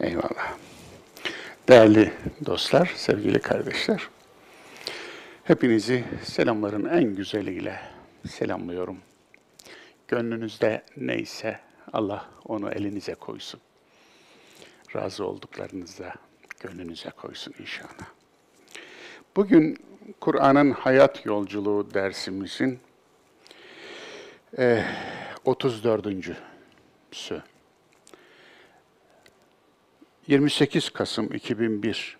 Eyvallah. Değerli dostlar, sevgili kardeşler. Hepinizi selamların en güzeliyle selamlıyorum. Gönlünüzde neyse Allah onu elinize koysun. Razı olduklarınızda gönlünüze koysun inşallah. Bugün Kur'an'ın hayat yolculuğu dersimizin e, 34.sü. 28 Kasım 2001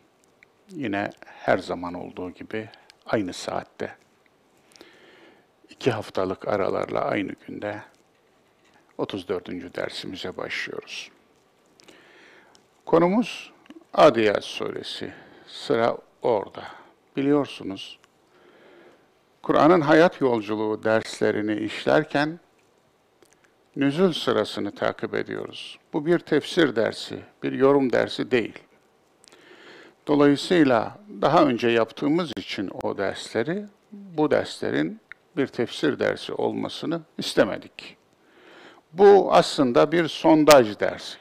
yine her zaman olduğu gibi aynı saatte iki haftalık aralarla aynı günde 34. dersimize başlıyoruz. Konumuz Adiyat Suresi. Sıra orada. Biliyorsunuz Kur'an'ın hayat yolculuğu derslerini işlerken nüzul sırasını takip ediyoruz. Bu bir tefsir dersi, bir yorum dersi değil. Dolayısıyla daha önce yaptığımız için o dersleri, bu derslerin bir tefsir dersi olmasını istemedik. Bu aslında bir sondaj dersi.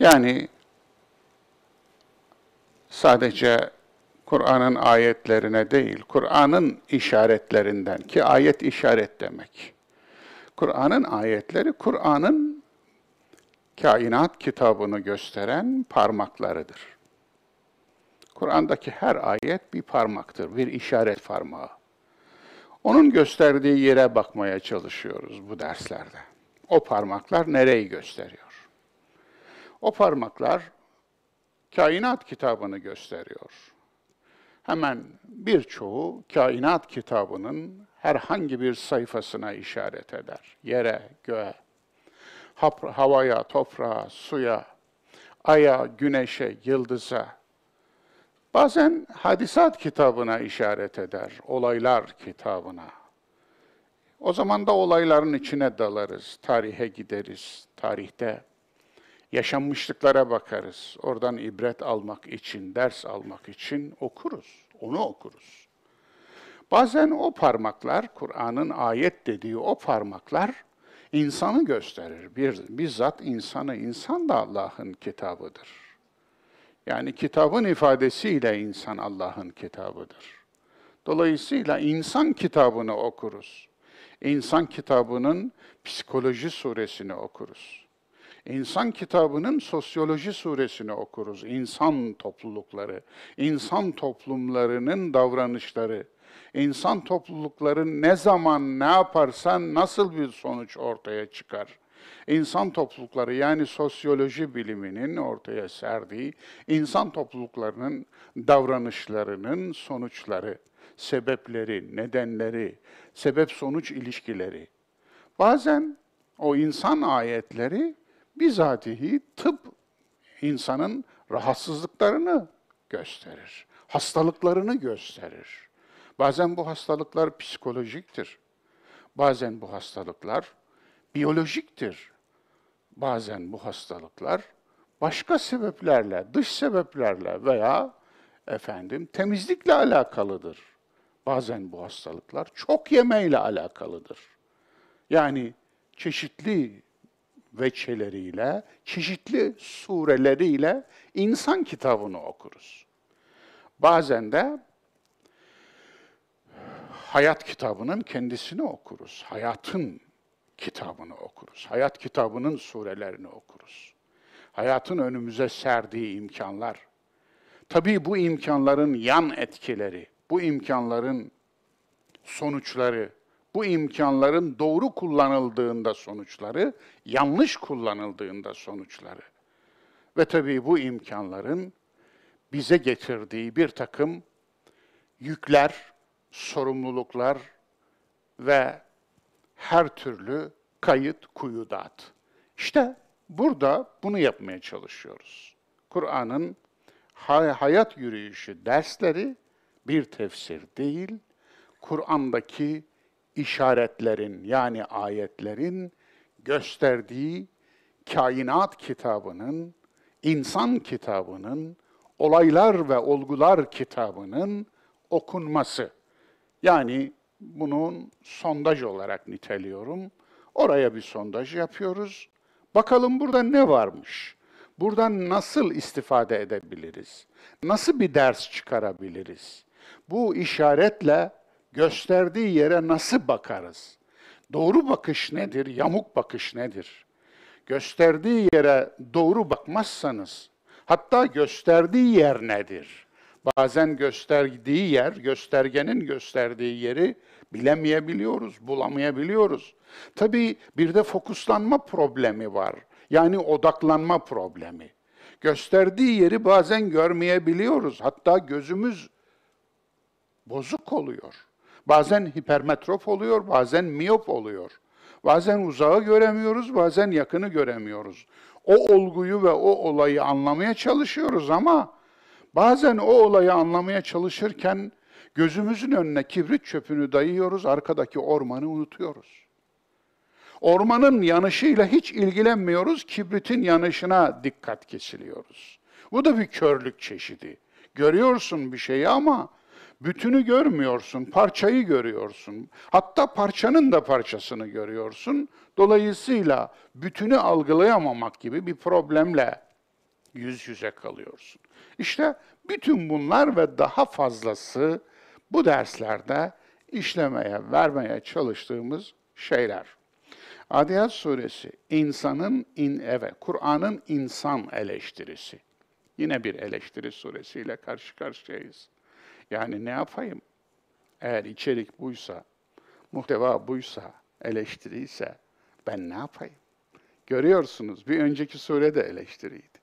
Yani sadece Kur'an'ın ayetlerine değil, Kur'an'ın işaretlerinden ki ayet işaret demek. Kur'an'ın ayetleri Kur'an'ın kainat kitabını gösteren parmaklarıdır. Kur'an'daki her ayet bir parmaktır, bir işaret parmağı. Onun gösterdiği yere bakmaya çalışıyoruz bu derslerde. O parmaklar nereyi gösteriyor? O parmaklar kainat kitabını gösteriyor. Hemen birçoğu kainat kitabının herhangi bir sayfasına işaret eder. Yere, göğe, havaya, toprağa, suya, aya, güneşe, yıldıza. Bazen hadisat kitabına işaret eder, olaylar kitabına. O zaman da olayların içine dalarız, tarihe gideriz, tarihte yaşanmışlıklara bakarız. Oradan ibret almak için, ders almak için okuruz, onu okuruz. Bazen o parmaklar, Kur'an'ın ayet dediği o parmaklar insanı gösterir. Bir, bizzat insanı, insan da Allah'ın kitabıdır. Yani kitabın ifadesiyle insan Allah'ın kitabıdır. Dolayısıyla insan kitabını okuruz. İnsan kitabının psikoloji suresini okuruz. İnsan kitabının sosyoloji suresini okuruz. İnsan toplulukları, insan toplumlarının davranışları, insan toplulukları ne zaman ne yaparsan nasıl bir sonuç ortaya çıkar? İnsan toplulukları yani sosyoloji biliminin ortaya serdiği insan topluluklarının davranışlarının sonuçları, sebepleri, nedenleri, sebep-sonuç ilişkileri. Bazen o insan ayetleri bizatihi tıp insanın rahatsızlıklarını gösterir, hastalıklarını gösterir. Bazen bu hastalıklar psikolojiktir. Bazen bu hastalıklar biyolojiktir. Bazen bu hastalıklar başka sebeplerle, dış sebeplerle veya efendim temizlikle alakalıdır. Bazen bu hastalıklar çok yemeyle alakalıdır. Yani çeşitli veçeleriyle, çeşitli sureleriyle insan kitabını okuruz. Bazen de hayat kitabının kendisini okuruz. Hayatın kitabını okuruz. Hayat kitabının surelerini okuruz. Hayatın önümüze serdiği imkanlar. Tabii bu imkanların yan etkileri, bu imkanların sonuçları, bu imkanların doğru kullanıldığında sonuçları, yanlış kullanıldığında sonuçları. Ve tabii bu imkanların bize getirdiği bir takım yükler, sorumluluklar ve her türlü kayıt kuyudat. İşte burada bunu yapmaya çalışıyoruz. Kur'an'ın hayat yürüyüşü dersleri bir tefsir değil, Kur'an'daki işaretlerin yani ayetlerin gösterdiği kainat kitabının, insan kitabının, olaylar ve olgular kitabının okunması. Yani bunun sondaj olarak niteliyorum. Oraya bir sondaj yapıyoruz. Bakalım burada ne varmış? Buradan nasıl istifade edebiliriz? Nasıl bir ders çıkarabiliriz? Bu işaretle gösterdiği yere nasıl bakarız? Doğru bakış nedir? Yamuk bakış nedir? Gösterdiği yere doğru bakmazsanız, hatta gösterdiği yer nedir? Bazen gösterdiği yer, göstergenin gösterdiği yeri bilemeyebiliyoruz, bulamayabiliyoruz. Tabii bir de fokuslanma problemi var. Yani odaklanma problemi. Gösterdiği yeri bazen görmeyebiliyoruz. Hatta gözümüz bozuk oluyor. Bazen hipermetrop oluyor, bazen miyop oluyor. Bazen uzağı göremiyoruz, bazen yakını göremiyoruz. O olguyu ve o olayı anlamaya çalışıyoruz ama bazen o olayı anlamaya çalışırken gözümüzün önüne kibrit çöpünü dayıyoruz, arkadaki ormanı unutuyoruz. Ormanın yanışıyla hiç ilgilenmiyoruz, kibritin yanışına dikkat kesiliyoruz. Bu da bir körlük çeşidi. Görüyorsun bir şeyi ama bütünü görmüyorsun, parçayı görüyorsun. Hatta parçanın da parçasını görüyorsun. Dolayısıyla bütünü algılayamamak gibi bir problemle yüz yüze kalıyorsun. İşte bütün bunlar ve daha fazlası bu derslerde işlemeye, vermeye çalıştığımız şeyler. Adiyat suresi insanın in evet Kur'an'ın insan eleştirisi. Yine bir eleştiri suresiyle karşı karşıyayız. Yani ne yapayım? Eğer içerik buysa, muhteva buysa, eleştiriyse ben ne yapayım? Görüyorsunuz bir önceki surede eleştiriydi.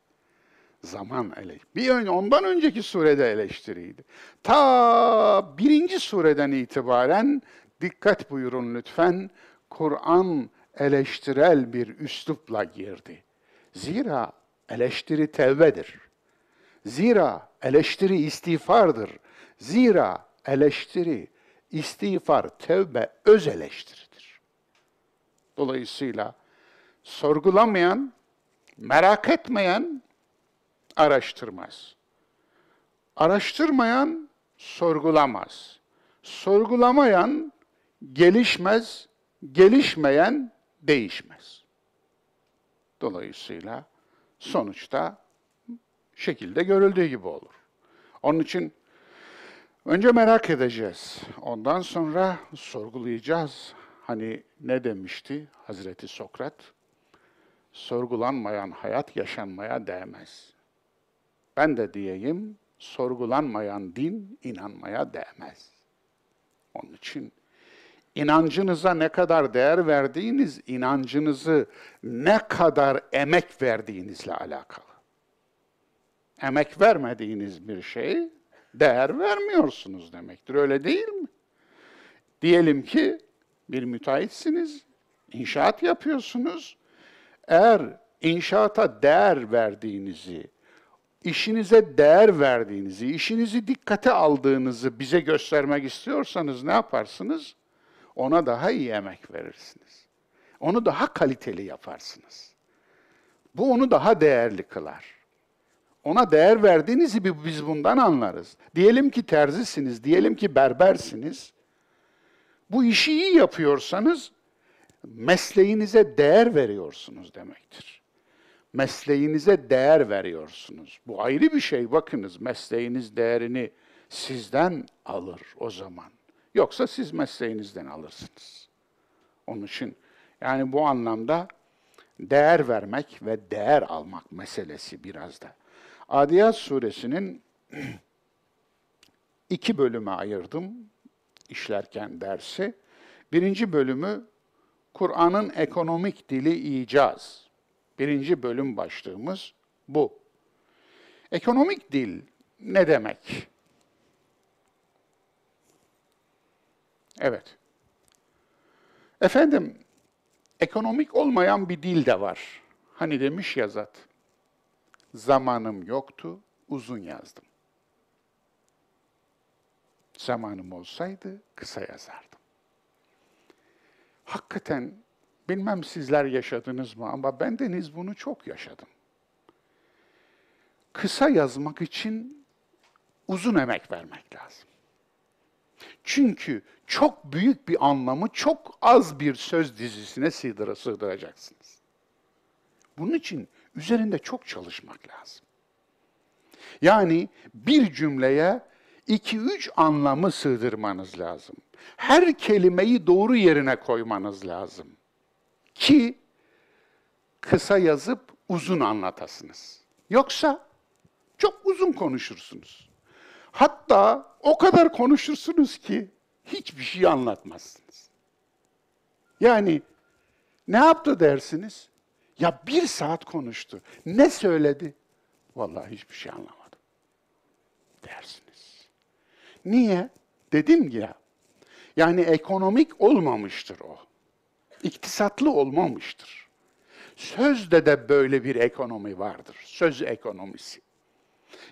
Zaman eleştiri. Bir ön, ondan önceki surede eleştiriydi. Ta birinci sureden itibaren dikkat buyurun lütfen. Kur'an eleştirel bir üslupla girdi. Zira eleştiri tevbedir. Zira eleştiri istiğfardır. Zira eleştiri, istiğfar, tevbe öz eleştiridir. Dolayısıyla sorgulamayan, merak etmeyen araştırmaz. Araştırmayan sorgulamaz. Sorgulamayan gelişmez, gelişmeyen değişmez. Dolayısıyla sonuçta şekilde görüldüğü gibi olur. Onun için önce merak edeceğiz. Ondan sonra sorgulayacağız. Hani ne demişti Hazreti Sokrat? Sorgulanmayan hayat yaşanmaya değmez. Ben de diyeyim, sorgulanmayan din inanmaya değmez. Onun için inancınıza ne kadar değer verdiğiniz, inancınızı ne kadar emek verdiğinizle alakalı. Emek vermediğiniz bir şey değer vermiyorsunuz demektir. Öyle değil mi? Diyelim ki bir müteahhitsiniz, inşaat yapıyorsunuz. Eğer inşaata değer verdiğinizi, işinize değer verdiğinizi, işinizi dikkate aldığınızı bize göstermek istiyorsanız ne yaparsınız? Ona daha iyi emek verirsiniz. Onu daha kaliteli yaparsınız. Bu onu daha değerli kılar. Ona değer verdiğinizi biz bundan anlarız. Diyelim ki terzisiniz, diyelim ki berbersiniz. Bu işi iyi yapıyorsanız mesleğinize değer veriyorsunuz demektir. Mesleğinize değer veriyorsunuz. Bu ayrı bir şey. Bakınız mesleğiniz değerini sizden alır o zaman. Yoksa siz mesleğinizden alırsınız. Onun için yani bu anlamda değer vermek ve değer almak meselesi biraz da. Adiyat suresinin iki bölüme ayırdım işlerken dersi. Birinci bölümü Kur'an'ın ekonomik dili icaz. Birinci bölüm başlığımız bu. Ekonomik dil ne demek? Evet. Efendim, ekonomik olmayan bir dil de var. Hani demiş yazat, zamanım yoktu, uzun yazdım. Zamanım olsaydı kısa yazardım. Hakikaten bilmem sizler yaşadınız mı ama bendeniz bunu çok yaşadım. Kısa yazmak için uzun emek vermek lazım. Çünkü çok büyük bir anlamı çok az bir söz dizisine sığdır sığdıracaksınız. Bunun için üzerinde çok çalışmak lazım. Yani bir cümleye iki üç anlamı sığdırmanız lazım. Her kelimeyi doğru yerine koymanız lazım. Ki kısa yazıp uzun anlatasınız. Yoksa çok uzun konuşursunuz. Hatta o kadar konuşursunuz ki hiçbir şey anlatmazsınız. Yani ne yaptı dersiniz? Ya bir saat konuştu. Ne söyledi? Vallahi hiçbir şey anlamadım. Dersiniz. Niye? Dedim ya. Yani ekonomik olmamıştır o. İktisatlı olmamıştır. Sözde de böyle bir ekonomi vardır. Söz ekonomisi.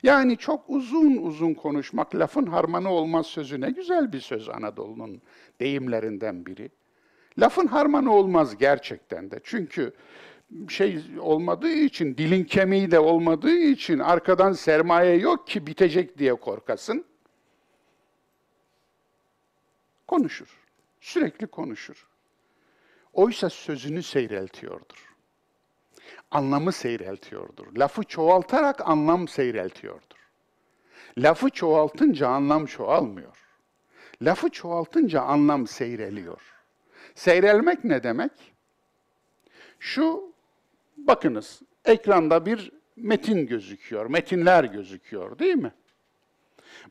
Yani çok uzun uzun konuşmak, lafın harmanı olmaz sözü ne güzel bir söz Anadolu'nun deyimlerinden biri. Lafın harmanı olmaz gerçekten de. Çünkü şey olmadığı için, dilin kemiği de olmadığı için arkadan sermaye yok ki bitecek diye korkasın. Konuşur. Sürekli konuşur. Oysa sözünü seyreltiyordur. Anlamı seyreltiyordur. Lafı çoğaltarak anlam seyreltiyordur. Lafı çoğaltınca anlam çoğalmıyor. Lafı çoğaltınca anlam seyreliyor. Seyrelmek ne demek? Şu, bakınız, ekranda bir metin gözüküyor, metinler gözüküyor değil mi?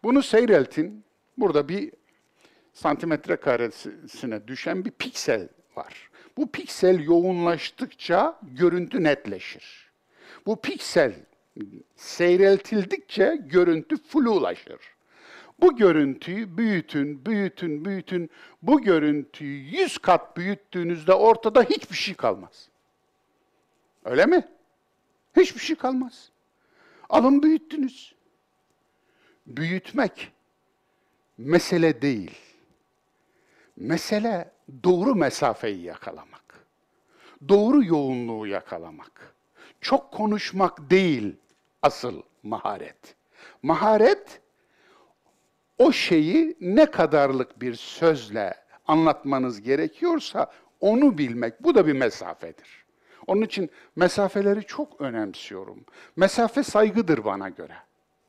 Bunu seyreltin, burada bir santimetre karesine düşen bir piksel var. Bu piksel yoğunlaştıkça görüntü netleşir. Bu piksel seyreltildikçe görüntü flulaşır. Bu görüntüyü büyütün, büyütün, büyütün. Bu görüntüyü yüz kat büyüttüğünüzde ortada hiçbir şey kalmaz. Öyle mi? Hiçbir şey kalmaz. Alın büyüttünüz. Büyütmek mesele değil. Mesele doğru mesafeyi yakalamak. Doğru yoğunluğu yakalamak. Çok konuşmak değil asıl maharet. Maharet o şeyi ne kadarlık bir sözle anlatmanız gerekiyorsa onu bilmek. Bu da bir mesafedir. Onun için mesafeleri çok önemsiyorum. Mesafe saygıdır bana göre.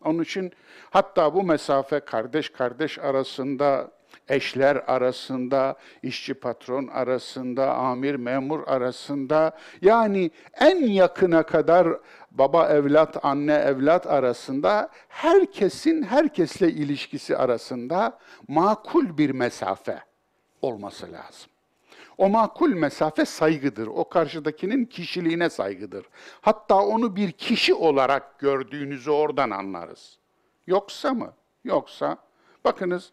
Onun için hatta bu mesafe kardeş kardeş arasında, eşler arasında, işçi patron arasında, amir memur arasında yani en yakına kadar baba evlat, anne evlat arasında herkesin herkesle ilişkisi arasında makul bir mesafe olması lazım. O makul mesafe saygıdır. O karşıdakinin kişiliğine saygıdır. Hatta onu bir kişi olarak gördüğünüzü oradan anlarız. Yoksa mı? Yoksa bakınız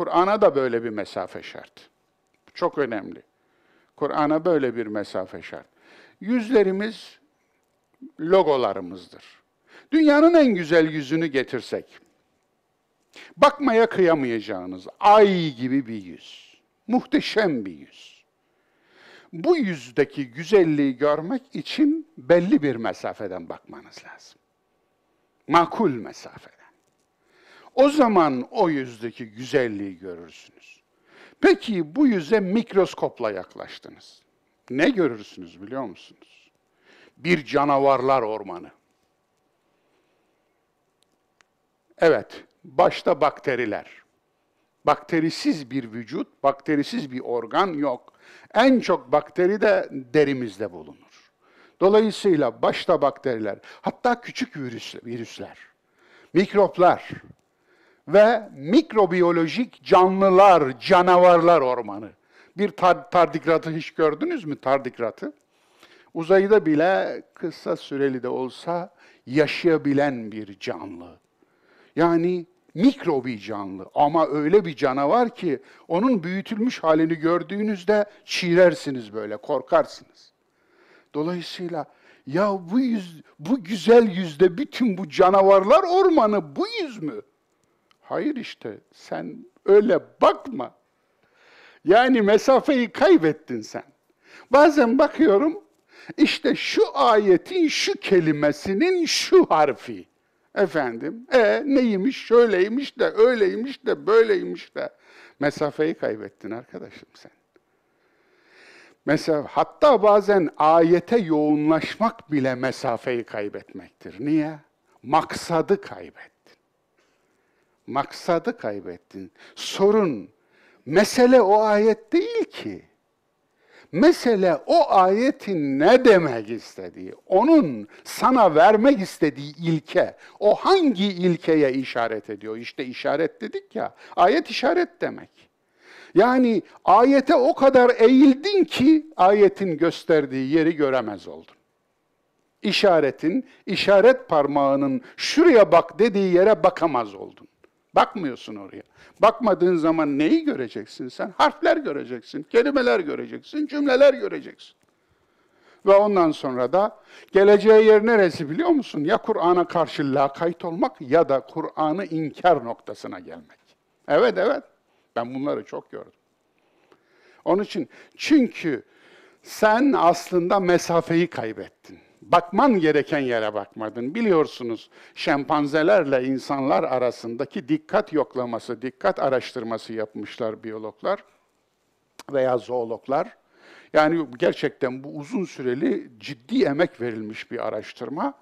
Kur'an'a da böyle bir mesafe şart. Çok önemli. Kur'an'a böyle bir mesafe şart. Yüzlerimiz logolarımızdır. Dünyanın en güzel yüzünü getirsek, bakmaya kıyamayacağınız ay gibi bir yüz, muhteşem bir yüz. Bu yüzdeki güzelliği görmek için belli bir mesafeden bakmanız lazım. Makul mesafeden. O zaman o yüzdeki güzelliği görürsünüz. Peki bu yüze mikroskopla yaklaştınız. Ne görürsünüz biliyor musunuz? Bir canavarlar ormanı. Evet, başta bakteriler. Bakterisiz bir vücut, bakterisiz bir organ yok. En çok bakteri de derimizde bulunur. Dolayısıyla başta bakteriler, hatta küçük virüsler, mikroplar, ve mikrobiyolojik canlılar, canavarlar ormanı. Bir tar tardigratı hiç gördünüz mü tardikratı? Uzayda bile kısa süreli de olsa yaşayabilen bir canlı. Yani mikro bir canlı ama öyle bir canavar ki onun büyütülmüş halini gördüğünüzde çiğrersiniz böyle, korkarsınız. Dolayısıyla ya bu yüz, bu güzel yüzde bütün bu canavarlar ormanı bu yüz mü? Hayır işte sen öyle bakma. Yani mesafeyi kaybettin sen. Bazen bakıyorum işte şu ayetin şu kelimesinin şu harfi. Efendim, e neymiş, şöyleymiş de, öyleymiş de, böyleymiş de. Mesafeyi kaybettin arkadaşım sen. Mesela hatta bazen ayete yoğunlaşmak bile mesafeyi kaybetmektir. Niye? Maksadı kaybettin. Maksadı kaybettin. Sorun, mesele o ayet değil ki. Mesele o ayetin ne demek istediği, onun sana vermek istediği ilke, o hangi ilkeye işaret ediyor? İşte işaret dedik ya, ayet işaret demek. Yani ayete o kadar eğildin ki ayetin gösterdiği yeri göremez oldun. İşaretin, işaret parmağının şuraya bak dediği yere bakamaz oldun. Bakmıyorsun oraya. Bakmadığın zaman neyi göreceksin sen? Harfler göreceksin, kelimeler göreceksin, cümleler göreceksin. Ve ondan sonra da geleceği yer neresi biliyor musun? Ya Kur'an'a karşı lakayt olmak ya da Kur'an'ı inkar noktasına gelmek. Evet evet. Ben bunları çok gördüm. Onun için çünkü sen aslında mesafeyi kaybettin. Bakman gereken yere bakmadın. Biliyorsunuz şempanzelerle insanlar arasındaki dikkat yoklaması, dikkat araştırması yapmışlar biyologlar veya zoologlar. Yani gerçekten bu uzun süreli ciddi emek verilmiş bir araştırma.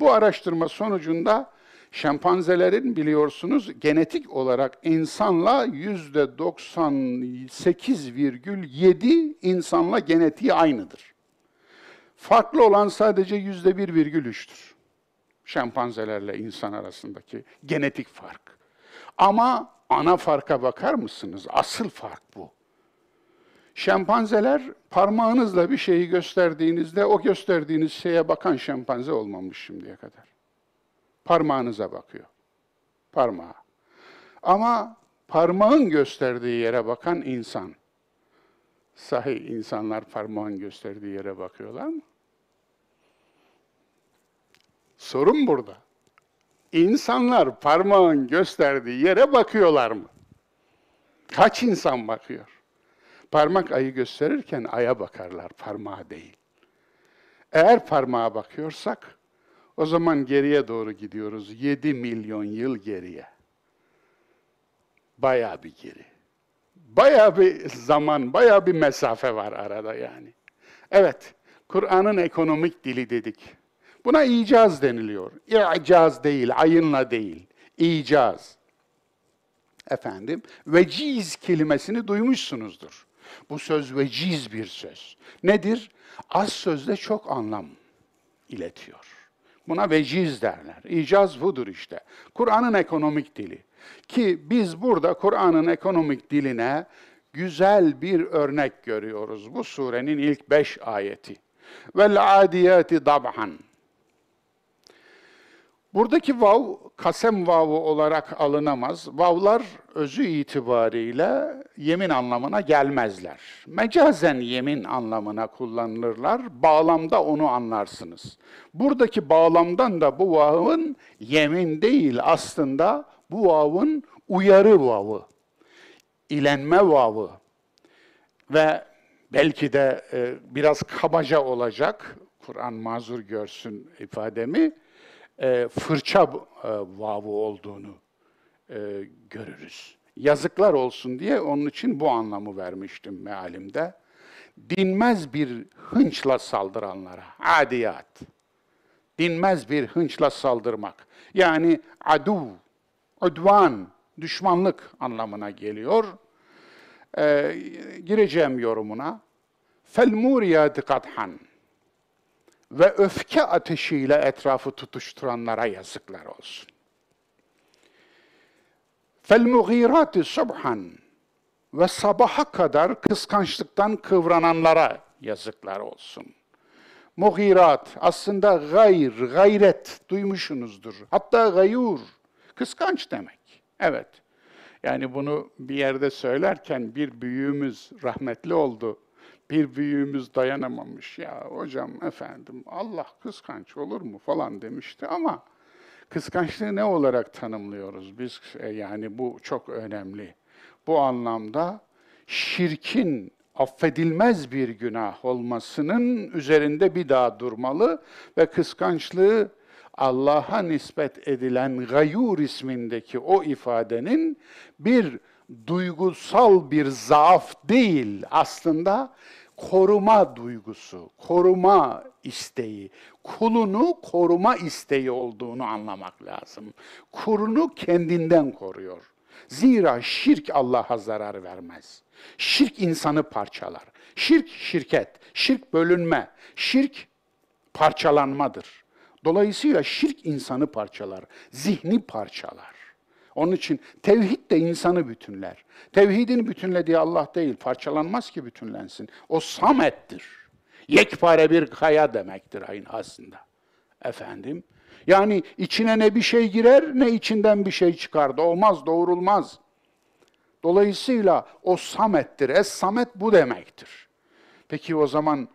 Bu araştırma sonucunda Şempanzelerin biliyorsunuz genetik olarak insanla yüzde 98,7 insanla genetiği aynıdır. Farklı olan sadece yüzde 1,3'tür. Şempanzelerle insan arasındaki genetik fark. Ama ana farka bakar mısınız? Asıl fark bu. Şempanzeler parmağınızla bir şeyi gösterdiğinizde o gösterdiğiniz şeye bakan şempanze olmamış şimdiye kadar. Parmağınıza bakıyor. Parmağı. Ama parmağın gösterdiği yere bakan insan. Sahi insanlar parmağın gösterdiği yere bakıyorlar mı? Sorun burada. İnsanlar parmağın gösterdiği yere bakıyorlar mı? Kaç insan bakıyor? Parmak ayı gösterirken aya bakarlar, parmağa değil. Eğer parmağa bakıyorsak, o zaman geriye doğru gidiyoruz. 7 milyon yıl geriye. Baya bir geri. Baya bir zaman, baya bir mesafe var arada yani. Evet, Kur'an'ın ekonomik dili dedik. Buna icaz deniliyor. İcaz değil, ayınla değil. İcaz. Efendim, veciz kelimesini duymuşsunuzdur. Bu söz veciz bir söz. Nedir? Az sözde çok anlam iletiyor. Buna veciz derler. İcaz budur işte. Kur'an'ın ekonomik dili. Ki biz burada Kur'an'ın ekonomik diline güzel bir örnek görüyoruz. Bu surenin ilk beş ayeti. Vel adiyati dab'an. Buradaki vav, kasem vavu olarak alınamaz. Vavlar özü itibariyle yemin anlamına gelmezler. Mecazen yemin anlamına kullanılırlar. Bağlamda onu anlarsınız. Buradaki bağlamdan da bu vavın yemin değil aslında bu vavın uyarı vavı, ilenme vavı ve belki de e, biraz kabaca olacak, Kur'an mazur görsün ifademi, e, fırça e, vavu olduğunu e, görürüz. Yazıklar olsun diye onun için bu anlamı vermiştim mealimde. Dinmez bir hınçla saldıranlara, adiyat. Dinmez bir hınçla saldırmak. Yani adu, udvan, düşmanlık anlamına geliyor. Ee, gireceğim yorumuna. Fel muriyati kadhan ve öfke ateşiyle etrafı tutuşturanlara yazıklar olsun. فَالْمُغِيرَاتِ subhan ve sabaha kadar kıskançlıktan kıvrananlara yazıklar olsun. Mugirat aslında gayr, gayret duymuşsunuzdur. Hatta gayur, kıskanç demek. Evet. Yani bunu bir yerde söylerken bir büyüğümüz rahmetli oldu bir büyüğümüz dayanamamış. Ya hocam efendim Allah kıskanç olur mu falan demişti ama kıskançlığı ne olarak tanımlıyoruz biz? E, yani bu çok önemli. Bu anlamda şirkin affedilmez bir günah olmasının üzerinde bir daha durmalı ve kıskançlığı Allah'a nispet edilen gayur ismindeki o ifadenin bir duygusal bir zaaf değil aslında koruma duygusu, koruma isteği, kulunu koruma isteği olduğunu anlamak lazım. Kulunu kendinden koruyor. Zira şirk Allah'a zarar vermez. Şirk insanı parçalar. Şirk şirket, şirk bölünme, şirk parçalanmadır. Dolayısıyla şirk insanı parçalar, zihni parçalar. Onun için tevhid de insanı bütünler. Tevhidin bütünlediği Allah değil, parçalanmaz ki bütünlensin. O samettir. Yekpare bir kaya demektir aynı aslında. Efendim, yani içine ne bir şey girer ne içinden bir şey çıkar. Doğmaz, doğurulmaz. Dolayısıyla o samettir. Es samet bu demektir. Peki o zaman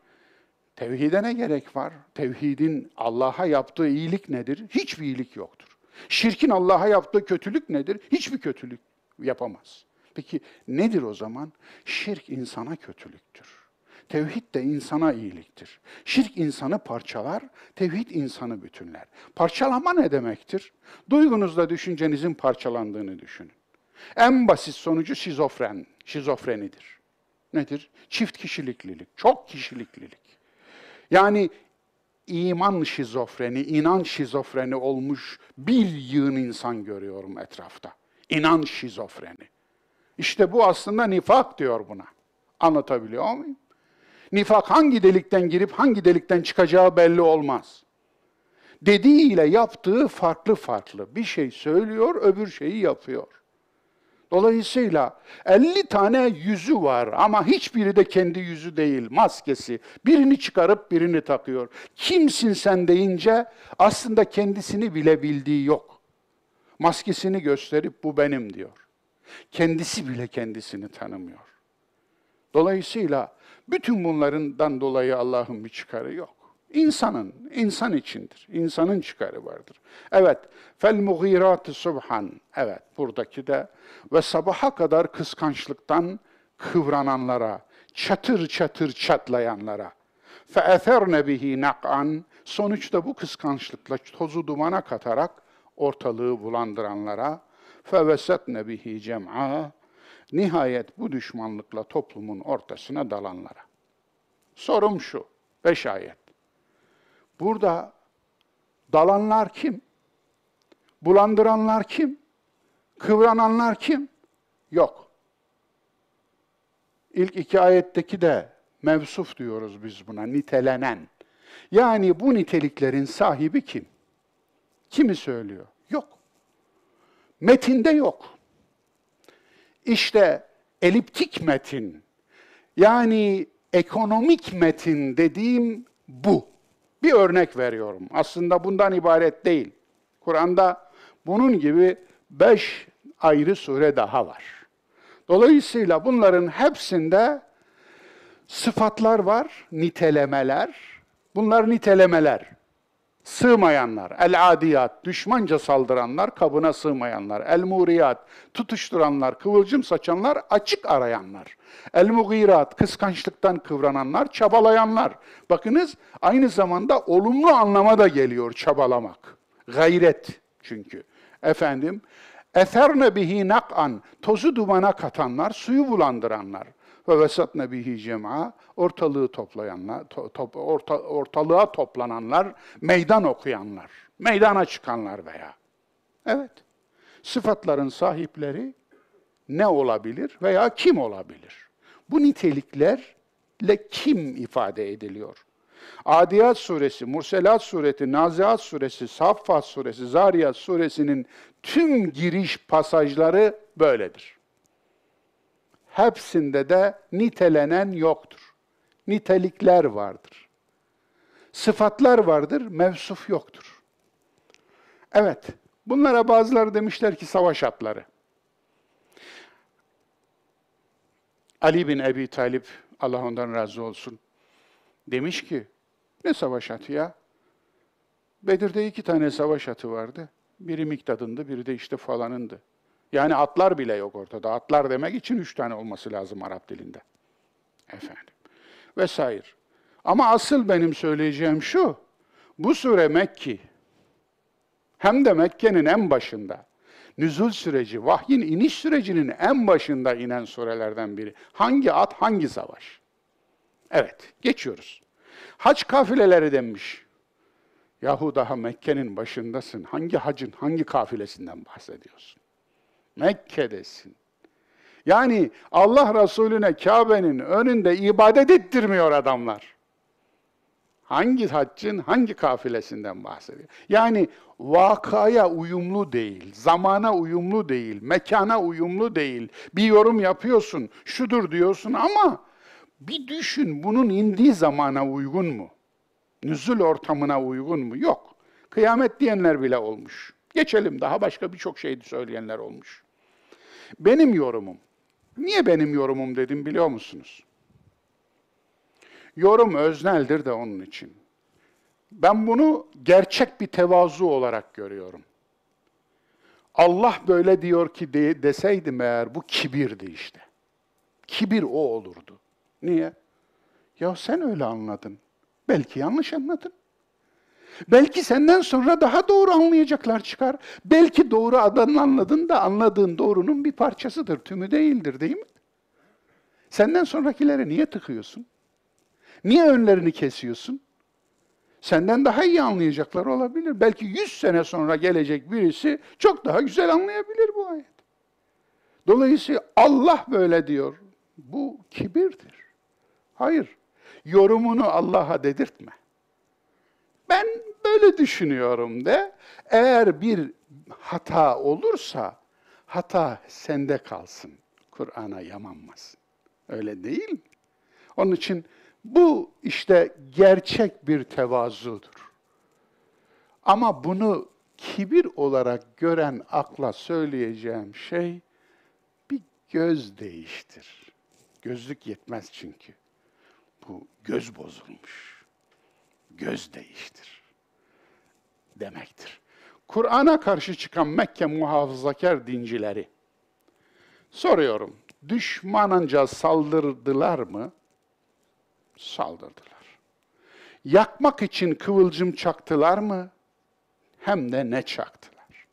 tevhide ne gerek var? Tevhidin Allah'a yaptığı iyilik nedir? Hiçbir iyilik yoktur. Şirkin Allah'a yaptığı kötülük nedir? Hiçbir kötülük yapamaz. Peki nedir o zaman? Şirk insana kötülüktür. Tevhid de insana iyiliktir. Şirk insanı parçalar, tevhid insanı bütünler. Parçalama ne demektir? Duygunuzla düşüncenizin parçalandığını düşünün. En basit sonucu şizofren, şizofrenidir. Nedir? Çift kişiliklilik, çok kişiliklilik. Yani iman şizofreni, inanç şizofreni olmuş bir yığın insan görüyorum etrafta. İnanç şizofreni. İşte bu aslında nifak diyor buna. Anlatabiliyor muyum? Nifak hangi delikten girip hangi delikten çıkacağı belli olmaz. Dediğiyle yaptığı farklı farklı. Bir şey söylüyor, öbür şeyi yapıyor. Dolayısıyla 50 tane yüzü var ama hiçbiri de kendi yüzü değil, maskesi. Birini çıkarıp birini takıyor. Kimsin sen deyince aslında kendisini bile bildiği yok. Maskesini gösterip bu benim diyor. Kendisi bile kendisini tanımıyor. Dolayısıyla bütün bunlarından dolayı Allah'ın bir çıkarı yok. İnsanın, insan içindir. İnsanın çıkarı vardır. Evet, fel mugiratı subhan. Evet, buradaki de ve sabaha kadar kıskançlıktan kıvrananlara, çatır çatır çatlayanlara. Fe eferne bihi nak'an. Sonuçta bu kıskançlıkla tozu dumana katarak ortalığı bulandıranlara. Fe vesetne bihi cem'a. Nihayet bu düşmanlıkla toplumun ortasına dalanlara. Sorum şu, beş ayet. Burada dalanlar kim? Bulandıranlar kim? Kıvrananlar kim? Yok. İlk iki ayetteki de mevsuf diyoruz biz buna, nitelenen. Yani bu niteliklerin sahibi kim? Kimi söylüyor? Yok. Metinde yok. İşte eliptik metin, yani ekonomik metin dediğim bu. Bir örnek veriyorum. Aslında bundan ibaret değil. Kur'an'da bunun gibi beş ayrı sure daha var. Dolayısıyla bunların hepsinde sıfatlar var, nitelemeler. Bunlar nitelemeler. Sığmayanlar, el-adiyat, düşmanca saldıranlar, kabına sığmayanlar, el-muriyat, tutuşturanlar, kıvılcım saçanlar, açık arayanlar. El-mugirat, kıskançlıktan kıvrananlar, çabalayanlar. Bakınız aynı zamanda olumlu anlama da geliyor çabalamak. Gayret çünkü. Efendim, Eferne bihi nak'an, tozu dumana katanlar, suyu bulandıranlar. Ve vesatne bihi cem'a, ortalığı toplayanlar, to, top, orta, ortalığa toplananlar, meydan okuyanlar, meydana çıkanlar veya. Evet, sıfatların sahipleri ne olabilir veya kim olabilir? Bu niteliklerle kim ifade ediliyor? Adiyat suresi, Murselat suresi, Naziat suresi, Saffat suresi, Zariyat suresinin tüm giriş pasajları böyledir. Hepsinde de nitelenen yoktur. Nitelikler vardır. Sıfatlar vardır, mevsuf yoktur. Evet, bunlara bazıları demişler ki savaş atları. Ali bin Ebi Talip, Allah ondan razı olsun, demiş ki, ne savaş atı ya? Bedir'de iki tane savaş atı vardı. Biri Miktad'ındı, biri de işte falanındı. Yani atlar bile yok ortada. Atlar demek için üç tane olması lazım Arap dilinde. Efendim. Vesaire. Ama asıl benim söyleyeceğim şu. Bu sure Mekki. Hem de Mekke'nin en başında. Nüzul süreci, vahyin iniş sürecinin en başında inen surelerden biri. Hangi at, hangi savaş? Evet, geçiyoruz. Hac kafileleri denmiş. Yahu daha Mekke'nin başındasın. Hangi hacın, hangi kafilesinden bahsediyorsun? Mekke'desin. Yani Allah Resulüne Kabe'nin önünde ibadet ettirmiyor adamlar. Hangi haccın hangi kafilesinden bahsediyor? Yani vakaya uyumlu değil, zamana uyumlu değil, mekana uyumlu değil. Bir yorum yapıyorsun, şudur diyorsun ama bir düşün bunun indiği zamana uygun mu? Nüzul ortamına uygun mu? Yok. Kıyamet diyenler bile olmuş. Geçelim daha başka birçok şey söyleyenler olmuş. Benim yorumum. Niye benim yorumum dedim biliyor musunuz? Yorum özneldir de onun için. Ben bunu gerçek bir tevazu olarak görüyorum. Allah böyle diyor ki de, deseydim eğer bu kibirdi işte. Kibir o olurdu. Niye? Ya sen öyle anladın. Belki yanlış anladın. Belki senden sonra daha doğru anlayacaklar çıkar. Belki doğru adını anladın da anladığın doğrunun bir parçasıdır, tümü değildir değil mi? Senden sonrakilere niye tıkıyorsun? Niye önlerini kesiyorsun? Senden daha iyi anlayacaklar olabilir. Belki yüz sene sonra gelecek birisi çok daha güzel anlayabilir bu ayet. Dolayısıyla Allah böyle diyor. Bu kibirdir. Hayır. Yorumunu Allah'a dedirtme. Ben böyle düşünüyorum de. Eğer bir hata olursa hata sende kalsın. Kur'an'a yamanmasın. Öyle değil mi? Onun için bu işte gerçek bir tevazudur. Ama bunu kibir olarak gören akla söyleyeceğim şey bir göz değiştir. Gözlük yetmez çünkü. Bu göz bozulmuş. Göz değiştir. Demektir. Kur'an'a karşı çıkan Mekke muhafazakar dincileri soruyorum. Düşmanınca saldırdılar mı? Saldırdılar. Yakmak için kıvılcım çaktılar mı? Hem de ne çaktılar.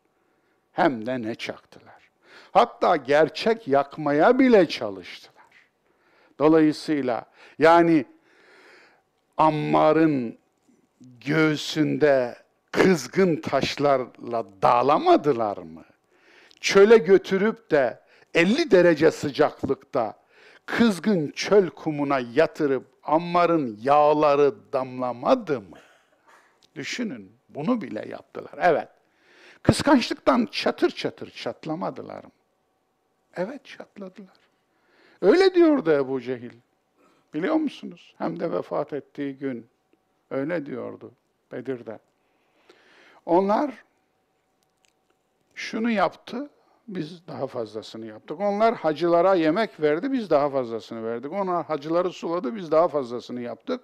Hem de ne çaktılar. Hatta gerçek yakmaya bile çalıştılar. Dolayısıyla yani Ammar'ın göğsünde kızgın taşlarla dağlamadılar mı? Çöle götürüp de 50 derece sıcaklıkta kızgın çöl kumuna yatırıp Ammar'ın yağları damlamadı mı? Düşünün, bunu bile yaptılar. Evet, kıskançlıktan çatır çatır çatlamadılar mı? Evet, çatladılar. Öyle diyordu Ebu Cehil. Biliyor musunuz? Hem de vefat ettiği gün öyle diyordu Bedir'de. Onlar şunu yaptı, biz daha fazlasını yaptık. Onlar hacılara yemek verdi, biz daha fazlasını verdik. Onlar hacıları suladı, biz daha fazlasını yaptık.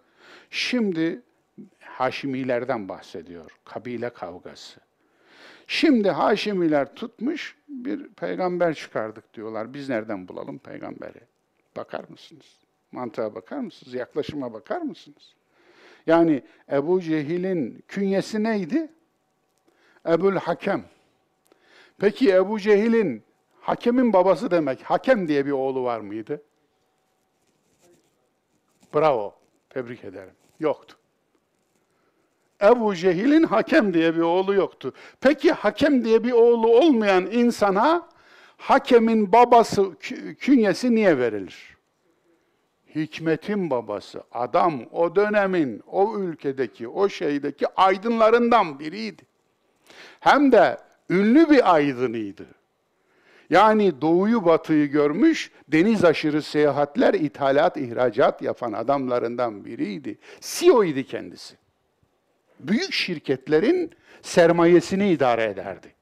Şimdi Haşimilerden bahsediyor, kabile kavgası. Şimdi Haşimiler tutmuş bir peygamber çıkardık diyorlar. Biz nereden bulalım peygamberi? Bakar mısınız? Mantığa bakar mısınız? Yaklaşıma bakar mısınız? Yani Ebu Cehil'in künyesi neydi? Ebul Hakem. Peki Ebu Cehil'in Hakem'in babası demek, Hakem diye bir oğlu var mıydı? Bravo, tebrik ederim. Yoktu. Ebu Cehil'in Hakem diye bir oğlu yoktu. Peki Hakem diye bir oğlu olmayan insana Hakem'in babası künyesi niye verilir? Hikmetin babası, adam o dönemin, o ülkedeki, o şeydeki aydınlarından biriydi. Hem de ünlü bir aydınıydı. Yani doğuyu batıyı görmüş, deniz aşırı seyahatler, ithalat, ihracat yapan adamlarından biriydi. CEO idi kendisi. Büyük şirketlerin sermayesini idare ederdi.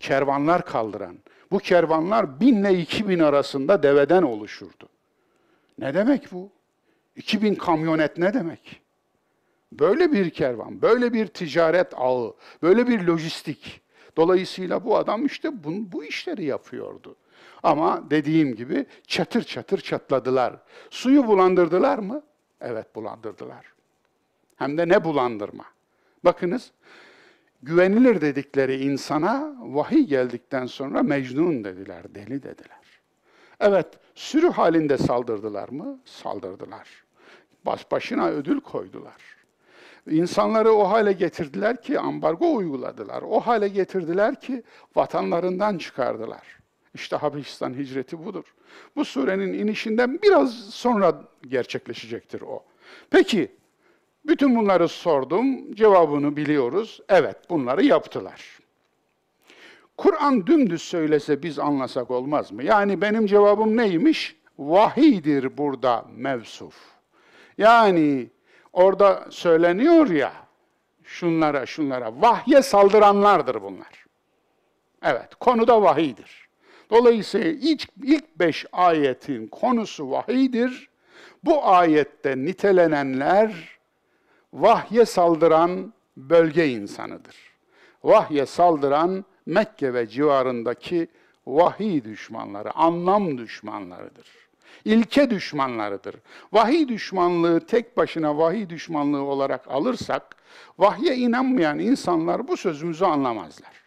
Kervanlar kaldıran. Bu kervanlar binle iki bin arasında deveden oluşurdu. Ne demek bu? İki bin kamyonet ne demek? Böyle bir kervan, böyle bir ticaret ağı, böyle bir lojistik. Dolayısıyla bu adam işte bu, bu işleri yapıyordu. Ama dediğim gibi çatır çatır çatladılar. Suyu bulandırdılar mı? Evet bulandırdılar. Hem de ne bulandırma. Bakınız, güvenilir dedikleri insana vahiy geldikten sonra mecnun dediler, deli dediler. Evet, sürü halinde saldırdılar mı? Saldırdılar. Baş başına ödül koydular. İnsanları o hale getirdiler ki ambargo uyguladılar. O hale getirdiler ki vatanlarından çıkardılar. İşte Habeşistan hicreti budur. Bu surenin inişinden biraz sonra gerçekleşecektir o. Peki, bütün bunları sordum, cevabını biliyoruz. Evet, bunları yaptılar. Kur'an dümdüz söylese biz anlasak olmaz mı? Yani benim cevabım neymiş? Vahiydir burada mevsuf. Yani orada söyleniyor ya, şunlara şunlara, vahye saldıranlardır bunlar. Evet, konu da vahiydir. Dolayısıyla ilk, ilk beş ayetin konusu vahiydir. Bu ayette nitelenenler vahye saldıran bölge insanıdır. Vahye saldıran Mekke ve civarındaki vahiy düşmanları, anlam düşmanlarıdır. İlke düşmanlarıdır. Vahiy düşmanlığı tek başına vahiy düşmanlığı olarak alırsak, vahye inanmayan insanlar bu sözümüzü anlamazlar.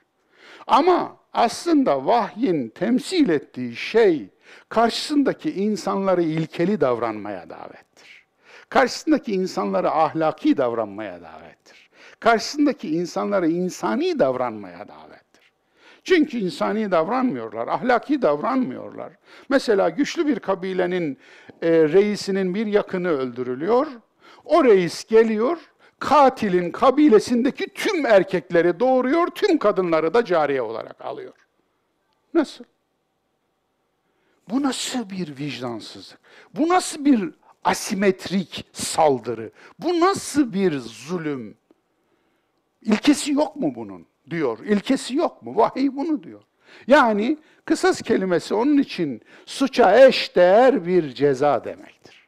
Ama aslında vahyin temsil ettiği şey, karşısındaki insanları ilkeli davranmaya davettir. Karşısındaki insanları ahlaki davranmaya davettir. Karşısındaki insanları insani davranmaya davettir. Çünkü insani davranmıyorlar, ahlaki davranmıyorlar. Mesela güçlü bir kabilenin e, reisinin bir yakını öldürülüyor. O reis geliyor, katilin kabilesindeki tüm erkekleri doğuruyor, tüm kadınları da cariye olarak alıyor. Nasıl? Bu nasıl bir vicdansızlık? Bu nasıl bir asimetrik saldırı? Bu nasıl bir zulüm? İlkesi yok mu bunun? Diyor. İlkesi yok mu? Vahiy bunu diyor. Yani kısas kelimesi onun için suça eş değer bir ceza demektir.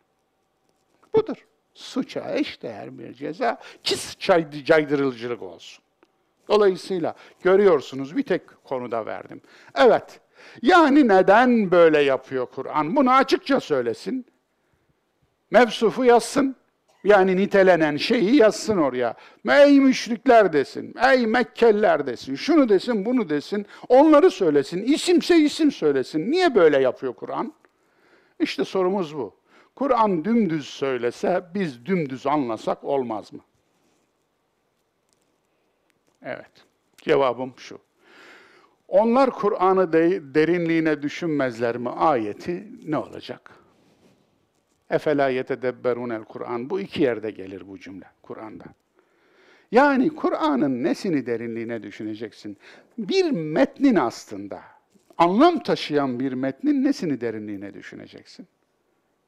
Budur. Suça eş değer bir ceza ki caydırıcılık olsun. Dolayısıyla görüyorsunuz bir tek konuda verdim. Evet, yani neden böyle yapıyor Kur'an? Bunu açıkça söylesin. Mevsufu yazsın. Yani nitelenen şeyi yazsın oraya. Ey müşrikler desin, ey Mekkeliler desin, şunu desin, bunu desin, onları söylesin, isimse isim söylesin. Niye böyle yapıyor Kur'an? İşte sorumuz bu. Kur'an dümdüz söylese, biz dümdüz anlasak olmaz mı? Evet, cevabım şu. Onlar Kur'an'ı de, derinliğine düşünmezler mi ayeti ne olacak? Efela yetedebberunel Kur'an. Bu iki yerde gelir bu cümle Kur'an'da. Yani Kur'an'ın nesini derinliğine düşüneceksin? Bir metnin aslında, anlam taşıyan bir metnin nesini derinliğine düşüneceksin?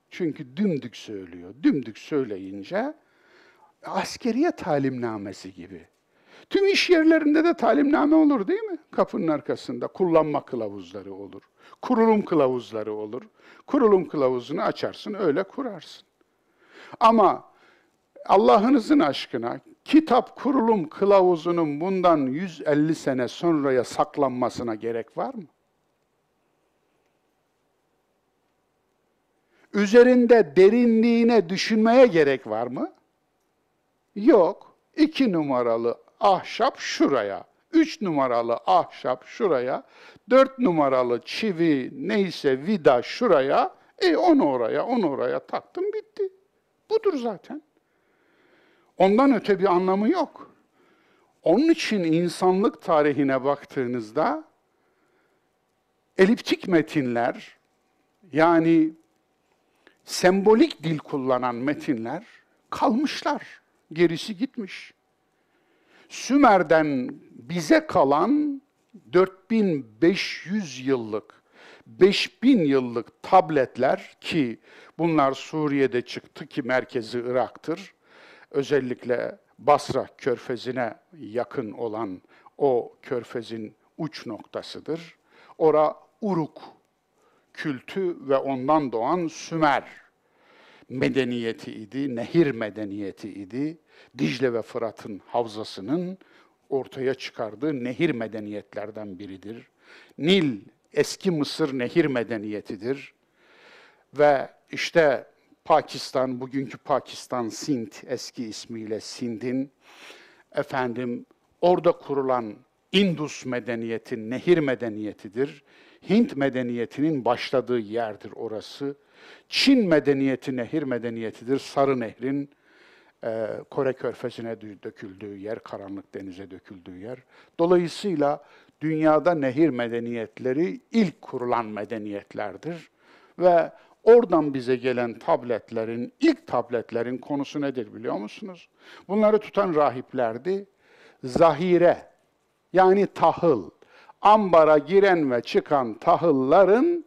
Çünkü dümdük söylüyor. Dümdük söyleyince askeriye talimnamesi gibi. Tüm iş yerlerinde de talimname olur değil mi? Kapının arkasında kullanma kılavuzları olur. Kurulum kılavuzları olur. Kurulum kılavuzunu açarsın, öyle kurarsın. Ama Allah'ınızın aşkına kitap kurulum kılavuzunun bundan 150 sene sonraya saklanmasına gerek var mı? Üzerinde derinliğine düşünmeye gerek var mı? Yok. İki numaralı ahşap şuraya, üç numaralı ahşap şuraya, dört numaralı çivi neyse vida şuraya, e onu oraya, onu oraya taktım bitti. Budur zaten. Ondan öte bir anlamı yok. Onun için insanlık tarihine baktığınızda eliptik metinler yani sembolik dil kullanan metinler kalmışlar. Gerisi gitmiş. Sümer'den bize kalan 4500 yıllık, 5000 yıllık tabletler ki bunlar Suriye'de çıktı ki merkezi Irak'tır. Özellikle Basra körfezine yakın olan o körfezin uç noktasıdır. Ora Uruk kültü ve ondan doğan Sümer medeniyeti idi, nehir medeniyeti idi. Dicle ve Fırat'ın havzasının ortaya çıkardığı nehir medeniyetlerden biridir. Nil, eski Mısır nehir medeniyetidir. Ve işte Pakistan, bugünkü Pakistan, Sint, eski ismiyle Sind'in, efendim orada kurulan Indus medeniyeti, nehir medeniyetidir. Hint medeniyetinin başladığı yerdir orası. Çin medeniyeti nehir medeniyetidir. Sarı Nehrin e, Kore Körfezi'ne döküldüğü yer, karanlık denize döküldüğü yer. Dolayısıyla dünyada nehir medeniyetleri ilk kurulan medeniyetlerdir. Ve oradan bize gelen tabletlerin, ilk tabletlerin konusu nedir biliyor musunuz? Bunları tutan rahiplerdi. Zahire, yani tahıl, ambara giren ve çıkan tahılların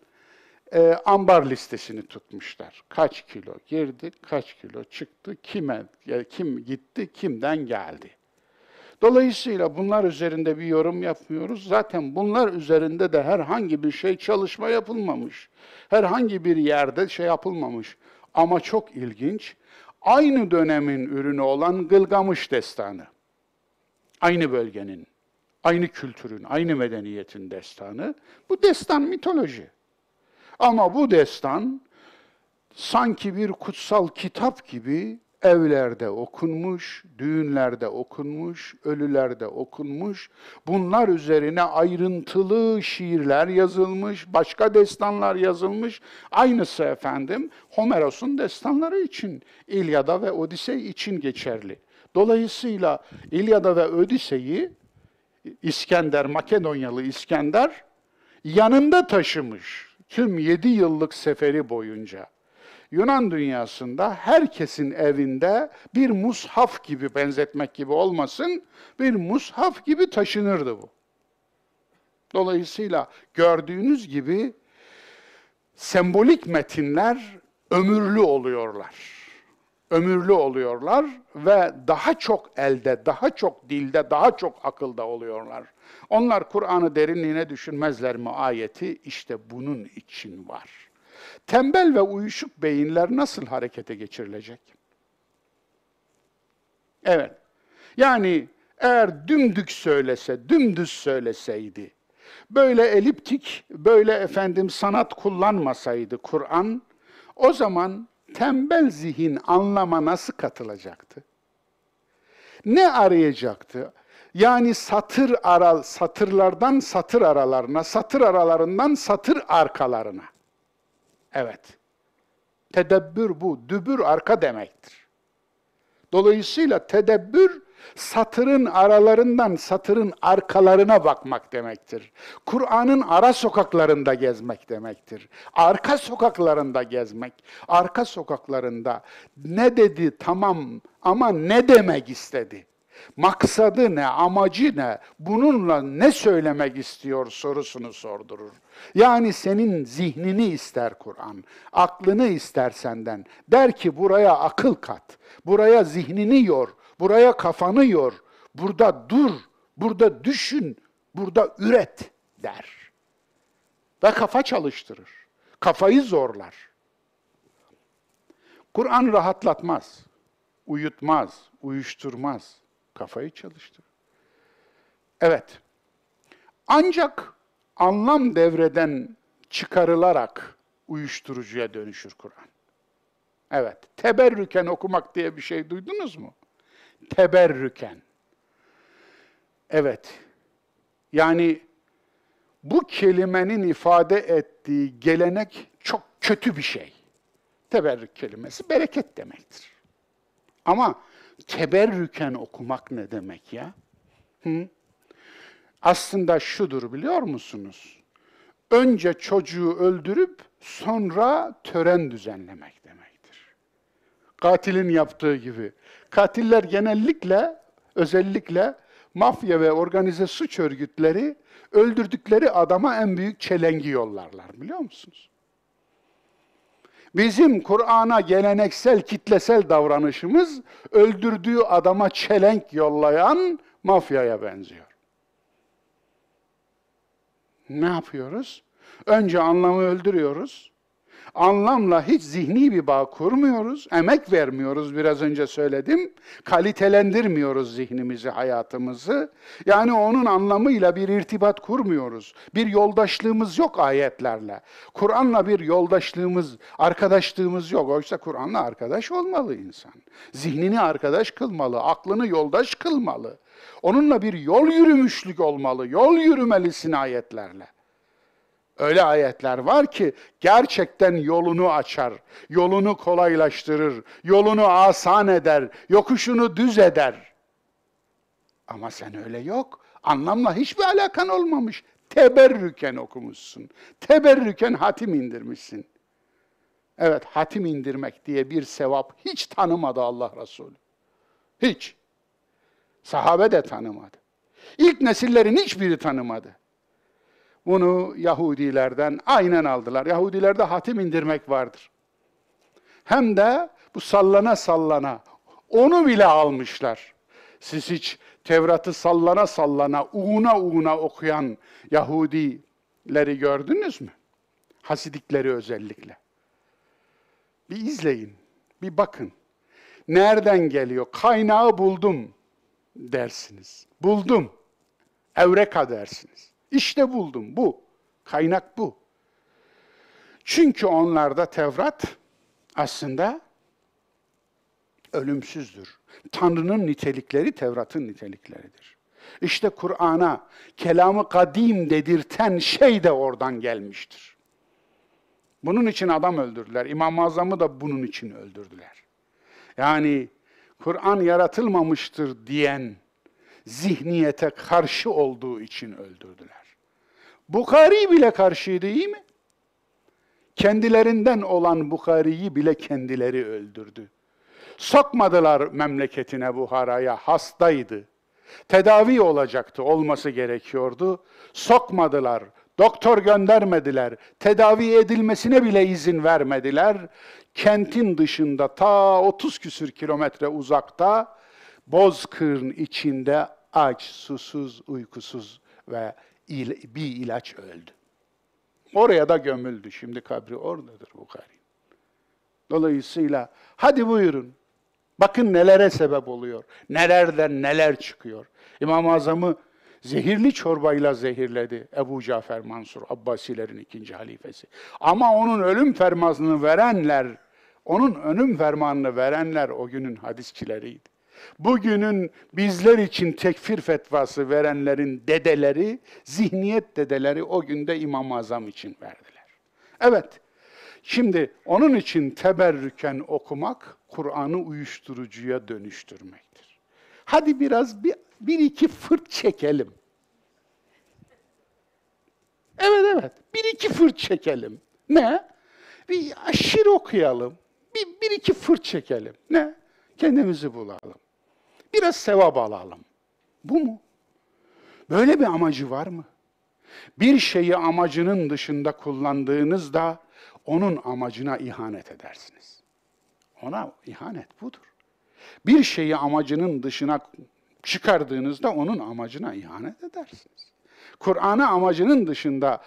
e, ambar listesini tutmuşlar. Kaç kilo girdi, kaç kilo çıktı, kime kim gitti, kimden geldi. Dolayısıyla bunlar üzerinde bir yorum yapmıyoruz. Zaten bunlar üzerinde de herhangi bir şey çalışma yapılmamış. Herhangi bir yerde şey yapılmamış. Ama çok ilginç, aynı dönemin ürünü olan Gılgamış destanı. Aynı bölgenin, aynı kültürün, aynı medeniyetin destanı. Bu destan mitoloji. Ama bu destan sanki bir kutsal kitap gibi evlerde okunmuş, düğünlerde okunmuş, ölülerde okunmuş. Bunlar üzerine ayrıntılı şiirler yazılmış, başka destanlar yazılmış. Aynısı efendim Homeros'un destanları için, İlyada ve Odisey için geçerli. Dolayısıyla İlyada ve Odise'yi İskender, Makedonyalı İskender yanında taşımış tüm yedi yıllık seferi boyunca. Yunan dünyasında herkesin evinde bir mushaf gibi benzetmek gibi olmasın, bir mushaf gibi taşınırdı bu. Dolayısıyla gördüğünüz gibi sembolik metinler ömürlü oluyorlar. Ömürlü oluyorlar ve daha çok elde, daha çok dilde, daha çok akılda oluyorlar. Onlar Kur'an'ı derinliğine düşünmezler mi ayeti işte bunun için var. Tembel ve uyuşuk beyinler nasıl harekete geçirilecek? Evet. Yani eğer dümdük söylese, dümdüz söyleseydi, böyle eliptik, böyle efendim sanat kullanmasaydı Kur'an, o zaman tembel zihin anlama nasıl katılacaktı? Ne arayacaktı? Yani satır aral, satırlardan satır aralarına, satır aralarından satır arkalarına. Evet. Tedebbür bu. Dübür arka demektir. Dolayısıyla tedebbür satırın aralarından satırın arkalarına bakmak demektir. Kur'an'ın ara sokaklarında gezmek demektir. Arka sokaklarında gezmek. Arka sokaklarında ne dedi tamam ama ne demek istedi? Maksadı ne, amacı ne, bununla ne söylemek istiyor sorusunu sordurur. Yani senin zihnini ister Kur'an, aklını ister senden. Der ki buraya akıl kat, buraya zihnini yor, buraya kafanı yor, burada dur, burada düşün, burada üret der. Ve kafa çalıştırır, kafayı zorlar. Kur'an rahatlatmaz, uyutmaz, uyuşturmaz Kafayı çalıştır. Evet. Ancak anlam devreden çıkarılarak uyuşturucuya dönüşür Kur'an. Evet. Teberrüken okumak diye bir şey duydunuz mu? Teberrüken. Evet. Yani bu kelimenin ifade ettiği gelenek çok kötü bir şey. Teberrük kelimesi bereket demektir. Ama teberrüken okumak ne demek ya? Hı? Aslında şudur biliyor musunuz? Önce çocuğu öldürüp sonra tören düzenlemek demektir. Katilin yaptığı gibi. Katiller genellikle, özellikle mafya ve organize suç örgütleri öldürdükleri adama en büyük çelengi yollarlar biliyor musunuz? Bizim Kur'an'a geleneksel, kitlesel davranışımız öldürdüğü adama çelenk yollayan mafyaya benziyor. Ne yapıyoruz? Önce anlamı öldürüyoruz anlamla hiç zihni bir bağ kurmuyoruz, emek vermiyoruz biraz önce söyledim, kalitelendirmiyoruz zihnimizi, hayatımızı. Yani onun anlamıyla bir irtibat kurmuyoruz. Bir yoldaşlığımız yok ayetlerle. Kur'an'la bir yoldaşlığımız, arkadaşlığımız yok. Oysa Kur'an'la arkadaş olmalı insan. Zihnini arkadaş kılmalı, aklını yoldaş kılmalı. Onunla bir yol yürümüşlük olmalı, yol yürümelisin ayetlerle. Öyle ayetler var ki gerçekten yolunu açar, yolunu kolaylaştırır, yolunu asan eder, yokuşunu düz eder. Ama sen öyle yok. Anlamla hiçbir alakan olmamış. Teberrüken okumuşsun. Teberrüken hatim indirmişsin. Evet, hatim indirmek diye bir sevap hiç tanımadı Allah Resulü. Hiç. Sahabe de tanımadı. İlk nesillerin hiçbiri tanımadı. Bunu Yahudilerden aynen aldılar. Yahudilerde hatim indirmek vardır. Hem de bu sallana sallana onu bile almışlar. Siz hiç Tevrat'ı sallana sallana, uğuna uğuna okuyan Yahudileri gördünüz mü? Hasidikleri özellikle. Bir izleyin, bir bakın. Nereden geliyor? Kaynağı buldum dersiniz. Buldum. Evreka dersiniz. İşte buldum bu. Kaynak bu. Çünkü onlarda Tevrat aslında ölümsüzdür. Tanrı'nın nitelikleri Tevrat'ın nitelikleridir. İşte Kur'an'a kelamı kadim dedirten şey de oradan gelmiştir. Bunun için adam öldürdüler. İmam-ı Azam'ı da bunun için öldürdüler. Yani Kur'an yaratılmamıştır diyen zihniyete karşı olduğu için öldürdüler. Bukhari bile karşıydı iyi mi? Kendilerinden olan Bukhari'yi bile kendileri öldürdü. Sokmadılar memleketine Buhara'ya, hastaydı. Tedavi olacaktı, olması gerekiyordu. Sokmadılar, doktor göndermediler, tedavi edilmesine bile izin vermediler. Kentin dışında ta 30 küsür kilometre uzakta Bozkır'ın içinde aç, susuz, uykusuz ve bir ilaç öldü. Oraya da gömüldü. Şimdi kabri oradadır Bukhari. Dolayısıyla hadi buyurun. Bakın nelere sebep oluyor. Nelerden neler çıkıyor. İmam-ı Azam'ı zehirli çorbayla zehirledi Ebu Cafer Mansur, Abbasilerin ikinci halifesi. Ama onun ölüm fermanını verenler, onun ölüm fermanını verenler o günün hadisçileriydi. Bugünün bizler için tekfir fetvası verenlerin dedeleri, zihniyet dedeleri o günde İmam-ı Azam için verdiler. Evet, şimdi onun için teberrüken okumak, Kur'an'ı uyuşturucuya dönüştürmektir. Hadi biraz bir, bir iki fırt çekelim. Evet evet, bir iki fırt çekelim. Ne? Bir aşırı okuyalım. Bir, bir iki fırt çekelim. Ne? Kendimizi bulalım. Biraz sevap alalım. Bu mu? Böyle bir amacı var mı? Bir şeyi amacının dışında kullandığınızda onun amacına ihanet edersiniz. Ona ihanet budur. Bir şeyi amacının dışına çıkardığınızda onun amacına ihanet edersiniz. Kur'an'ı amacının dışında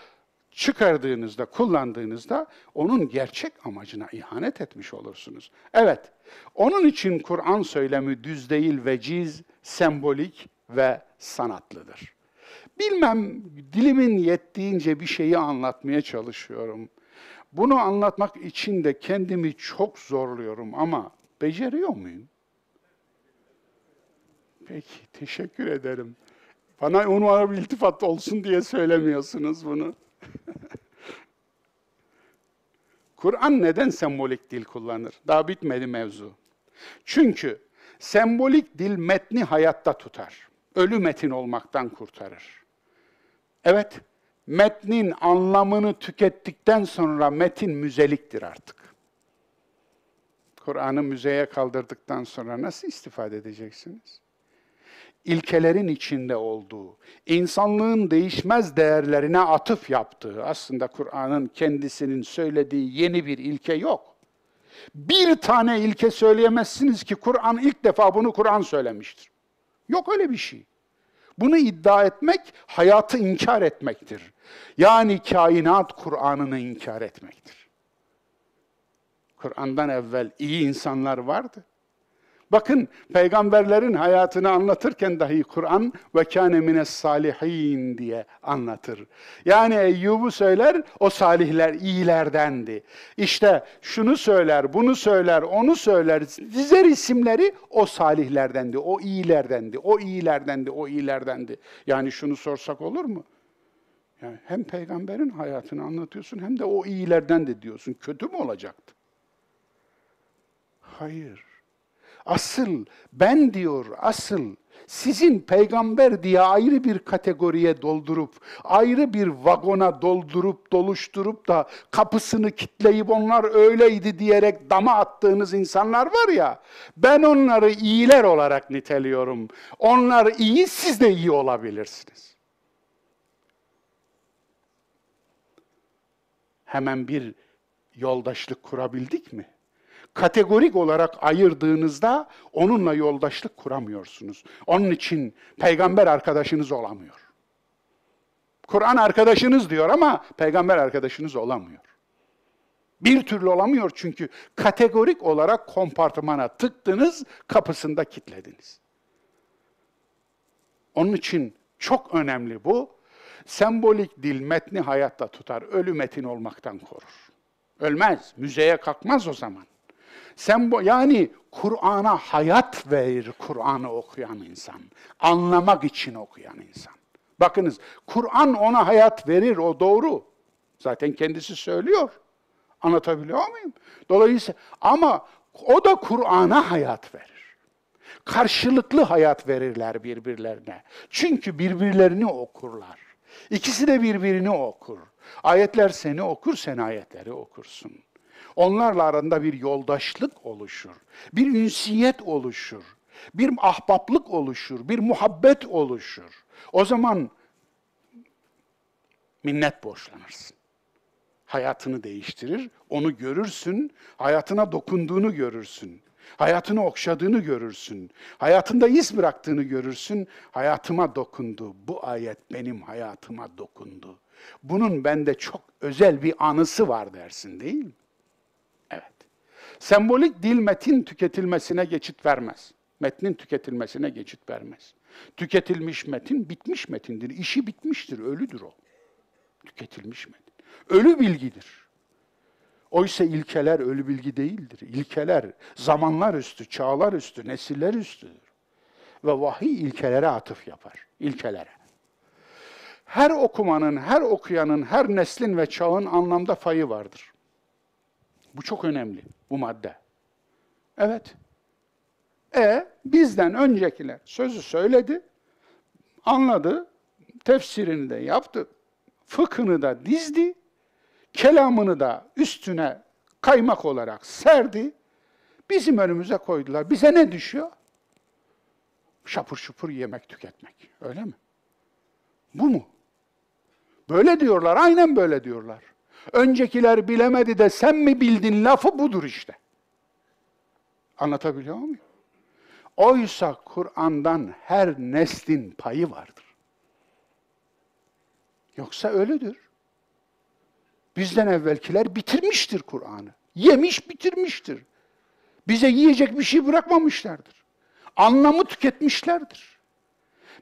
çıkardığınızda, kullandığınızda onun gerçek amacına ihanet etmiş olursunuz. Evet, onun için Kur'an söylemi düz değil, veciz, sembolik ve sanatlıdır. Bilmem dilimin yettiğince bir şeyi anlatmaya çalışıyorum. Bunu anlatmak için de kendimi çok zorluyorum ama beceriyor muyum? Peki, teşekkür ederim. Bana onu iltifat olsun diye söylemiyorsunuz bunu. Kur'an neden sembolik dil kullanır? Daha bitmedi mevzu. Çünkü sembolik dil metni hayatta tutar. Ölü metin olmaktan kurtarır. Evet, metnin anlamını tükettikten sonra metin müzeliktir artık. Kur'an'ı müzeye kaldırdıktan sonra nasıl istifade edeceksiniz? İlkelerin içinde olduğu, insanlığın değişmez değerlerine atıf yaptığı, aslında Kur'an'ın kendisinin söylediği yeni bir ilke yok. Bir tane ilke söyleyemezsiniz ki Kur'an ilk defa bunu Kur'an söylemiştir. Yok öyle bir şey. Bunu iddia etmek hayatı inkar etmektir. Yani kainat Kur'an'ını inkar etmektir. Kur'an'dan evvel iyi insanlar vardı. Bakın peygamberlerin hayatını anlatırken dahi Kur'an ve kâne mines salihin diye anlatır. Yani Eyyub'u söyler, o salihler iyilerdendi. İşte şunu söyler, bunu söyler, onu söyler, dizer isimleri o salihlerdendi, o iyilerdendi, o iyilerdendi, o iyilerdendi. Yani şunu sorsak olur mu? Yani hem peygamberin hayatını anlatıyorsun hem de o iyilerden de diyorsun. Kötü mü olacaktı? Hayır. Asıl ben diyor, asıl sizin peygamber diye ayrı bir kategoriye doldurup, ayrı bir vagona doldurup, doluşturup da kapısını kitleyip onlar öyleydi diyerek dama attığınız insanlar var ya, ben onları iyiler olarak niteliyorum. Onlar iyi, siz de iyi olabilirsiniz. Hemen bir yoldaşlık kurabildik mi? Kategorik olarak ayırdığınızda onunla yoldaşlık kuramıyorsunuz. Onun için peygamber arkadaşınız olamıyor. Kur'an arkadaşınız diyor ama peygamber arkadaşınız olamıyor. Bir türlü olamıyor çünkü kategorik olarak kompartmana tıktınız, kapısında kilitlediniz. Onun için çok önemli bu. Sembolik dil metni hayatta tutar, ölü metin olmaktan korur. Ölmez, müzeye kalkmaz o zaman. Sen bu, yani Kur'an'a hayat verir Kur'an'ı okuyan insan. Anlamak için okuyan insan. Bakınız Kur'an ona hayat verir o doğru. Zaten kendisi söylüyor. Anlatabiliyor muyum? Dolayısıyla ama o da Kur'an'a hayat verir. Karşılıklı hayat verirler birbirlerine. Çünkü birbirlerini okurlar. İkisi de birbirini okur. Ayetler seni okur, sen ayetleri okursun. Onlarla aranda bir yoldaşlık oluşur. Bir ünsiyet oluşur. Bir ahbaplık oluşur. Bir muhabbet oluşur. O zaman minnet borçlanırsın. Hayatını değiştirir, onu görürsün, hayatına dokunduğunu görürsün. Hayatını okşadığını görürsün. Hayatında iz bıraktığını görürsün. Hayatıma dokundu. Bu ayet benim hayatıma dokundu. Bunun bende çok özel bir anısı var dersin değil mi? Sembolik dil metin tüketilmesine geçit vermez. Metnin tüketilmesine geçit vermez. Tüketilmiş metin bitmiş metindir. İşi bitmiştir, ölüdür o. Tüketilmiş metin. Ölü bilgidir. Oysa ilkeler ölü bilgi değildir. İlkeler zamanlar üstü, çağlar üstü, nesiller üstüdür. Ve vahiy ilkelere atıf yapar. İlkelere. Her okumanın, her okuyanın, her neslin ve çağın anlamda fayı vardır. Bu çok önemli, bu madde. Evet. E bizden öncekiler sözü söyledi, anladı, tefsirini de yaptı, fıkhını da dizdi, kelamını da üstüne kaymak olarak serdi, bizim önümüze koydular. Bize ne düşüyor? Şapur şupur yemek tüketmek. Öyle mi? Bu mu? Böyle diyorlar, aynen böyle diyorlar. Öncekiler bilemedi de sen mi bildin lafı budur işte. Anlatabiliyor muyum? Oysa Kur'an'dan her neslin payı vardır. Yoksa ölüdür. Bizden evvelkiler bitirmiştir Kur'an'ı. Yemiş bitirmiştir. Bize yiyecek bir şey bırakmamışlardır. Anlamı tüketmişlerdir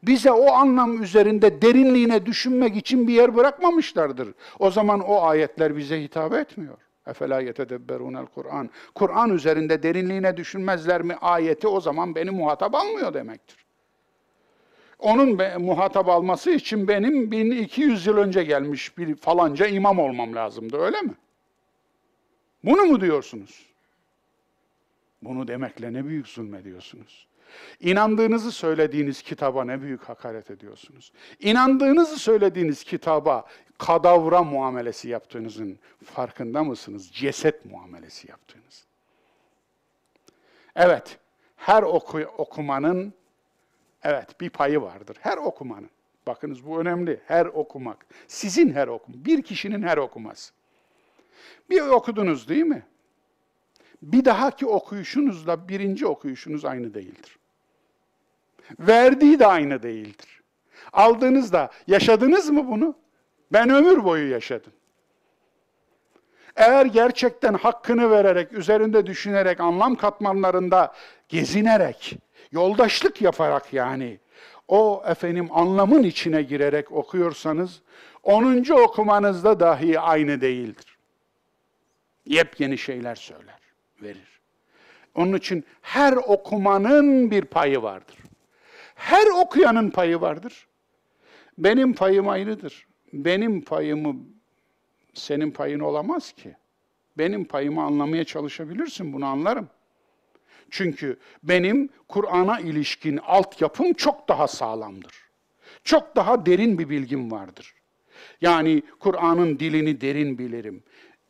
bize o anlam üzerinde derinliğine düşünmek için bir yer bırakmamışlardır. O zaman o ayetler bize hitap etmiyor. Efela yetedebberunel Kur'an. Kur'an üzerinde derinliğine düşünmezler mi ayeti o zaman beni muhatap almıyor demektir. Onun muhatap alması için benim 1200 yıl önce gelmiş bir falanca imam olmam lazımdı öyle mi? Bunu mu diyorsunuz? Bunu demekle ne büyük zulmediyorsunuz. İnandığınızı söylediğiniz kitaba ne büyük hakaret ediyorsunuz. İnandığınızı söylediğiniz kitaba kadavra muamelesi yaptığınızın farkında mısınız? Ceset muamelesi yaptığınız. Evet, her oku, okumanın evet bir payı vardır. Her okumanın. Bakınız bu önemli. Her okumak. Sizin her okum. Bir kişinin her okuması. Bir okudunuz değil mi? Bir dahaki okuyuşunuzla birinci okuyuşunuz aynı değildir. Verdiği de aynı değildir. Aldığınızda yaşadınız mı bunu? Ben ömür boyu yaşadım. Eğer gerçekten hakkını vererek, üzerinde düşünerek, anlam katmanlarında gezinerek, yoldaşlık yaparak yani, o efendim anlamın içine girerek okuyorsanız, 10. okumanızda dahi aynı değildir. Yepyeni şeyler söyler, verir. Onun için her okumanın bir payı vardır. Her okuyanın payı vardır. Benim payım ayrıdır. benim payımı senin payın olamaz ki. Benim payımı anlamaya çalışabilirsin, bunu anlarım. Çünkü benim Kur'an'a ilişkin altyapım çok daha sağlamdır. Çok daha derin bir bilgim vardır. Yani Kur'an'ın dilini derin bilirim.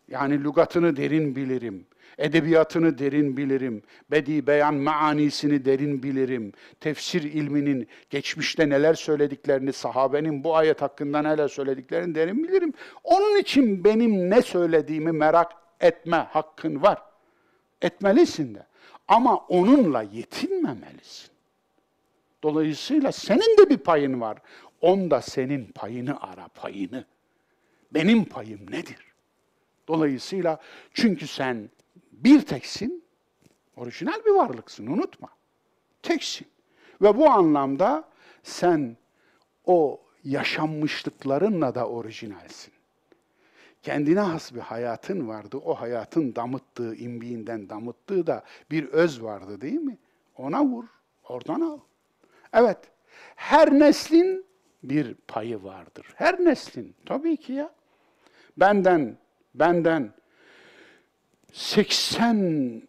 Yani lügatını derin bilirim. Edebiyatını derin bilirim. Bedi beyan maanisini derin bilirim. Tefsir ilminin geçmişte neler söylediklerini, sahabenin bu ayet hakkında neler söylediklerini derin bilirim. Onun için benim ne söylediğimi merak etme hakkın var. Etmelisin de. Ama onunla yetinmemelisin. Dolayısıyla senin de bir payın var. Onda senin payını ara, payını. Benim payım nedir? Dolayısıyla çünkü sen bir teksin, orijinal bir varlıksın, unutma. Teksin. Ve bu anlamda sen o yaşanmışlıklarınla da orijinalsin. Kendine has bir hayatın vardı. O hayatın damıttığı, imbiğinden damıttığı da bir öz vardı değil mi? Ona vur, oradan al. Evet, her neslin bir payı vardır. Her neslin, tabii ki ya. Benden, benden 80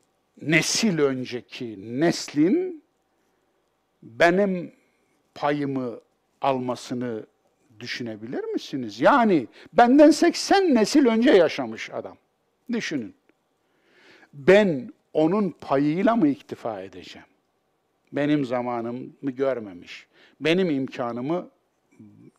nesil önceki neslin benim payımı almasını düşünebilir misiniz? Yani benden 80 nesil önce yaşamış adam. Düşünün. Ben onun payıyla mı iktifa edeceğim? Benim zamanımı görmemiş. Benim imkanımı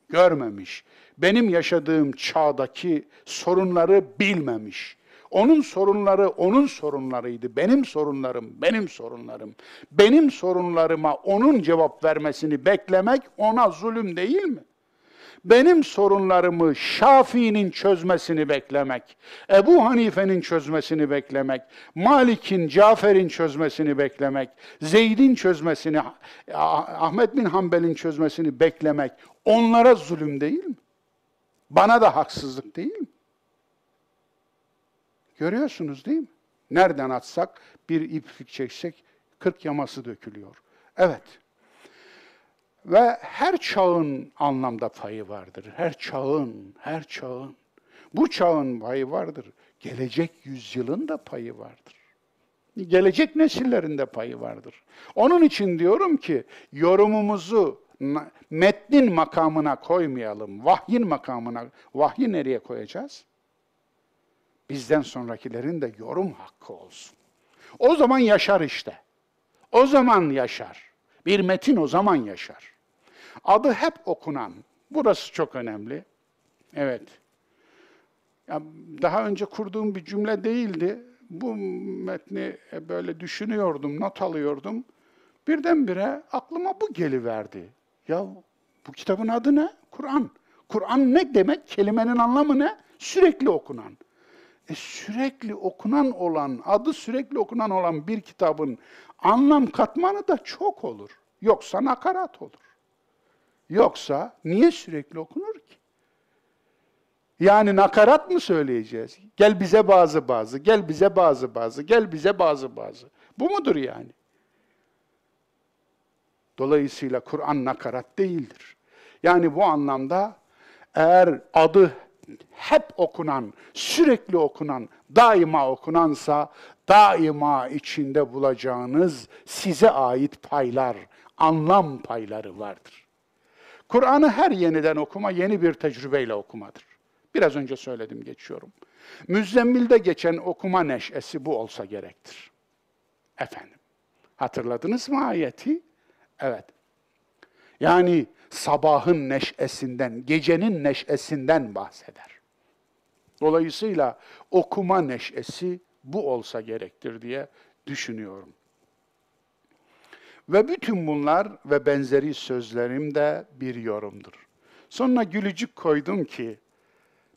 görmemiş. Benim yaşadığım çağdaki sorunları bilmemiş. Onun sorunları onun sorunlarıydı. Benim sorunlarım benim sorunlarım. Benim sorunlarıma onun cevap vermesini beklemek ona zulüm değil mi? benim sorunlarımı Şafii'nin çözmesini beklemek, Ebu Hanife'nin çözmesini beklemek, Malik'in, Cafer'in çözmesini beklemek, Zeyd'in çözmesini, Ahmet bin Hanbel'in çözmesini beklemek onlara zulüm değil mi? Bana da haksızlık değil mi? Görüyorsunuz değil mi? Nereden atsak bir iplik çeksek kırk yaması dökülüyor. Evet. Ve her çağın anlamda payı vardır. Her çağın, her çağın. Bu çağın payı vardır. Gelecek yüzyılın da payı vardır. Gelecek nesillerin de payı vardır. Onun için diyorum ki yorumumuzu metnin makamına koymayalım. Vahyin makamına, vahyi nereye koyacağız? Bizden sonrakilerin de yorum hakkı olsun. O zaman yaşar işte. O zaman yaşar. Bir metin o zaman yaşar. Adı hep okunan. Burası çok önemli. Evet. Ya daha önce kurduğum bir cümle değildi. Bu metni böyle düşünüyordum, not alıyordum. Birdenbire aklıma bu geliverdi. Ya bu kitabın adı ne? Kur'an. Kur'an ne demek? Kelimenin anlamı ne? Sürekli okunan. E sürekli okunan olan, adı sürekli okunan olan bir kitabın anlam katmanı da çok olur. Yoksa nakarat olur. Yoksa niye sürekli okunur ki? Yani nakarat mı söyleyeceğiz? Gel bize bazı bazı, gel bize bazı bazı, gel bize bazı bazı. Bu mudur yani? Dolayısıyla Kur'an nakarat değildir. Yani bu anlamda eğer adı hep okunan, sürekli okunan, daima okunansa daima içinde bulacağınız size ait paylar, anlam payları vardır. Kur'an'ı her yeniden okuma yeni bir tecrübeyle okumadır. Biraz önce söyledim, geçiyorum. Müzzemmil'de geçen okuma neşesi bu olsa gerektir. Efendim, hatırladınız mı ayeti? Evet. Yani sabahın neşesinden, gecenin neşesinden bahseder. Dolayısıyla okuma neşesi bu olsa gerektir diye düşünüyorum. Ve bütün bunlar ve benzeri sözlerim de bir yorumdur. Sonra gülücük koydum ki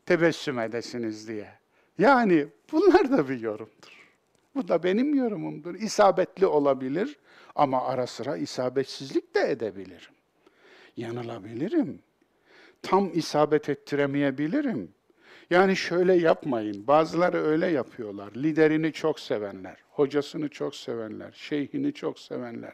tebessüm edesiniz diye. Yani bunlar da bir yorumdur. Bu da benim yorumumdur. İsabetli olabilir ama ara sıra isabetsizlik de edebilirim. Yanılabilirim. Tam isabet ettiremeyebilirim. Yani şöyle yapmayın. Bazıları öyle yapıyorlar. Liderini çok sevenler, hocasını çok sevenler, şeyhini çok sevenler,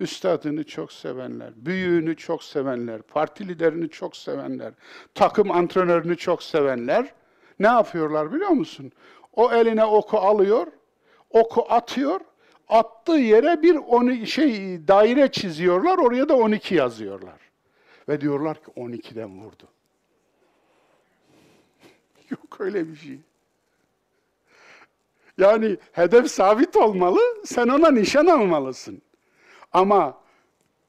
üstadını çok sevenler, büyüğünü çok sevenler, parti liderini çok sevenler, takım antrenörünü çok sevenler ne yapıyorlar biliyor musun? O eline oku alıyor, oku atıyor, attığı yere bir onu şey daire çiziyorlar, oraya da 12 yazıyorlar. Ve diyorlar ki 12'den vurdu. Yok öyle bir şey. Yani hedef sabit olmalı, sen ona nişan almalısın. Ama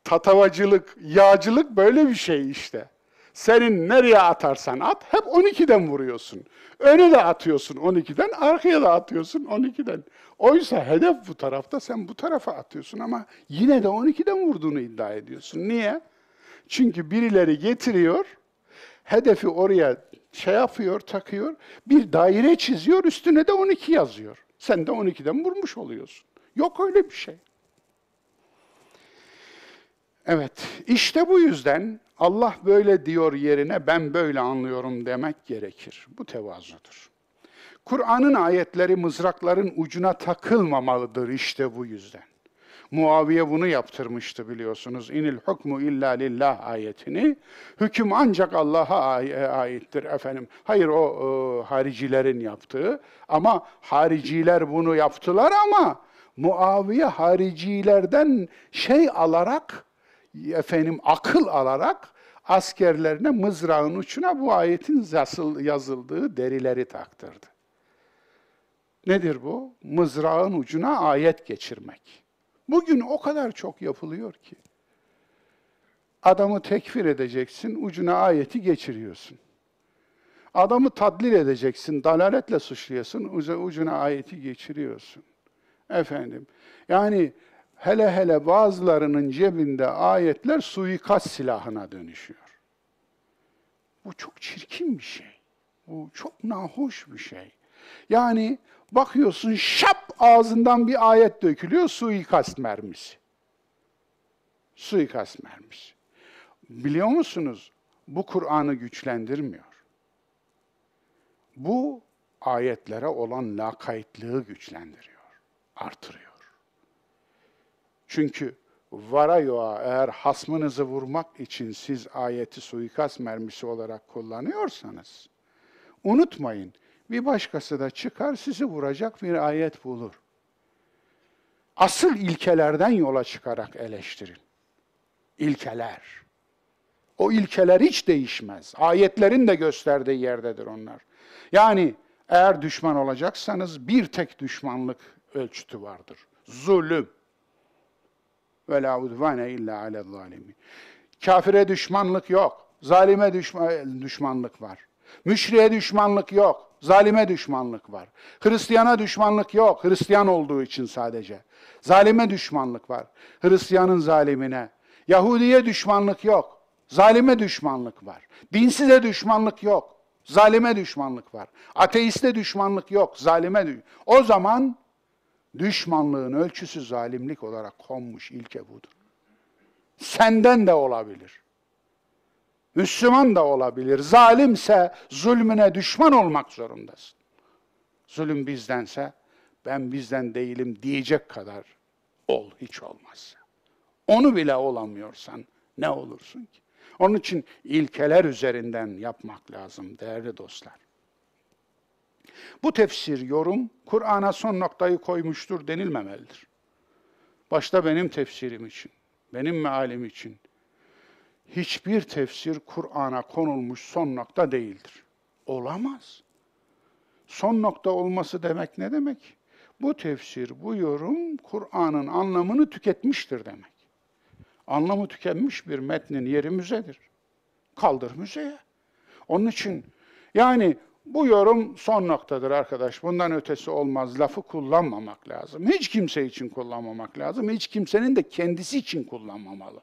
tatavacılık, yağcılık böyle bir şey işte. Senin nereye atarsan at, hep 12'den vuruyorsun. Öne de atıyorsun 12'den, arkaya da atıyorsun 12'den. Oysa hedef bu tarafta, sen bu tarafa atıyorsun ama yine de 12'den vurduğunu iddia ediyorsun. Niye? Çünkü birileri getiriyor, hedefi oraya şey yapıyor, takıyor, bir daire çiziyor, üstüne de 12 yazıyor. Sen de 12'den vurmuş oluyorsun. Yok öyle bir şey. Evet, işte bu yüzden Allah böyle diyor yerine ben böyle anlıyorum demek gerekir. Bu tevazudur. Kur'an'ın ayetleri mızrakların ucuna takılmamalıdır işte bu yüzden. Muaviye bunu yaptırmıştı biliyorsunuz. İnil hukmu illa lillah ayetini. Hüküm ancak Allah'a aittir efendim. Hayır o e, haricilerin yaptığı ama hariciler bunu yaptılar ama Muaviye haricilerden şey alarak efendim akıl alarak askerlerine mızrağın uçuna bu ayetin yazıldığı derileri taktırdı. Nedir bu? Mızrağın ucuna ayet geçirmek. Bugün o kadar çok yapılıyor ki. Adamı tekfir edeceksin, ucuna ayeti geçiriyorsun. Adamı tadlil edeceksin, dalaletle suçluyorsun, ucuna ayeti geçiriyorsun. Efendim, yani hele hele bazılarının cebinde ayetler suikast silahına dönüşüyor. Bu çok çirkin bir şey. Bu çok nahoş bir şey. Yani bakıyorsun şap ağzından bir ayet dökülüyor, suikast mermisi. Suikast mermisi. Biliyor musunuz? Bu Kur'an'ı güçlendirmiyor. Bu ayetlere olan lakaytlığı güçlendiriyor, artırıyor. Çünkü varayoa eğer hasmınızı vurmak için siz ayeti suikast mermisi olarak kullanıyorsanız, unutmayın, bir başkası da çıkar sizi vuracak bir ayet bulur. Asıl ilkelerden yola çıkarak eleştirin. İlkeler. O ilkeler hiç değişmez. Ayetlerin de gösterdiği yerdedir onlar. Yani eğer düşman olacaksanız bir tek düşmanlık ölçütü vardır. Zulüm. Ve la udvane illa alel zalimin. Kafire düşmanlık yok. Zalime düşmanlık var. Müşriye düşmanlık yok. Zalime düşmanlık var. Hristiyana düşmanlık yok. Hristiyan olduğu için sadece. Zalime düşmanlık var. Hristiyanın zalimine. Yahudiye düşmanlık yok. Zalime düşmanlık var. Dinsize düşmanlık yok. Zalime düşmanlık var. Ateiste düşmanlık yok. Zalime düşmanlık. O zaman düşmanlığın ölçüsü zalimlik olarak konmuş ilke budur. Senden de olabilir. Müslüman da olabilir. Zalimse zulmüne düşman olmak zorundasın. Zulüm bizdense ben bizden değilim diyecek kadar ol hiç olmazsa. Onu bile olamıyorsan ne olursun ki? Onun için ilkeler üzerinden yapmak lazım değerli dostlar. Bu tefsir, yorum Kur'an'a son noktayı koymuştur denilmemelidir. Başta benim tefsirim için, benim mealim için, hiçbir tefsir Kur'an'a konulmuş son nokta değildir. Olamaz. Son nokta olması demek ne demek? Bu tefsir, bu yorum Kur'an'ın anlamını tüketmiştir demek. Anlamı tükenmiş bir metnin yeri müzedir. Kaldır müzeye. Onun için yani bu yorum son noktadır arkadaş. Bundan ötesi olmaz. Lafı kullanmamak lazım. Hiç kimse için kullanmamak lazım. Hiç kimsenin de kendisi için kullanmamalı.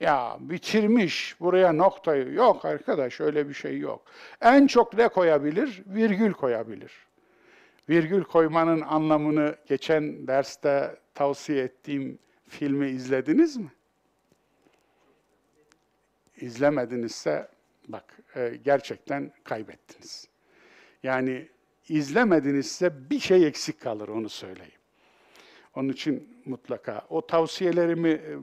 Ya bitirmiş, buraya noktayı. Yok arkadaş öyle bir şey yok. En çok ne koyabilir? Virgül koyabilir. Virgül koymanın anlamını geçen derste tavsiye ettiğim filmi izlediniz mi? İzlemedinizse bak e, gerçekten kaybettiniz. Yani izlemedinizse bir şey eksik kalır onu söyleyeyim. Onun için mutlaka o tavsiyelerimi e,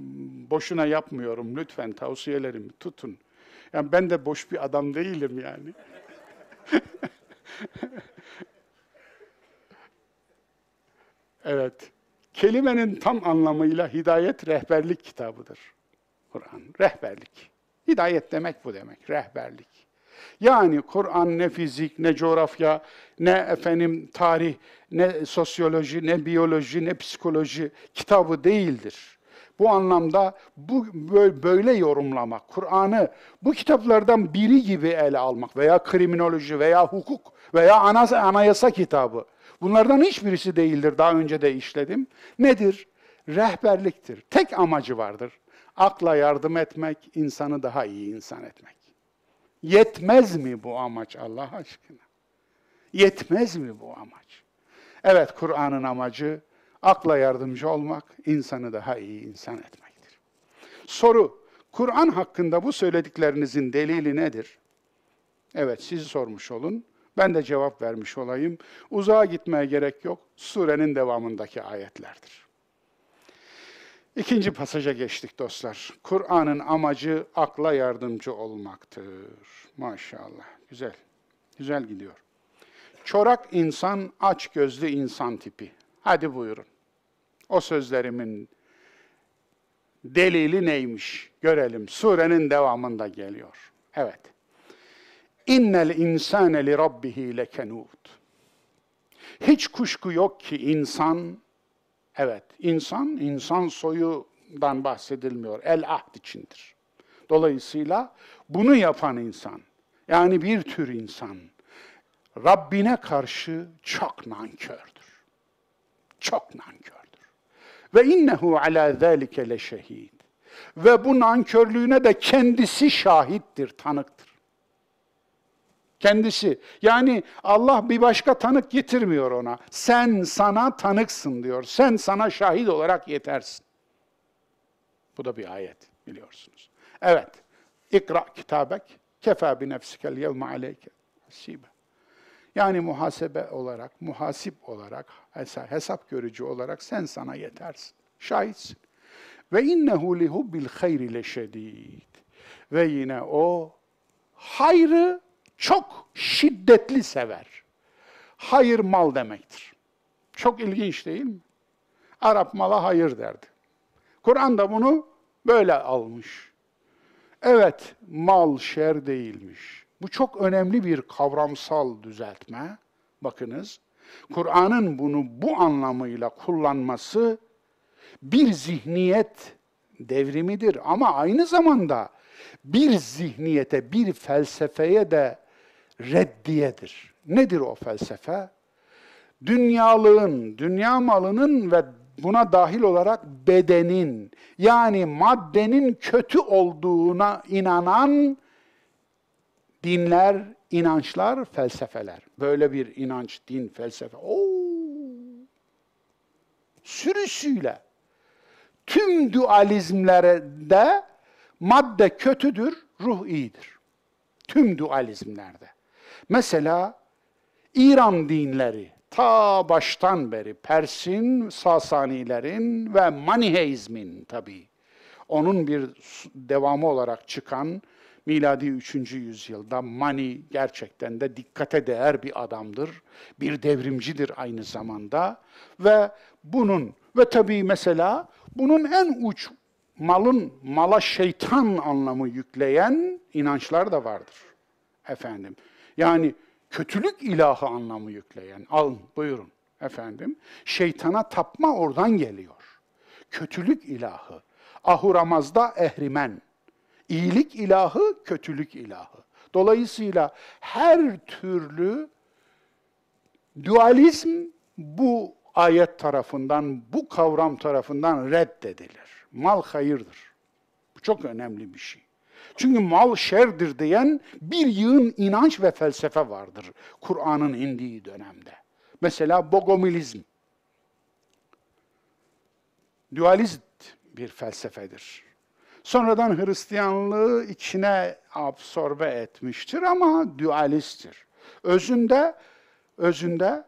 boşuna yapmıyorum. Lütfen tavsiyelerimi tutun. Yani ben de boş bir adam değilim yani. evet. Kelimenin tam anlamıyla hidayet rehberlik kitabıdır. Kur'an rehberlik. Hidayet demek bu demek, rehberlik. Yani Kur'an ne fizik, ne coğrafya, ne efendim tarih, ne sosyoloji, ne biyoloji, ne psikoloji kitabı değildir. Bu anlamda bu böyle yorumlamak, Kur'an'ı bu kitaplardan biri gibi ele almak veya kriminoloji veya hukuk veya anayasa kitabı. Bunlardan hiçbirisi değildir. Daha önce de işledim. Nedir? Rehberliktir. Tek amacı vardır. Akla yardım etmek, insanı daha iyi insan etmek. Yetmez mi bu amaç Allah aşkına? Yetmez mi bu amaç? Evet, Kur'an'ın amacı akla yardımcı olmak, insanı daha iyi insan etmektir. Soru, Kur'an hakkında bu söylediklerinizin delili nedir? Evet, sizi sormuş olun. Ben de cevap vermiş olayım. Uzağa gitmeye gerek yok. Surenin devamındaki ayetlerdir. İkinci pasaja geçtik dostlar. Kur'an'ın amacı akla yardımcı olmaktır. Maşallah. Güzel. Güzel gidiyor. Çorak insan, aç gözlü insan tipi. Hadi buyurun. O sözlerimin delili neymiş? Görelim. Surenin devamında geliyor. Evet. İnnel insane li rabbihi lekenut. Hiç kuşku yok ki insan Evet, insan, insan soyundan bahsedilmiyor. El ahd içindir. Dolayısıyla bunu yapan insan, yani bir tür insan, Rabbine karşı çok nankördür. Çok nankördür. Ve innehu ala zalike leşehid. Ve bu nankörlüğüne de kendisi şahittir, tanıktır. Kendisi. Yani Allah bir başka tanık getirmiyor ona. Sen sana tanıksın diyor. Sen sana şahit olarak yetersin. Bu da bir ayet biliyorsunuz. Evet. İkra kitabek kefa bi nefsikel yevme aleyke hasibe. Yani muhasebe olarak, muhasip olarak, hesap görücü olarak sen sana yetersin. Şahitsin. Ve innehu li hubbil hayri leşedid. Ve yine o hayrı çok şiddetli sever. Hayır mal demektir. Çok ilginç değil mi? Arap mala hayır derdi. Kur'an da bunu böyle almış. Evet, mal şer değilmiş. Bu çok önemli bir kavramsal düzeltme. Bakınız, Kur'an'ın bunu bu anlamıyla kullanması bir zihniyet devrimidir ama aynı zamanda bir zihniyete, bir felsefeye de reddiyedir. Nedir o felsefe? Dünyalığın, dünya malının ve buna dahil olarak bedenin, yani maddenin kötü olduğuna inanan dinler, inançlar, felsefeler. Böyle bir inanç, din, felsefe. Oo! Sürüsüyle tüm dualizmlerde madde kötüdür, ruh iyidir. Tüm dualizmlerde. Mesela İran dinleri ta baştan beri Pers'in, Sasanilerin ve Maniheizmin tabi onun bir devamı olarak çıkan miladi 3. yüzyılda Mani gerçekten de dikkate değer bir adamdır. Bir devrimcidir aynı zamanda ve bunun ve tabii mesela bunun en uç malın mala şeytan anlamı yükleyen inançlar da vardır. Efendim. Yani kötülük ilahı anlamı yükleyen, alın buyurun efendim. Şeytana tapma oradan geliyor. Kötülük ilahı. Ahuramazda ehrimen. İyilik ilahı, kötülük ilahı. Dolayısıyla her türlü dualizm bu ayet tarafından, bu kavram tarafından reddedilir. Mal hayırdır. Bu çok önemli bir şey. Çünkü mal şerdir diyen bir yığın inanç ve felsefe vardır Kur'an'ın indiği dönemde. Mesela bogomilizm. Dualist bir felsefedir. Sonradan Hristiyanlığı içine absorbe etmiştir ama dualisttir. Özünde, özünde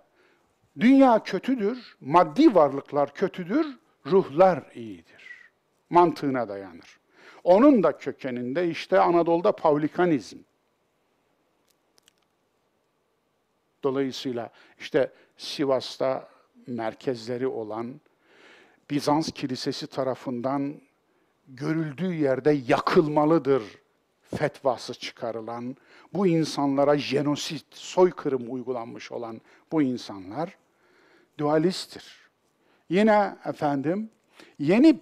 dünya kötüdür, maddi varlıklar kötüdür, ruhlar iyidir. Mantığına dayanır. Onun da kökeninde işte Anadolu'da Pavlikanizm. Dolayısıyla işte Sivas'ta merkezleri olan Bizans Kilisesi tarafından görüldüğü yerde yakılmalıdır fetvası çıkarılan, bu insanlara jenosit, soykırım uygulanmış olan bu insanlar dualisttir. Yine efendim yeni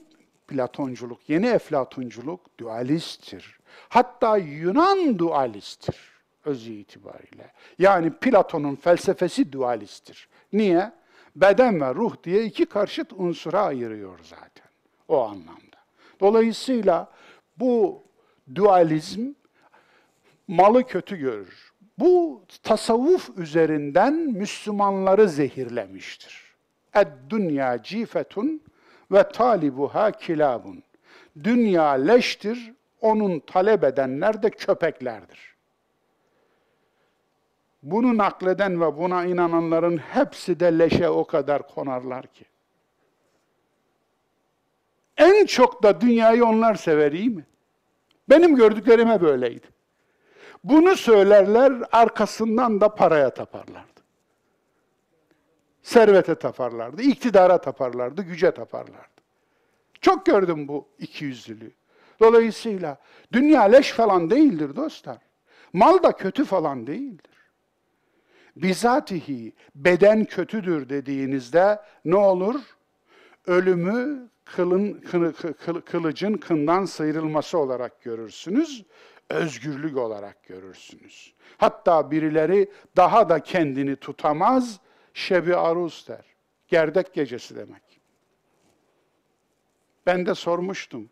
Platonculuk, yeni Eflatunculuk dualisttir. Hatta Yunan dualisttir özü itibariyle. Yani Platon'un felsefesi dualisttir. Niye? Beden ve ruh diye iki karşıt unsura ayırıyor zaten o anlamda. Dolayısıyla bu dualizm malı kötü görür. Bu tasavvuf üzerinden Müslümanları zehirlemiştir. Ed-dünya cifetun ve talibuha kilabun. Dünya leştir, onun talep edenler de köpeklerdir. Bunu nakleden ve buna inananların hepsi de leşe o kadar konarlar ki. En çok da dünyayı onlar sever iyi mi? Benim gördüklerim hep böyleydi. Bunu söylerler, arkasından da paraya taparlardı. Servete taparlardı, iktidara taparlardı, güce taparlardı. Çok gördüm bu ikiyüzlülüğü. Dolayısıyla dünya leş falan değildir dostlar. Mal da kötü falan değildir. Bizatihi beden kötüdür dediğinizde ne olur? Ölümü kılın, kılıcın kından sıyrılması olarak görürsünüz. Özgürlük olarak görürsünüz. Hatta birileri daha da kendini tutamaz, şebi aruz der. Gerdek gecesi demek. Ben de sormuştum.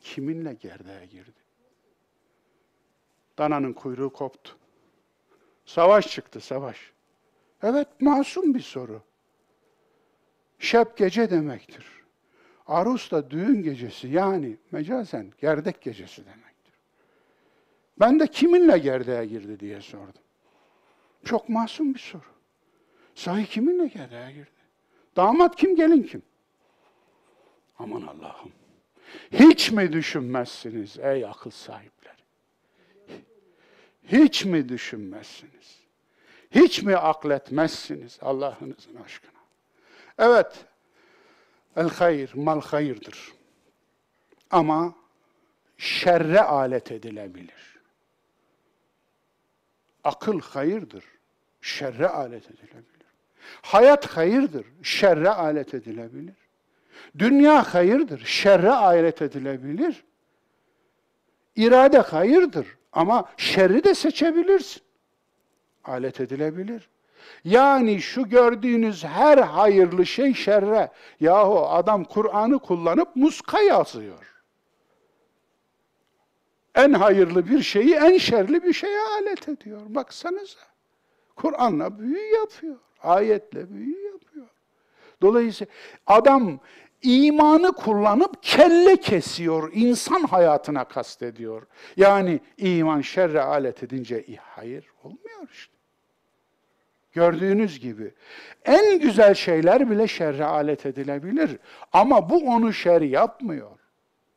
Kiminle gerdeğe girdi? Dananın kuyruğu koptu. Savaş çıktı, savaş. Evet, masum bir soru. Şep gece demektir. Arus da düğün gecesi yani mecazen gerdek gecesi demektir. Ben de kiminle gerdeğe girdi diye sordum. Çok masum bir soru. Sahi kiminle gerdeğe girdi? Damat kim, gelin kim? Aman Allah'ım. Hiç mi düşünmezsiniz ey akıl sahipleri? Hiç mi düşünmezsiniz? Hiç mi akletmezsiniz Allah'ınızın aşkına? Evet, El hayır, mal hayırdır. Ama şerre alet edilebilir. Akıl hayırdır, şerre alet edilebilir. Hayat hayırdır, şerre alet edilebilir. Dünya hayırdır, şerre alet edilebilir. İrade hayırdır ama şerri de seçebilirsin. Alet edilebilir. Yani şu gördüğünüz her hayırlı şey şerre. Yahu adam Kur'an'ı kullanıp muska yazıyor. En hayırlı bir şeyi en şerli bir şeye alet ediyor. Baksanıza. Kur'an'la büyü yapıyor. Ayetle büyü yapıyor. Dolayısıyla adam imanı kullanıp kelle kesiyor, insan hayatına kastediyor. Yani iman şerre alet edince hayır olmuyor işte. Gördüğünüz gibi en güzel şeyler bile şerre alet edilebilir. Ama bu onu şer yapmıyor.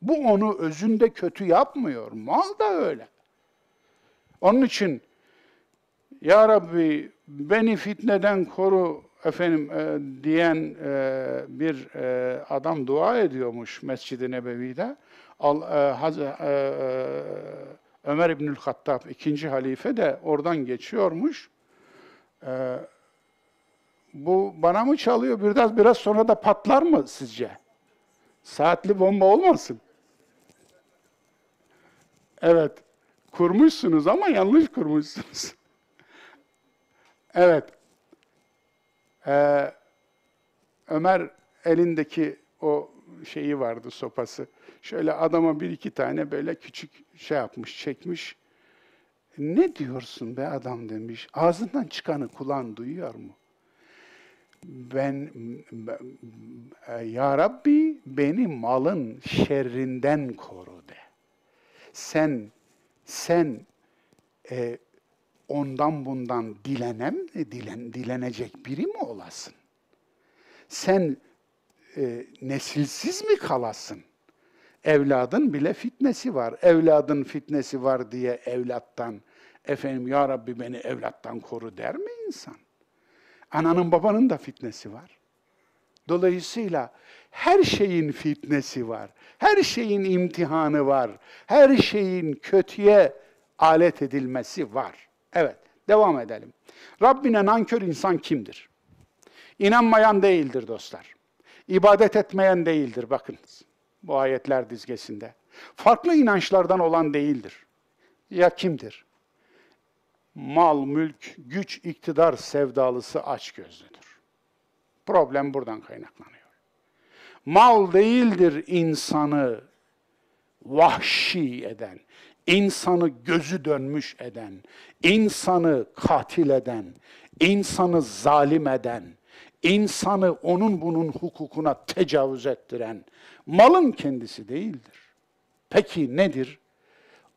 Bu onu özünde kötü yapmıyor. Mal da öyle. Onun için Ya Rabbi beni fitneden koru efendim e, diyen e, bir e, adam dua ediyormuş Mescid-i Nebevi'de. Al, e, Haz, e, e, Ömer İbnül Hattab ikinci halife de oradan geçiyormuş. Ee, bu bana mı çalıyor? Biraz biraz sonra da patlar mı sizce? Saatli bomba olmasın. Evet. Kurmuşsunuz ama yanlış kurmuşsunuz. Evet. Ee, Ömer elindeki o şeyi vardı sopası. Şöyle adama bir iki tane böyle küçük şey yapmış, çekmiş. Ne diyorsun be adam demiş. Ağzından çıkanı kulağın duyuyor mu? Ben, ya Rabbi beni malın şerrinden koru de. Sen, sen e, ondan bundan dilenem, dilen, dilenecek biri mi olasın? Sen e, nesilsiz mi kalasın? Evladın bile fitnesi var. Evladın fitnesi var diye evlattan, efendim ya Rabbi beni evlattan koru der mi insan? Ananın babanın da fitnesi var. Dolayısıyla her şeyin fitnesi var. Her şeyin imtihanı var. Her şeyin kötüye alet edilmesi var. Evet, devam edelim. Rabbine nankör insan kimdir? İnanmayan değildir dostlar. İbadet etmeyen değildir bakınız. Bu ayetler dizgesinde. Farklı inançlardan olan değildir. Ya kimdir? Mal, mülk, güç, iktidar sevdalısı aç gözlüdür. Problem buradan kaynaklanıyor. Mal değildir insanı vahşi eden, insanı gözü dönmüş eden, insanı katil eden, insanı zalim eden, insanı onun bunun hukukuna tecavüz ettiren malın kendisi değildir. Peki nedir?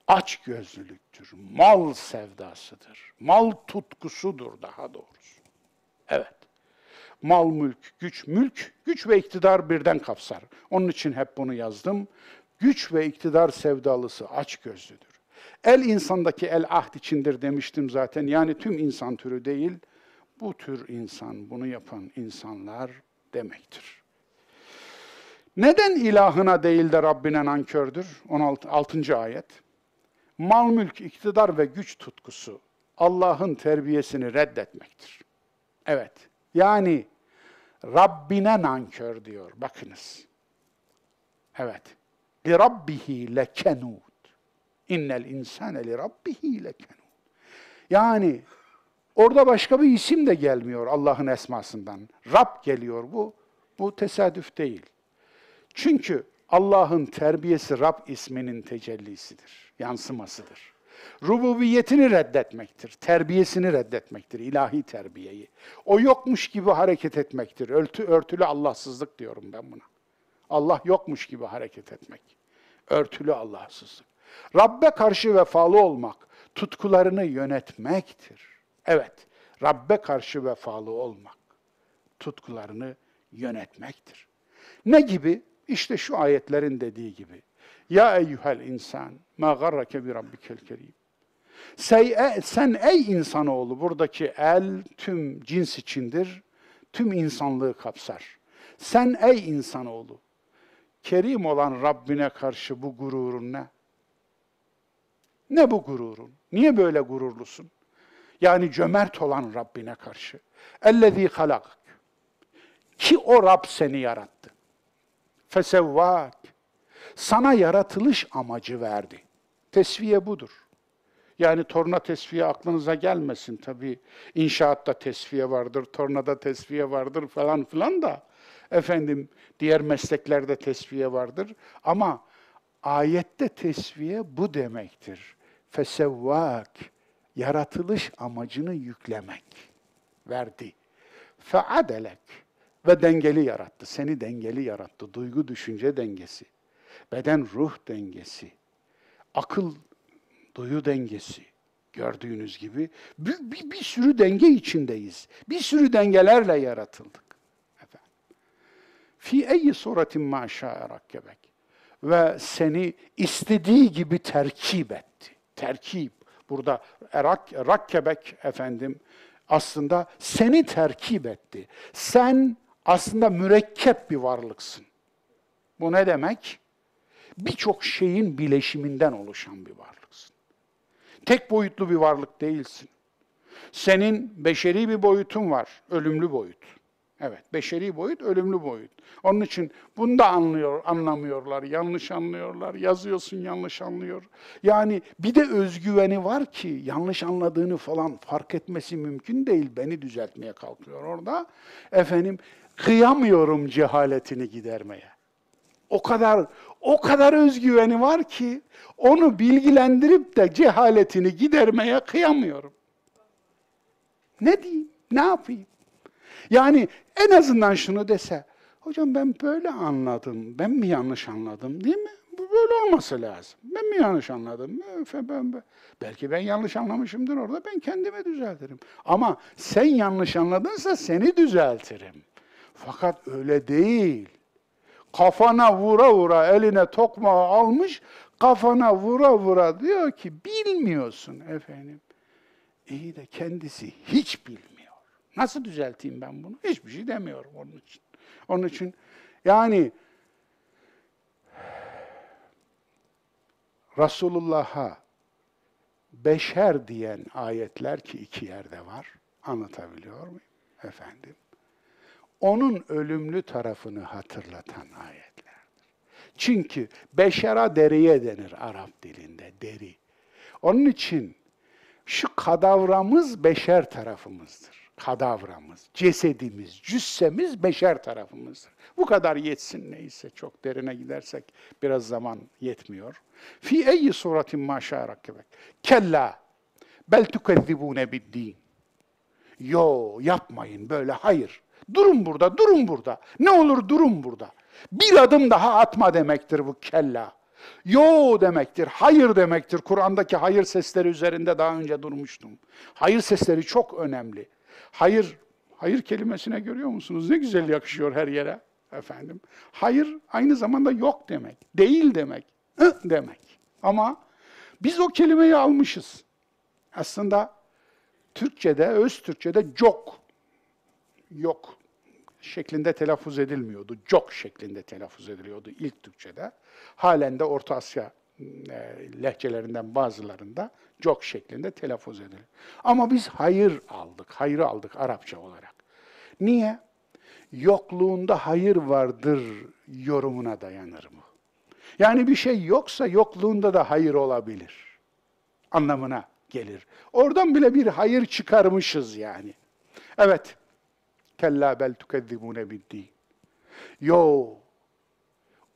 Aç gözlülüktür, mal sevdasıdır, mal tutkusudur daha doğrusu. Evet. Mal, mülk, güç, mülk, güç ve iktidar birden kapsar. Onun için hep bunu yazdım. Güç ve iktidar sevdalısı aç gözlüdür. El insandaki el ahd içindir demiştim zaten. Yani tüm insan türü değil, bu tür insan, bunu yapan insanlar demektir. Neden ilahına değil de Rabbine nankördür? 16. 6. ayet. Mal, mülk, iktidar ve güç tutkusu Allah'ın terbiyesini reddetmektir. Evet, yani Rabbine nankör diyor. Bakınız. Evet. Lekenud. İnnel insane li rabbihi lekenud. Yani orada başka bir isim de gelmiyor Allah'ın esmasından. Rab geliyor bu. Bu tesadüf değil. Çünkü Allah'ın terbiyesi Rab isminin tecellisidir, yansımasıdır. Rububiyetini reddetmektir, terbiyesini reddetmektir, ilahi terbiyeyi. O yokmuş gibi hareket etmektir. Örtü, örtülü Allahsızlık diyorum ben buna. Allah yokmuş gibi hareket etmek. Örtülü Allahsızlık. Rabbe karşı vefalı olmak, tutkularını yönetmektir. Evet, Rabbe karşı vefalı olmak, tutkularını yönetmektir. Ne gibi? İşte şu ayetlerin dediği gibi. Ya eyyuhel insan, ma garrake bi rabbikel kerim. E, sen ey insanoğlu, buradaki el tüm cins içindir, tüm insanlığı kapsar. Sen ey insanoğlu, kerim olan Rabbine karşı bu gururun ne? Ne bu gururun? Niye böyle gururlusun? Yani cömert olan Rabbine karşı. Ellezî halak. Ki o Rab seni yarattı. Fesevvâk. Sana yaratılış amacı verdi. Tesviye budur. Yani torna tesviye aklınıza gelmesin tabii. İnşaatta tesviye vardır, tornada tesviye vardır falan filan da. Efendim diğer mesleklerde tesviye vardır. Ama ayette tesviye bu demektir. Fesevvak. Yaratılış amacını yüklemek. Verdi. Feadelek. Ve dengeli yarattı. Seni dengeli yarattı. Duygu düşünce dengesi. Beden ruh dengesi. Akıl duyu dengesi. Gördüğünüz gibi bir, bir, bir sürü denge içindeyiz. Bir sürü dengelerle yaratıldık. Fi eyyi suratin ma rakkebek. Ve seni istediği gibi terkip etti. Terkip. Burada rak, rakkebek efendim aslında seni terkip etti. Sen aslında mürekkep bir varlıksın. Bu ne demek? Birçok şeyin bileşiminden oluşan bir varlıksın. Tek boyutlu bir varlık değilsin. Senin beşeri bir boyutun var, ölümlü boyut. Evet, beşeri boyut, ölümlü boyut. Onun için bunu da anlıyor, anlamıyorlar, yanlış anlıyorlar. Yazıyorsun yanlış anlıyor. Yani bir de özgüveni var ki yanlış anladığını falan fark etmesi mümkün değil. Beni düzeltmeye kalkıyor orada. Efendim, kıyamıyorum cehaletini gidermeye. O kadar o kadar özgüveni var ki onu bilgilendirip de cehaletini gidermeye kıyamıyorum. Ne diyeyim? Ne yapayım? Yani en azından şunu dese, hocam ben böyle anladım, ben mi yanlış anladım değil mi? Bu böyle olması lazım. Ben mi yanlış anladım? Ben- Belki ben yanlış anlamışımdır orada. Ben kendimi düzeltirim. Ama sen yanlış anladınsa seni düzeltirim. Fakat öyle değil. Kafana vura vura eline tokmağı almış, kafana vura vura diyor ki bilmiyorsun efendim. İyi de kendisi hiç bilmiyor. Nasıl düzelteyim ben bunu? Hiçbir şey demiyorum onun için. Onun için yani Resulullah'a beşer diyen ayetler ki iki yerde var. Anlatabiliyor muyum efendim? Onun ölümlü tarafını hatırlatan ayetlerdir. Çünkü beşera deriye denir Arap dilinde, deri. Onun için şu kadavramız beşer tarafımızdır. Kadavramız, cesedimiz, cüssemiz beşer tarafımızdır. Bu kadar yetsin neyse çok derine gidersek biraz zaman yetmiyor. Fi eyyi suratin maşa rakkibek. Kella bel tukezzibune biddin. Yo yapmayın böyle hayır. Durun burada, durun burada. Ne olur durun burada. Bir adım daha atma demektir bu kella. Yo demektir, hayır demektir. Kur'an'daki hayır sesleri üzerinde daha önce durmuştum. Hayır sesleri çok önemli. Hayır, hayır kelimesine görüyor musunuz? Ne güzel yakışıyor her yere efendim. Hayır aynı zamanda yok demek, değil demek, ı demek. Ama biz o kelimeyi almışız. Aslında Türkçe'de, öz Türkçe'de çok, yok şeklinde telaffuz edilmiyordu. Çok şeklinde telaffuz ediliyordu ilk Türkçe'de. Halen de Orta Asya lehçelerinden bazılarında çok şeklinde telaffuz edilir. Ama biz hayır aldık, hayrı aldık Arapça olarak. Niye? Yokluğunda hayır vardır yorumuna dayanır mı? Yani bir şey yoksa yokluğunda da hayır olabilir anlamına gelir. Oradan bile bir hayır çıkarmışız yani. Evet. Kella bel tukezzibune biddin. Yo.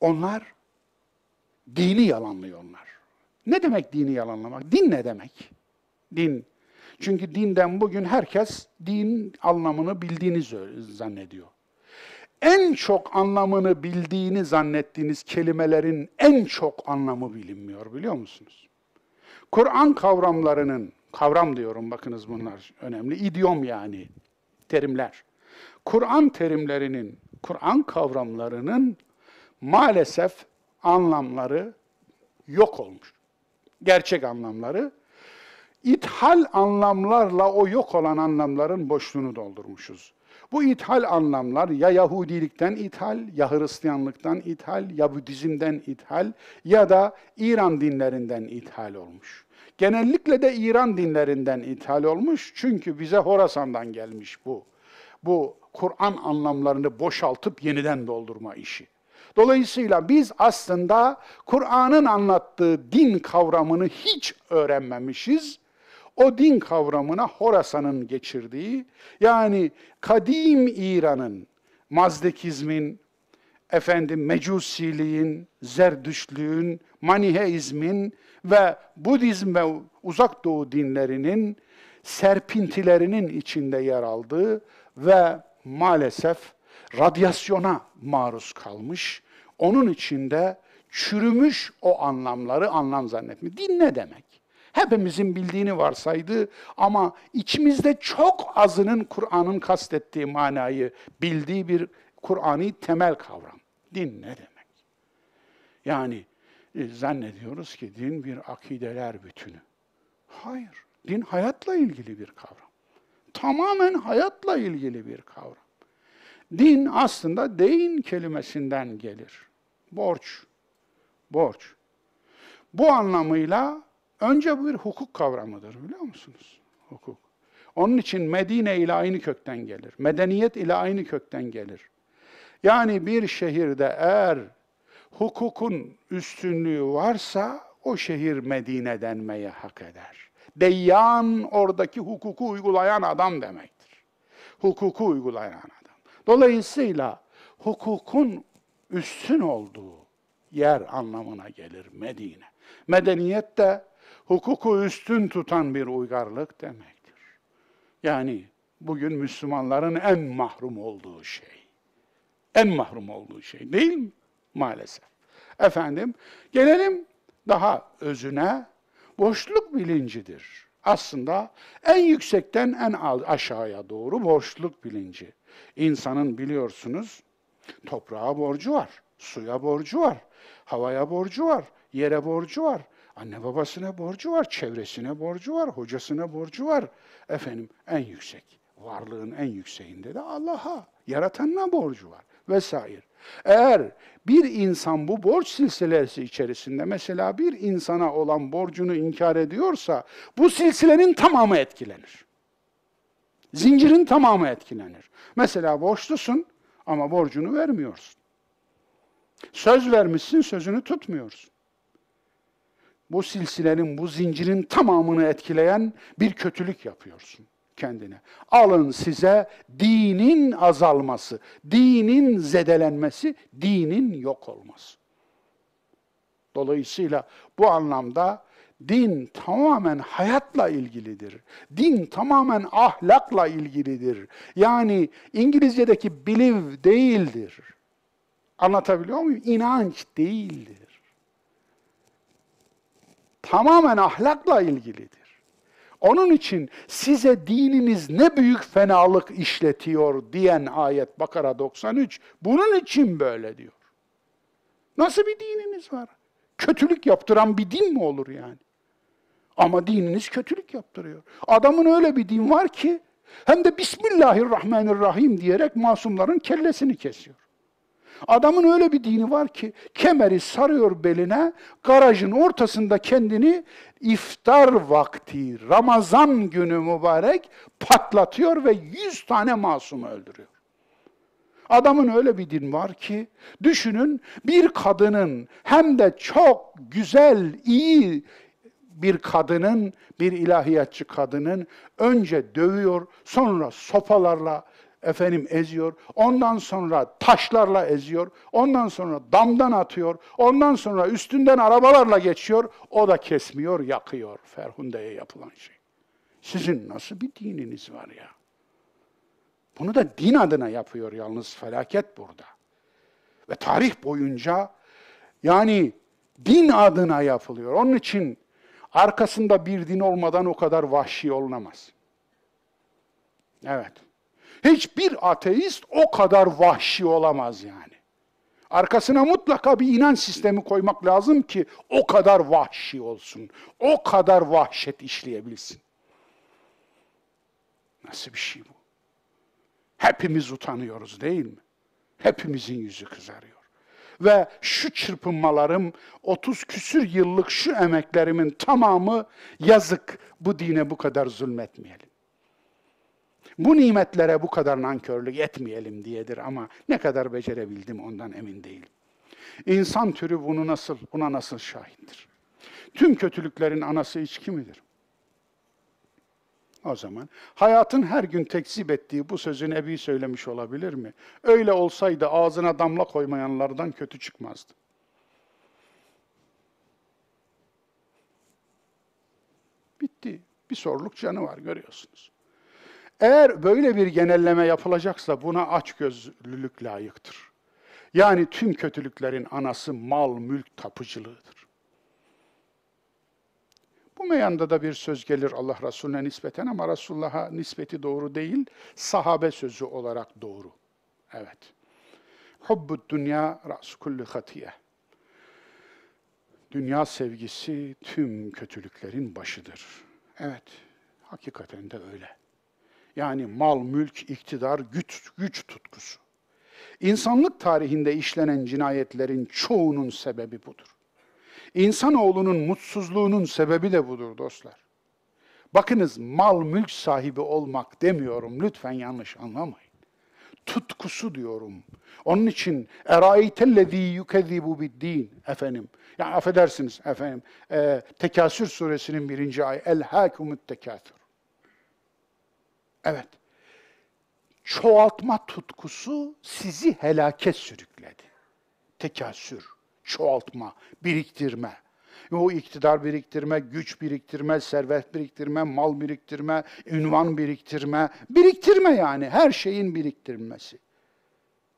Onlar dini yalanlıyorlar. Ne demek dini yalanlamak? Din ne demek? Din. Çünkü dinden bugün herkes din anlamını bildiğini zannediyor. En çok anlamını bildiğini zannettiğiniz kelimelerin en çok anlamı bilinmiyor biliyor musunuz? Kur'an kavramlarının, kavram diyorum bakınız bunlar önemli, idiom yani terimler. Kur'an terimlerinin, Kur'an kavramlarının maalesef anlamları yok olmuş. Gerçek anlamları. İthal anlamlarla o yok olan anlamların boşluğunu doldurmuşuz. Bu ithal anlamlar ya Yahudilikten ithal, ya Hristiyanlıktan ithal, ya Budizm'den ithal ya da İran dinlerinden ithal olmuş. Genellikle de İran dinlerinden ithal olmuş çünkü bize Horasan'dan gelmiş bu. Bu Kur'an anlamlarını boşaltıp yeniden doldurma işi. Dolayısıyla biz aslında Kur'an'ın anlattığı din kavramını hiç öğrenmemişiz. O din kavramına Horasan'ın geçirdiği, yani kadim İran'ın, Mazdekizmin, efendim Mecusiliğin, Zerdüştlüğün, Maniheizmin ve Budizm ve Uzak Doğu dinlerinin serpintilerinin içinde yer aldığı ve maalesef radyasyona maruz kalmış, onun içinde çürümüş o anlamları anlam zannetmiş. Din ne demek? Hepimizin bildiğini varsaydı ama içimizde çok azının Kur'an'ın kastettiği manayı bildiği bir Kur'an'ı temel kavram. Din ne demek? Yani e, zannediyoruz ki din bir akideler bütünü. Hayır, din hayatla ilgili bir kavram. Tamamen hayatla ilgili bir kavram. Din aslında deyin kelimesinden gelir. Borç. Borç. Bu anlamıyla önce bir hukuk kavramıdır biliyor musunuz? Hukuk. Onun için Medine ile aynı kökten gelir. Medeniyet ile aynı kökten gelir. Yani bir şehirde eğer hukukun üstünlüğü varsa o şehir Medine denmeye hak eder. Deyyan oradaki hukuku uygulayan adam demektir. Hukuku uygulayan adam. Dolayısıyla hukukun üstün olduğu yer anlamına gelir Medine. Medeniyet de hukuku üstün tutan bir uygarlık demektir. Yani bugün Müslümanların en mahrum olduğu şey. En mahrum olduğu şey değil mi? Maalesef. Efendim, gelelim daha özüne. Boşluk bilincidir. Aslında en yüksekten en aşağıya doğru boşluk bilinci. İnsanın biliyorsunuz toprağa borcu var, suya borcu var, havaya borcu var, yere borcu var, anne babasına borcu var, çevresine borcu var, hocasına borcu var. Efendim en yüksek, varlığın en yükseğinde de Allah'a, yaratanına borcu var vesaire. Eğer bir insan bu borç silsilesi içerisinde mesela bir insana olan borcunu inkar ediyorsa bu silsilenin tamamı etkilenir. Zincirin tamamı etkilenir. Mesela borçlusun ama borcunu vermiyorsun. Söz vermişsin, sözünü tutmuyorsun. Bu silsilenin, bu zincirin tamamını etkileyen bir kötülük yapıyorsun kendine. Alın size dinin azalması, dinin zedelenmesi, dinin yok olması. Dolayısıyla bu anlamda din tamamen hayatla ilgilidir. Din tamamen ahlakla ilgilidir. Yani İngilizce'deki believe değildir. Anlatabiliyor muyum? İnanç değildir. Tamamen ahlakla ilgilidir. Onun için size dininiz ne büyük fenalık işletiyor diyen ayet Bakara 93 bunun için böyle diyor. Nasıl bir dininiz var? Kötülük yaptıran bir din mi olur yani? Ama dininiz kötülük yaptırıyor. Adamın öyle bir din var ki hem de Bismillahirrahmanirrahim diyerek masumların kellesini kesiyor. Adamın öyle bir dini var ki kemeri sarıyor beline, garajın ortasında kendini iftar vakti, Ramazan günü mübarek patlatıyor ve yüz tane masumu öldürüyor. Adamın öyle bir din var ki, düşünün bir kadının hem de çok güzel, iyi bir kadının, bir ilahiyatçı kadının önce dövüyor, sonra sopalarla efendim eziyor, ondan sonra taşlarla eziyor, ondan sonra damdan atıyor, ondan sonra üstünden arabalarla geçiyor, o da kesmiyor, yakıyor Ferhunde'ye yapılan şey. Sizin nasıl bir dininiz var ya? Bunu da din adına yapıyor yalnız felaket burada. Ve tarih boyunca yani din adına yapılıyor. Onun için arkasında bir din olmadan o kadar vahşi olunamaz. Evet. Hiçbir ateist o kadar vahşi olamaz yani. Arkasına mutlaka bir inanç sistemi koymak lazım ki o kadar vahşi olsun. O kadar vahşet işleyebilsin. Nasıl bir şey bu? Hepimiz utanıyoruz değil mi? Hepimizin yüzü kızarıyor. Ve şu çırpınmalarım, 30 küsür yıllık şu emeklerimin tamamı yazık bu dine bu kadar zulmetmeyelim. Bu nimetlere bu kadar nankörlük etmeyelim diyedir ama ne kadar becerebildim ondan emin değilim. İnsan türü bunu nasıl, buna nasıl şahittir? Tüm kötülüklerin anası içki midir? O zaman hayatın her gün tekzip ettiği bu sözü Nebi söylemiş olabilir mi? Öyle olsaydı ağzına damla koymayanlardan kötü çıkmazdı. Bitti. Bir soruluk canı var görüyorsunuz. Eğer böyle bir genelleme yapılacaksa buna açgözlülük layıktır. Yani tüm kötülüklerin anası mal, mülk tapıcılığıdır. Bu meyanda da bir söz gelir Allah Resulüne nispeten ama Resulullah'a nispeti doğru değil, sahabe sözü olarak doğru. Evet. Hubbud dünya rasu kulli hatiye. Dünya sevgisi tüm kötülüklerin başıdır. Evet, hakikaten de öyle. Yani mal, mülk, iktidar, güç, güç tutkusu. İnsanlık tarihinde işlenen cinayetlerin çoğunun sebebi budur. İnsanoğlunun mutsuzluğunun sebebi de budur dostlar. Bakınız mal mülk sahibi olmak demiyorum. Lütfen yanlış anlamayın. Tutkusu diyorum. Onun için eraitellezî yukezzibu bid-din efendim. Yani affedersiniz efendim. E, Tekasür suresinin birinci ayı. El hâkumut tekâthür. Evet. Çoğaltma tutkusu sizi helake sürükledi. Tekasür, çoğaltma, biriktirme. O iktidar biriktirme, güç biriktirme, servet biriktirme, mal biriktirme, ünvan biriktirme. Biriktirme yani her şeyin biriktirilmesi.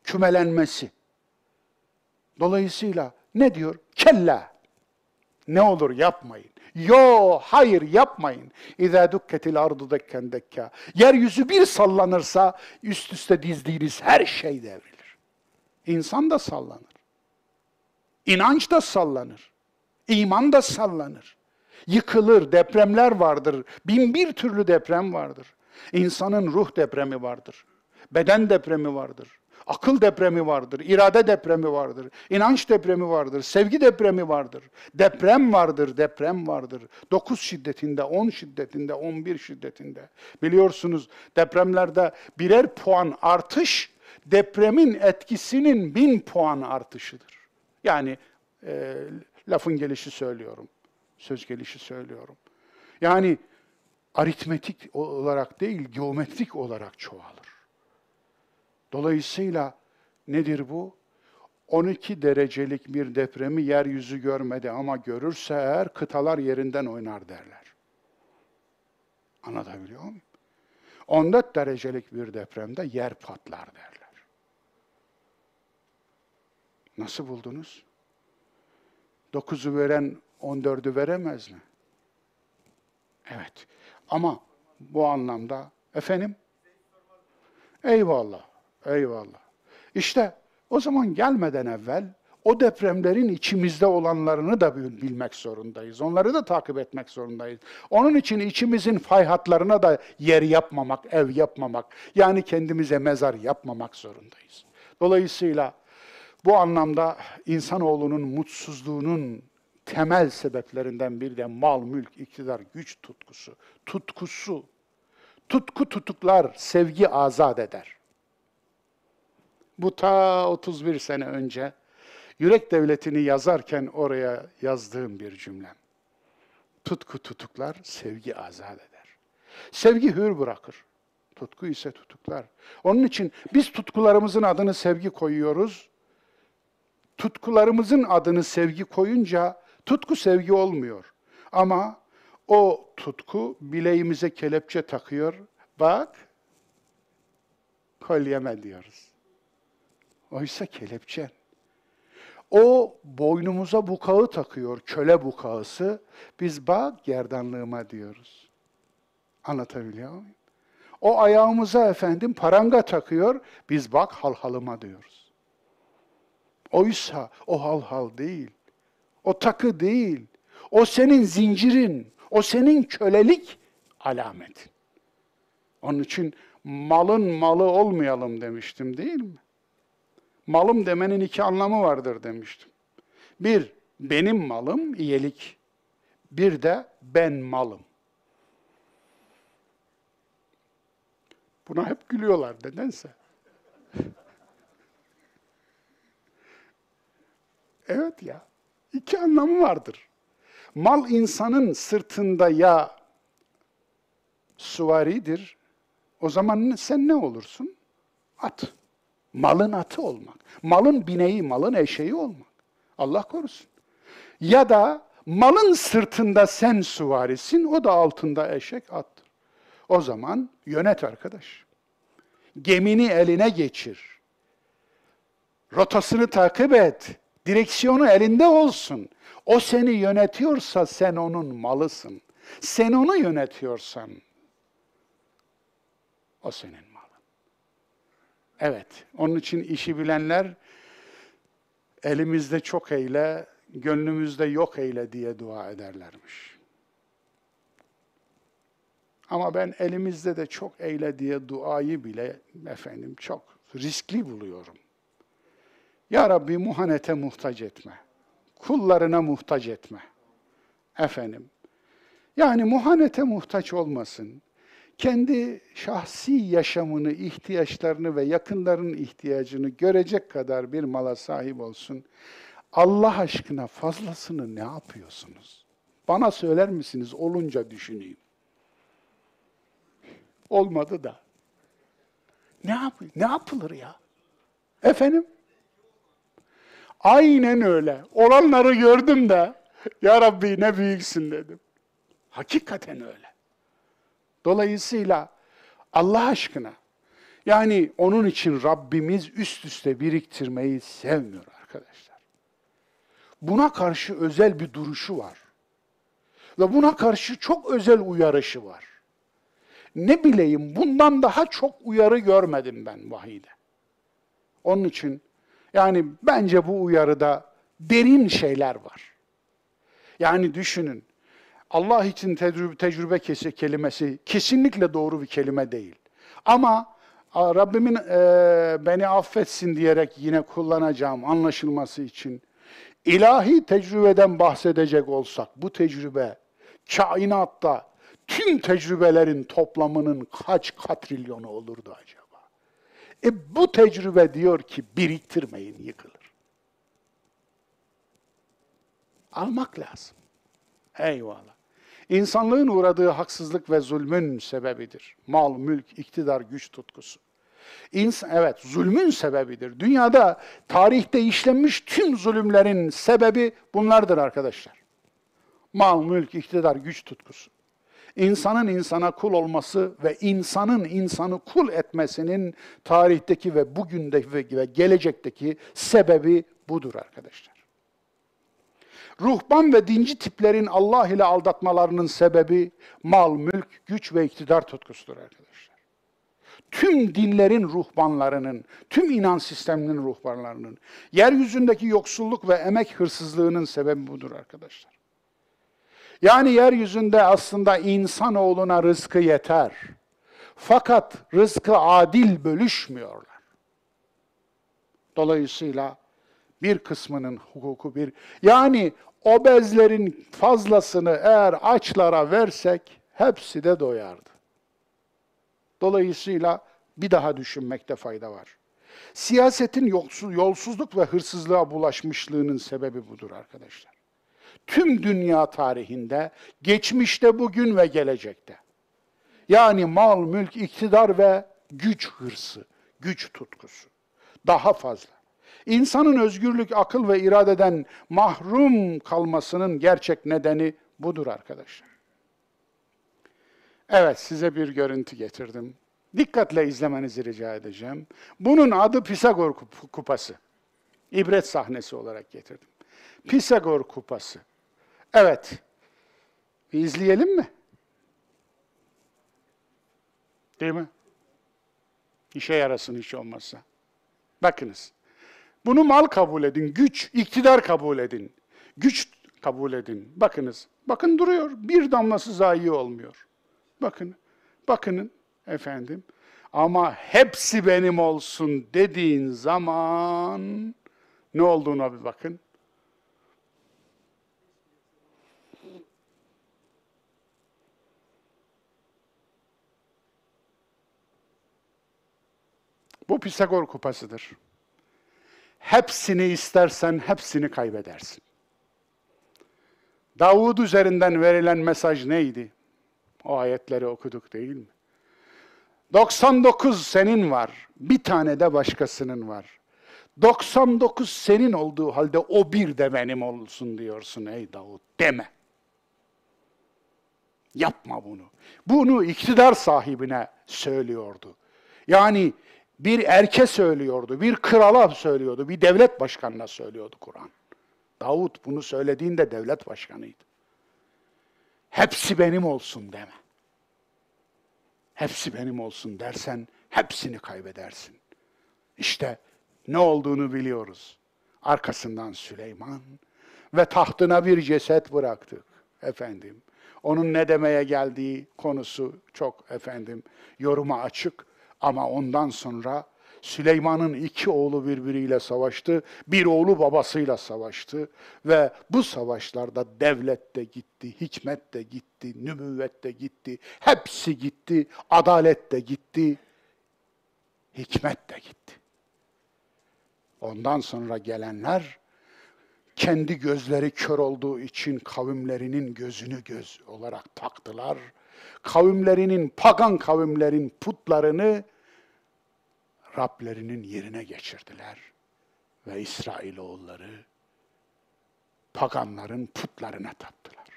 Kümelenmesi. Dolayısıyla ne diyor? Kella. Ne olur yapmayın. Yo, hayır yapmayın. İzâ dukketil ardu dekken dekka. Yeryüzü bir sallanırsa üst üste dizdiğiniz her şey devrilir. İnsan da sallanır. İnanç da sallanır. İman da sallanır. Yıkılır, depremler vardır. Bin bir türlü deprem vardır. İnsanın ruh depremi vardır. Beden depremi vardır. Akıl depremi vardır, irade depremi vardır, inanç depremi vardır, sevgi depremi vardır. Deprem vardır, deprem vardır. 9 şiddetinde, 10 şiddetinde, 11 şiddetinde. Biliyorsunuz depremlerde birer puan artış, depremin etkisinin bin puan artışıdır. Yani e, lafın gelişi söylüyorum, söz gelişi söylüyorum. Yani aritmetik olarak değil, geometrik olarak çoğalır. Dolayısıyla nedir bu? 12 derecelik bir depremi yeryüzü görmedi ama görürse eğer kıtalar yerinden oynar derler. Anlatabiliyor muyum? 14 derecelik bir depremde yer patlar derler. Nasıl buldunuz? 9'u veren 14'ü veremez mi? Evet. Ama bu anlamda efendim eyvallah. Eyvallah. İşte o zaman gelmeden evvel o depremlerin içimizde olanlarını da bilmek zorundayız. Onları da takip etmek zorundayız. Onun için içimizin fay hatlarına da yer yapmamak, ev yapmamak, yani kendimize mezar yapmamak zorundayız. Dolayısıyla bu anlamda insanoğlunun mutsuzluğunun temel sebeplerinden biri de mal, mülk, iktidar, güç tutkusu. Tutkusu. Tutku tutuklar, sevgi azat eder. Bu ta 31 sene önce Yürek Devleti'ni yazarken oraya yazdığım bir cümlem. Tutku tutuklar, sevgi azat eder. Sevgi hür bırakır. Tutku ise tutuklar. Onun için biz tutkularımızın adını sevgi koyuyoruz. Tutkularımızın adını sevgi koyunca tutku sevgi olmuyor. Ama o tutku bileğimize kelepçe takıyor. Bak, kolyeme diyoruz. Oysa kelepçen. O boynumuza bukağı takıyor, köle bukağısı. Biz bak gerdanlığıma diyoruz. Anlatabiliyor muyum? O ayağımıza efendim paranga takıyor, biz bak halhalıma diyoruz. Oysa o halhal değil, o takı değil, o senin zincirin, o senin kölelik alametin. Onun için malın malı olmayalım demiştim değil mi? malım demenin iki anlamı vardır demiştim. Bir, benim malım, iyilik. Bir de ben malım. Buna hep gülüyorlar nedense. Evet ya, iki anlamı vardır. Mal insanın sırtında ya suvaridir, o zaman sen ne olursun? At. Malın atı olmak. Malın bineği, malın eşeği olmak. Allah korusun. Ya da malın sırtında sen suvarisin, o da altında eşek attır. O zaman yönet arkadaş. Gemini eline geçir. Rotasını takip et. Direksiyonu elinde olsun. O seni yönetiyorsa sen onun malısın. Sen onu yönetiyorsan o senin Evet, onun için işi bilenler elimizde çok eyle, gönlümüzde yok eyle diye dua ederlermiş. Ama ben elimizde de çok eyle diye duayı bile efendim çok riskli buluyorum. Ya Rabbi muhanete muhtaç etme. Kullarına muhtaç etme. Efendim. Yani muhanete muhtaç olmasın kendi şahsi yaşamını, ihtiyaçlarını ve yakınlarının ihtiyacını görecek kadar bir mala sahip olsun. Allah aşkına fazlasını ne yapıyorsunuz? Bana söyler misiniz? Olunca düşüneyim. Olmadı da. Ne yap ne yapılır ya? Efendim? Aynen öyle. Olanları gördüm de ya Rabbi ne büyüksün dedim. Hakikaten öyle. Dolayısıyla Allah aşkına yani onun için Rabbimiz üst üste biriktirmeyi sevmiyor arkadaşlar. buna karşı özel bir duruşu var. Ve buna karşı çok özel uyarışı var. Ne bileyim bundan daha çok uyarı görmedim ben vahide. Onun için yani bence bu uyarıda derin şeyler var. Yani düşünün Allah için tecrübe, tecrübe kelimesi kesinlikle doğru bir kelime değil. Ama Rabbimin e, beni affetsin diyerek yine kullanacağım anlaşılması için. ilahi tecrübeden bahsedecek olsak bu tecrübe kainatta tüm tecrübelerin toplamının kaç katrilyonu olurdu acaba? E bu tecrübe diyor ki biriktirmeyin yıkılır. Almak lazım. Eyvallah. İnsanlığın uğradığı haksızlık ve zulmün sebebidir. Mal, mülk, iktidar, güç tutkusu. İns evet, zulmün sebebidir. Dünyada tarihte işlenmiş tüm zulümlerin sebebi bunlardır arkadaşlar. Mal, mülk, iktidar, güç tutkusu. İnsanın insana kul olması ve insanın insanı kul etmesinin tarihteki ve bugündeki ve gelecekteki sebebi budur arkadaşlar. Ruhban ve dinci tiplerin Allah ile aldatmalarının sebebi mal, mülk, güç ve iktidar tutkusudur arkadaşlar. Tüm dinlerin ruhbanlarının, tüm inan sisteminin ruhbanlarının, yeryüzündeki yoksulluk ve emek hırsızlığının sebebi budur arkadaşlar. Yani yeryüzünde aslında insanoğluna rızkı yeter. Fakat rızkı adil bölüşmüyorlar. Dolayısıyla bir kısmının hukuku bir. Yani obezlerin fazlasını eğer açlara versek hepsi de doyardı. Dolayısıyla bir daha düşünmekte fayda var. Siyasetin yolsuz, yolsuzluk ve hırsızlığa bulaşmışlığının sebebi budur arkadaşlar. Tüm dünya tarihinde, geçmişte, bugün ve gelecekte. Yani mal, mülk, iktidar ve güç hırsı, güç tutkusu. Daha fazla. İnsanın özgürlük, akıl ve iradeden mahrum kalmasının gerçek nedeni budur arkadaşlar. Evet, size bir görüntü getirdim. Dikkatle izlemenizi rica edeceğim. Bunun adı Pisagor kupası. İbret sahnesi olarak getirdim. Pisagor kupası. Evet. Bir izleyelim mi? Değil mi? İşe yarasın hiç olmazsa. Bakınız. Bunu mal kabul edin, güç, iktidar kabul edin. Güç kabul edin. Bakınız, bakın duruyor. Bir damlası zayi olmuyor. Bakın, bakının efendim. Ama hepsi benim olsun dediğin zaman ne olduğuna bir bakın. Bu Pisagor kupasıdır. Hepsini istersen hepsini kaybedersin. Davud üzerinden verilen mesaj neydi? O ayetleri okuduk değil mi? 99 senin var, bir tane de başkasının var. 99 senin olduğu halde o bir de benim olsun diyorsun ey Davud deme. Yapma bunu. Bunu iktidar sahibine söylüyordu. Yani bir erke söylüyordu, bir krala söylüyordu, bir devlet başkanına söylüyordu Kur'an. Davut bunu söylediğinde devlet başkanıydı. Hepsi benim olsun deme. Hepsi benim olsun dersen hepsini kaybedersin. İşte ne olduğunu biliyoruz. Arkasından Süleyman ve tahtına bir ceset bıraktık efendim. Onun ne demeye geldiği konusu çok efendim yoruma açık. Ama ondan sonra Süleyman'ın iki oğlu birbiriyle savaştı, bir oğlu babasıyla savaştı ve bu savaşlarda devlet de gitti, hikmet de gitti, nübüvvet de gitti, hepsi gitti, adalet de gitti, hikmet de gitti. Ondan sonra gelenler kendi gözleri kör olduğu için kavimlerinin gözünü göz olarak taktılar. Kavimlerinin, pagan kavimlerin putlarını Rablerinin yerine geçirdiler. Ve İsrailoğulları paganların putlarına taptılar.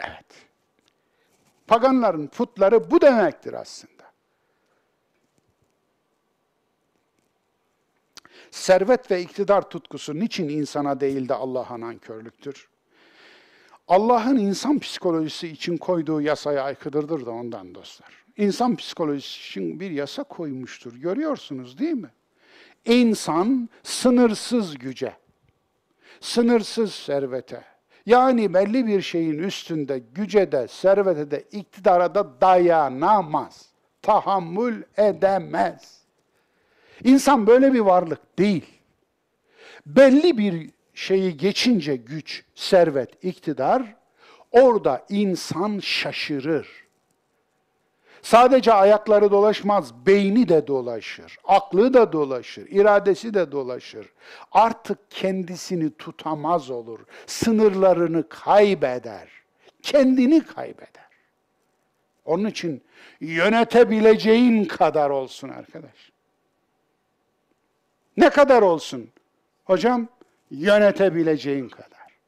Evet. Paganların putları bu demektir aslında. servet ve iktidar tutkusu niçin insana değil de Allah'a nankörlüktür? Allah'ın insan psikolojisi için koyduğu yasaya aykırıdır da ondan dostlar. İnsan psikolojisi için bir yasa koymuştur. Görüyorsunuz değil mi? İnsan sınırsız güce, sınırsız servete, yani belli bir şeyin üstünde, güce de, servete de, iktidara da dayanamaz. Tahammül edemez. İnsan böyle bir varlık değil. Belli bir şeyi geçince güç, servet, iktidar, orada insan şaşırır. Sadece ayakları dolaşmaz, beyni de dolaşır, aklı da dolaşır, iradesi de dolaşır. Artık kendisini tutamaz olur, sınırlarını kaybeder, kendini kaybeder. Onun için yönetebileceğin kadar olsun arkadaş. Ne kadar olsun? Hocam yönetebileceğin kadar.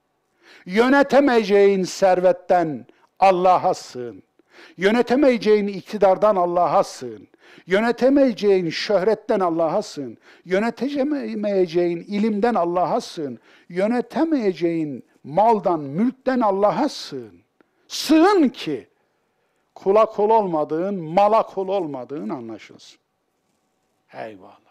Yönetemeyeceğin servetten Allah'a sığın. Yönetemeyeceğin iktidardan Allah'a sığın. Yönetemeyeceğin şöhretten Allah'a sığın. Yönetemeyeceğin ilimden Allah'a sığın. Yönetemeyeceğin maldan, mülkten Allah'a sığın. Sığın ki kula kul olmadığın, mala kul olmadığın anlaşılsın. Eyvallah.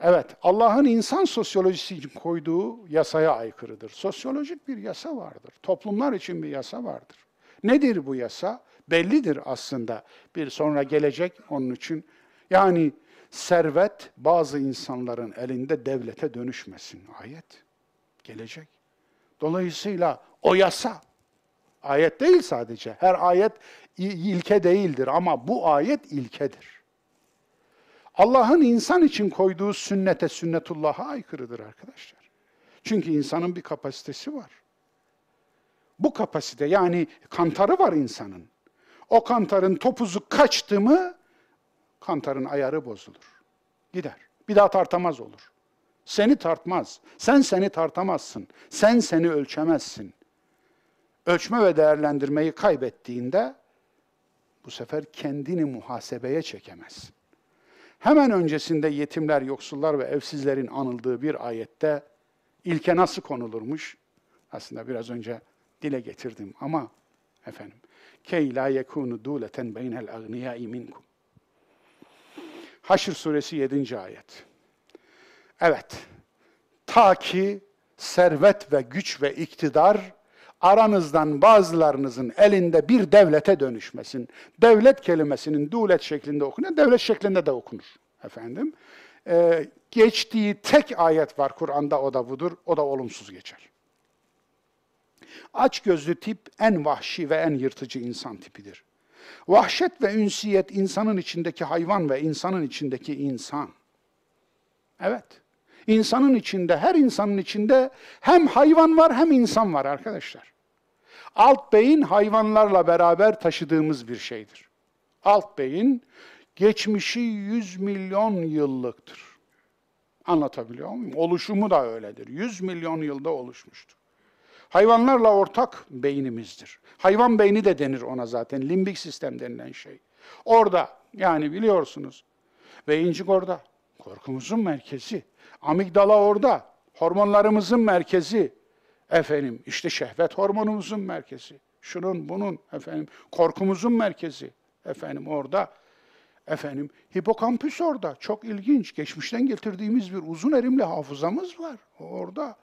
Evet, Allah'ın insan sosyolojisi için koyduğu yasaya aykırıdır. Sosyolojik bir yasa vardır. Toplumlar için bir yasa vardır. Nedir bu yasa? Bellidir aslında. Bir sonra gelecek onun için. Yani servet bazı insanların elinde devlete dönüşmesin. Ayet. Gelecek. Dolayısıyla o yasa. Ayet değil sadece. Her ayet ilke değildir ama bu ayet ilkedir. Allah'ın insan için koyduğu sünnete, sünnetullah'a aykırıdır arkadaşlar. Çünkü insanın bir kapasitesi var. Bu kapasite yani kantarı var insanın. O kantarın topuzu kaçtı mı kantarın ayarı bozulur. Gider. Bir daha tartamaz olur. Seni tartmaz. Sen seni tartamazsın. Sen seni ölçemezsin. Ölçme ve değerlendirmeyi kaybettiğinde bu sefer kendini muhasebeye çekemezsin. Hemen öncesinde yetimler, yoksullar ve evsizlerin anıldığı bir ayette ilke nasıl konulurmuş? Aslında biraz önce dile getirdim ama efendim key la yekunu duleten beynel agniyai minkum. Haşr suresi 7. ayet. Evet. Ta ki servet ve güç ve iktidar aranızdan bazılarınızın elinde bir devlete dönüşmesin. Devlet kelimesinin dulet şeklinde okunuyor, devlet şeklinde de okunur efendim. Ee, geçtiği tek ayet var Kur'an'da o da budur, o da olumsuz geçer. Aç gözlü tip en vahşi ve en yırtıcı insan tipidir. Vahşet ve ünsiyet insanın içindeki hayvan ve insanın içindeki insan. Evet. İnsanın içinde, her insanın içinde hem hayvan var hem insan var arkadaşlar. Alt beyin hayvanlarla beraber taşıdığımız bir şeydir. Alt beyin geçmişi 100 milyon yıllıktır. Anlatabiliyor muyum? Oluşumu da öyledir. 100 milyon yılda oluşmuştur. Hayvanlarla ortak beynimizdir. Hayvan beyni de denir ona zaten. Limbik sistem denilen şey. Orada yani biliyorsunuz. Beyincik orada. Korkumuzun merkezi. Amigdala orada. Hormonlarımızın merkezi. Efendim işte şehvet hormonumuzun merkezi. Şunun bunun efendim korkumuzun merkezi. Efendim orada. Efendim hipokampüs orada. Çok ilginç. Geçmişten getirdiğimiz bir uzun erimli hafızamız var. Orada.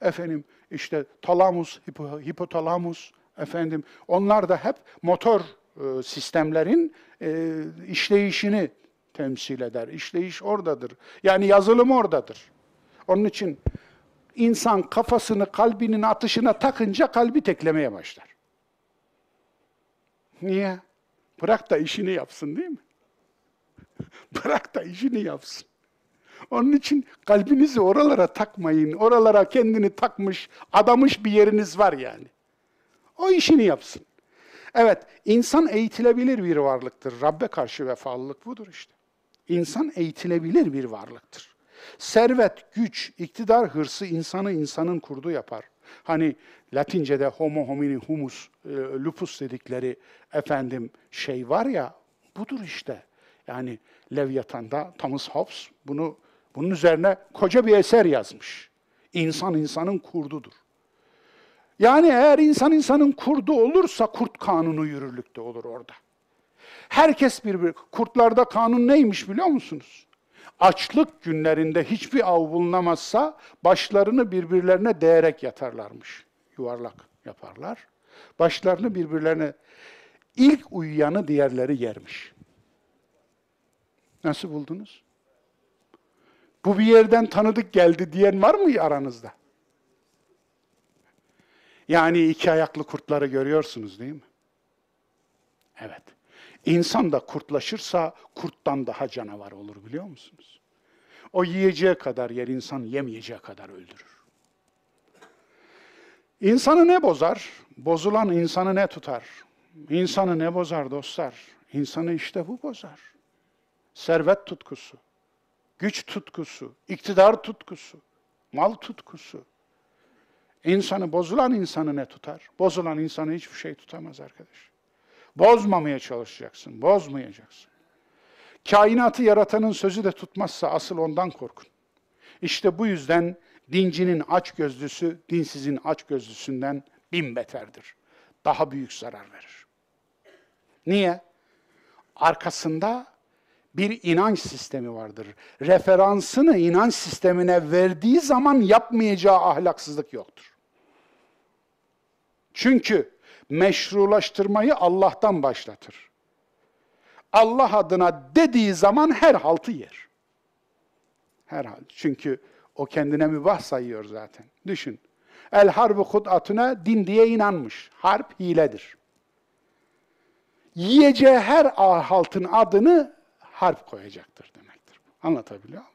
Efendim işte talamus, hipo, hipotalamus efendim onlar da hep motor e, sistemlerin e, işleyişini temsil eder. İşleyiş oradadır. Yani yazılım oradadır. Onun için insan kafasını kalbinin atışına takınca kalbi teklemeye başlar. Niye? Bırak da işini yapsın değil mi? Bırak da işini yapsın. Onun için kalbinizi oralara takmayın. Oralara kendini takmış, adamış bir yeriniz var yani. O işini yapsın. Evet, insan eğitilebilir bir varlıktır. Rabbe karşı vefalılık budur işte. İnsan eğitilebilir bir varlıktır. Servet, güç, iktidar hırsı insanı insanın kurdu yapar. Hani Latince'de homo homini humus, e, lupus dedikleri efendim şey var ya, budur işte. Yani Leviathan'da Thomas Hobbes bunu Bunun üzerine koca bir eser yazmış. İnsan insanın kurdudur. Yani eğer insan insanın kurdu olursa kurt kanunu yürürlükte olur orada. Herkes birbir, kurtlarda kanun neymiş biliyor musunuz? Açlık günlerinde hiçbir av bulunamazsa başlarını birbirlerine değerek yatarlarmış. Yuvarlak yaparlar. Başlarını birbirlerine ilk uyuyanı diğerleri yermiş. Nasıl buldunuz? Bu bir yerden tanıdık geldi diyen var mı aranızda? Yani iki ayaklı kurtları görüyorsunuz değil mi? Evet. İnsan da kurtlaşırsa kurttan daha canavar olur biliyor musunuz? O yiyeceği kadar yer insan yemeyeceği kadar öldürür. İnsanı ne bozar? Bozulan insanı ne tutar? İnsanı ne bozar dostlar? İnsanı işte bu bozar. Servet tutkusu, güç tutkusu, iktidar tutkusu, mal tutkusu. İnsanı bozulan insanı ne tutar? Bozulan insanı hiçbir şey tutamaz arkadaş. Bozmamaya çalışacaksın, bozmayacaksın. Kainatı yaratanın sözü de tutmazsa asıl ondan korkun. İşte bu yüzden dincinin aç gözlüsü, dinsizin aç gözlüsünden bin beterdir. Daha büyük zarar verir. Niye? Arkasında bir inanç sistemi vardır. Referansını inanç sistemine verdiği zaman yapmayacağı ahlaksızlık yoktur. Çünkü meşrulaştırmayı Allah'tan başlatır. Allah adına dediği zaman her haltı yer. Her halt. Çünkü o kendine mübah sayıyor zaten. Düşün. El harbu hud'atuna din diye inanmış. Harp hiledir. Yiyeceği her haltın adını harp koyacaktır demektir. Anlatabiliyor muyum?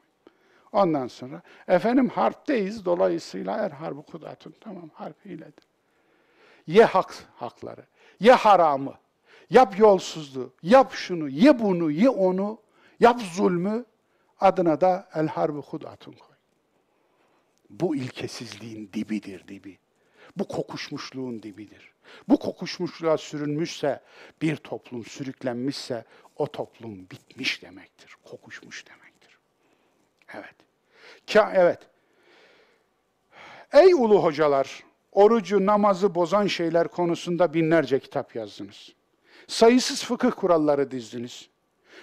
Ondan sonra efendim harpteyiz dolayısıyla her harbu kudatun tamam harp hiledir. Ye hak hakları, ye haramı, yap yolsuzluğu, yap şunu, ye bunu, ye onu, yap zulmü, adına da el harbu hudatun koy. Bu ilkesizliğin dibidir dibi. Bu kokuşmuşluğun dibidir. Bu kokuşmuşluğa sürünmüşse, bir toplum sürüklenmişse o toplum bitmiş demektir. Kokuşmuş demektir. Evet. Ka evet. Ey ulu hocalar, orucu, namazı bozan şeyler konusunda binlerce kitap yazdınız. Sayısız fıkıh kuralları dizdiniz.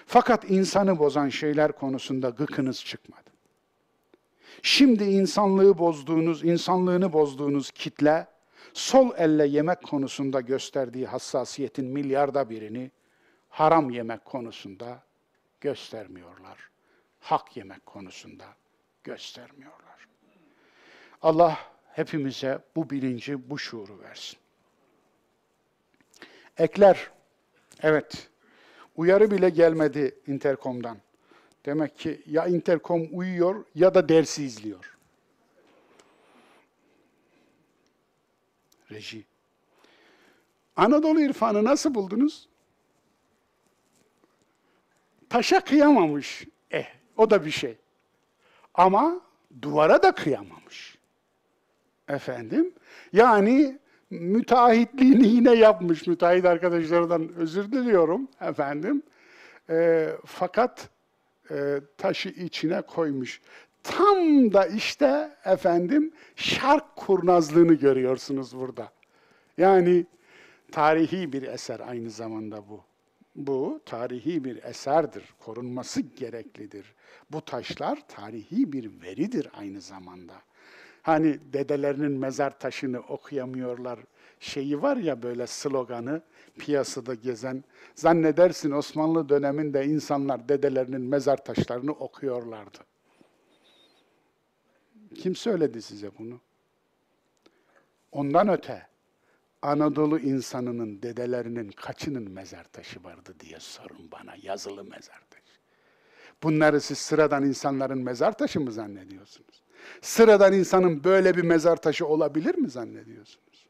Fakat insanı bozan şeyler konusunda gıkınız çıkmadı. Şimdi insanlığı bozduğunuz, insanlığını bozduğunuz kitle, sol elle yemek konusunda gösterdiği hassasiyetin milyarda birini haram yemek konusunda göstermiyorlar. Hak yemek konusunda göstermiyorlar. Allah hepimize bu bilinci, bu şuuru versin. Ekler, evet, uyarı bile gelmedi interkomdan. Demek ki ya interkom uyuyor ya da dersi izliyor. Reji. Anadolu irfanı nasıl buldunuz? Taşa kıyamamış. Eh, o da bir şey. Ama duvara da kıyamamış. Efendim? Yani müteahhitliğini yine yapmış. Müteahhit arkadaşlardan özür diliyorum efendim. E, fakat e, taşı içine koymuş. Tam da işte efendim şark kurnazlığını görüyorsunuz burada. Yani tarihi bir eser aynı zamanda bu. Bu tarihi bir eserdir, korunması gereklidir. Bu taşlar tarihi bir veridir aynı zamanda. Hani dedelerinin mezar taşını okuyamıyorlar şeyi var ya böyle sloganı piyasada gezen. Zannedersin Osmanlı döneminde insanlar dedelerinin mezar taşlarını okuyorlardı. Kim söyledi size bunu? Ondan öte Anadolu insanının dedelerinin kaçının mezar taşı vardı diye sorun bana yazılı mezar taşı. Bunları siz sıradan insanların mezar taşı mı zannediyorsunuz? Sıradan insanın böyle bir mezar taşı olabilir mi zannediyorsunuz?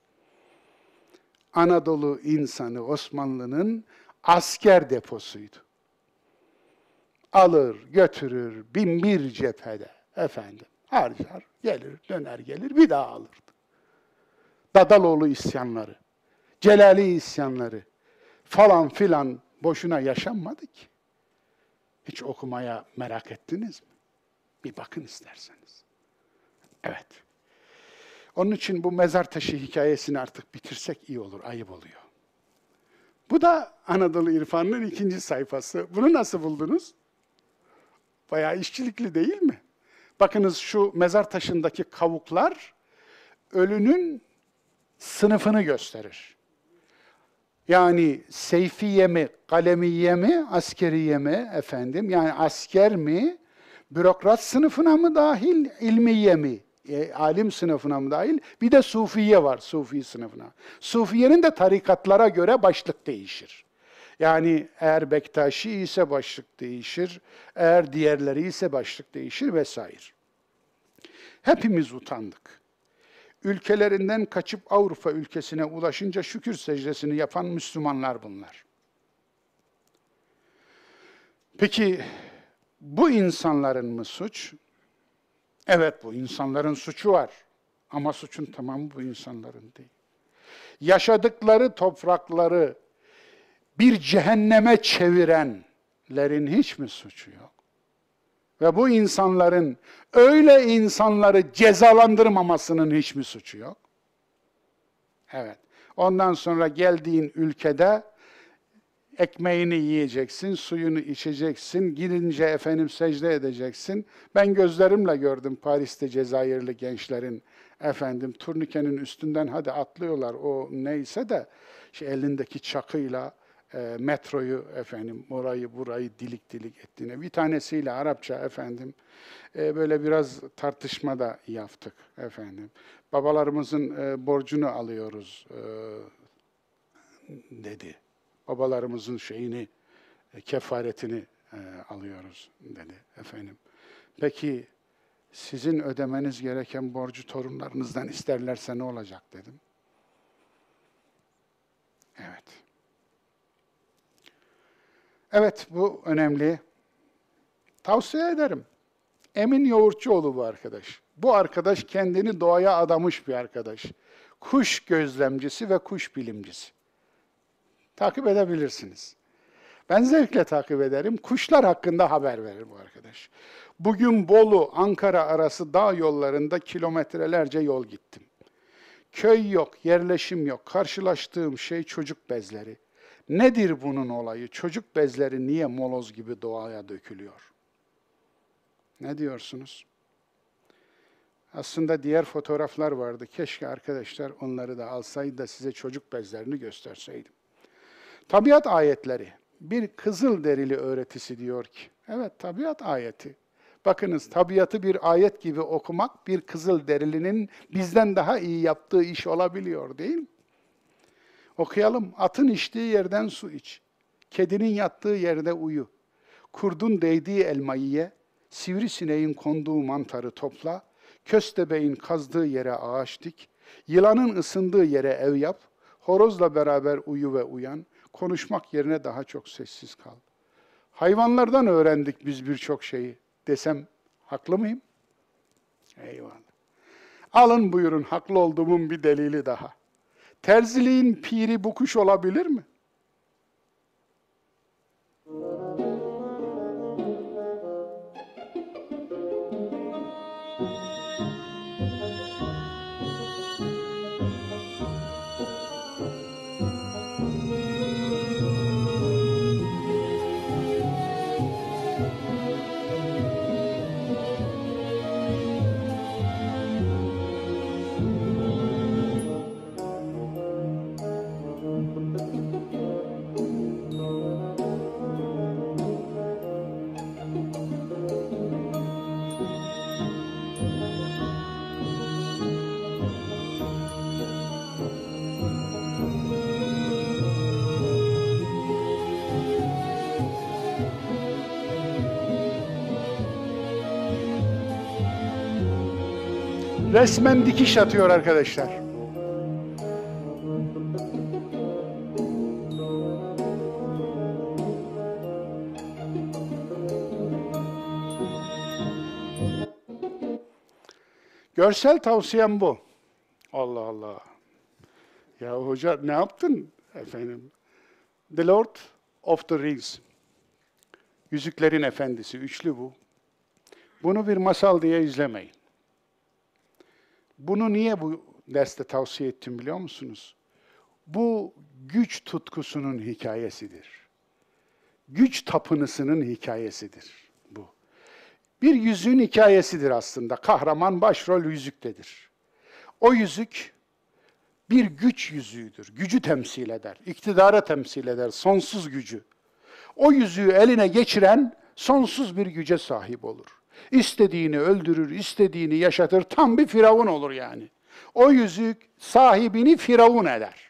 Anadolu insanı Osmanlı'nın asker deposuydu. Alır, götürür, bin bir cephede efendim harcar, gelir, döner gelir, bir daha alırdı. Dadaloğlu isyanları, Celali isyanları falan filan boşuna yaşanmadı ki. Hiç okumaya merak ettiniz mi? Bir bakın isterseniz. Evet. Onun için bu mezar taşı hikayesini artık bitirsek iyi olur, ayıp oluyor. Bu da Anadolu İrfanı'nın ikinci sayfası. Bunu nasıl buldunuz? Bayağı işçilikli değil mi? Bakınız şu mezar taşındaki kavuklar ölünün sınıfını gösterir. Yani seyfiye mi, kalemiye mi, askeriye mi efendim? Yani asker mi, bürokrat sınıfına mı dahil, ilmiye mi? E, alim sınıfına mı dahil? Bir de sufiye var, sufi sınıfına. Sufiyenin de tarikatlara göre başlık değişir. Yani eğer Bektaşi ise başlık değişir, eğer diğerleri ise başlık değişir vesaire. Hepimiz utandık. Ülkelerinden kaçıp Avrupa ülkesine ulaşınca şükür secdesini yapan Müslümanlar bunlar. Peki bu insanların mı suç? Evet bu insanların suçu var. Ama suçun tamamı bu insanların değil. Yaşadıkları toprakları bir cehenneme çevirenlerin hiç mi suçu yok? Ve bu insanların öyle insanları cezalandırmamasının hiç mi suçu yok? Evet. Ondan sonra geldiğin ülkede ekmeğini yiyeceksin, suyunu içeceksin, gidince efendim secde edeceksin. Ben gözlerimle gördüm Paris'te Cezayirli gençlerin efendim turnikenin üstünden hadi atlıyorlar o neyse de şey elindeki çakıyla e, metroyu efendim orayı burayı dilik dilik ettiğine bir tanesiyle Arapça efendim e, böyle biraz tartışma da yaptık efendim. Babalarımızın e, borcunu alıyoruz e, dedi. Babalarımızın şeyini e, kefaretini e, alıyoruz dedi efendim. Peki sizin ödemeniz gereken borcu torunlarınızdan isterlerse ne olacak dedim. Evet. Evet, bu önemli. Tavsiye ederim. Emin Yoğurtçuoğlu bu arkadaş. Bu arkadaş kendini doğaya adamış bir arkadaş. Kuş gözlemcisi ve kuş bilimcisi. Takip edebilirsiniz. Ben zevkle takip ederim. Kuşlar hakkında haber verir bu arkadaş. Bugün Bolu, Ankara arası dağ yollarında kilometrelerce yol gittim. Köy yok, yerleşim yok. Karşılaştığım şey çocuk bezleri. Nedir bunun olayı? Çocuk bezleri niye moloz gibi doğaya dökülüyor? Ne diyorsunuz? Aslında diğer fotoğraflar vardı. Keşke arkadaşlar onları da alsaydı da size çocuk bezlerini gösterseydim. Tabiat ayetleri. Bir kızıl derili öğretisi diyor ki. Evet tabiat ayeti. Bakınız tabiatı bir ayet gibi okumak bir kızıl derilinin bizden daha iyi yaptığı iş olabiliyor değil mi? Okuyalım. Atın içtiği yerden su iç. Kedinin yattığı yerde uyu. Kurdun değdiği elmayı ye. Sivrisineğin konduğu mantarı topla. Köstebeğin kazdığı yere ağaç dik. Yılanın ısındığı yere ev yap. Horozla beraber uyu ve uyan. Konuşmak yerine daha çok sessiz kal. Hayvanlardan öğrendik biz birçok şeyi desem haklı mıyım? Eyvallah. Alın buyurun haklı olduğumun bir delili daha. Terziliğin piri bu kuş olabilir mi? Resmen dikiş atıyor arkadaşlar. Görsel tavsiyem bu. Allah Allah. Ya hoca ne yaptın efendim? The Lord of the Rings. Yüzüklerin Efendisi, üçlü bu. Bunu bir masal diye izlemeyin. Bunu niye bu derste tavsiye ettim biliyor musunuz? Bu güç tutkusunun hikayesidir. Güç tapınısının hikayesidir bu. Bir yüzüğün hikayesidir aslında. Kahraman başrol yüzüktedir. O yüzük bir güç yüzüğüdür. Gücü temsil eder, iktidarı temsil eder, sonsuz gücü. O yüzüğü eline geçiren sonsuz bir güce sahip olur. İstediğini öldürür, istediğini yaşatır. Tam bir firavun olur yani. O yüzük sahibini firavun eder.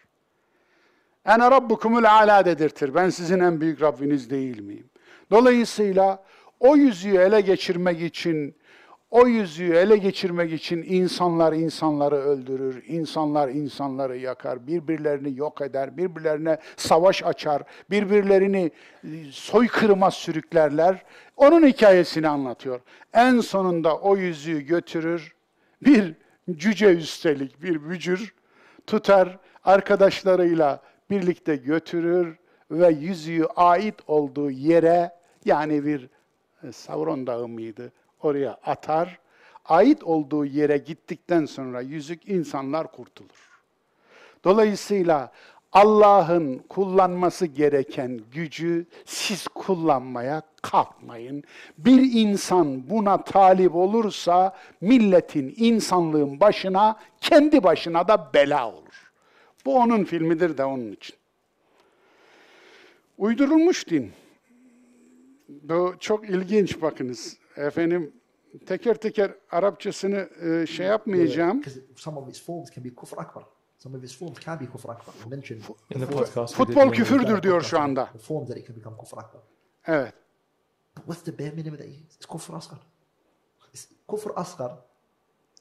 Ene rabbukumul ala dedirtir. Ben sizin en büyük Rabbiniz değil miyim? Dolayısıyla o yüzüğü ele geçirmek için o yüzüğü ele geçirmek için insanlar insanları öldürür, insanlar insanları yakar, birbirlerini yok eder, birbirlerine savaş açar, birbirlerini e, soykırıma sürüklerler. Onun hikayesini anlatıyor. En sonunda o yüzüğü götürür, bir cüce üstelik bir bücür tutar, arkadaşlarıyla birlikte götürür ve yüzüğü ait olduğu yere yani bir e, Savron Dağı mıydı? Oraya atar. Ait olduğu yere gittikten sonra yüzük insanlar kurtulur. Dolayısıyla Allah'ın kullanması gereken gücü siz kullanmaya kalkmayın. Bir insan buna talip olursa milletin, insanlığın başına, kendi başına da bela olur. Bu onun filmidir de onun için. Uydurulmuş din. Bu çok ilginç bakınız. Efendim teker teker Arapçasını e, şey yapmayacağım. Some of its forms can be kufr akbar. Some of its forms can be kufr akbar. We mentioned In the podcast, Futbol küfürdür diyor şu anda. forms that it can become kufr akbar. Evet. But what's the bare minimum that? It's kufr asghar. It's kufr asghar.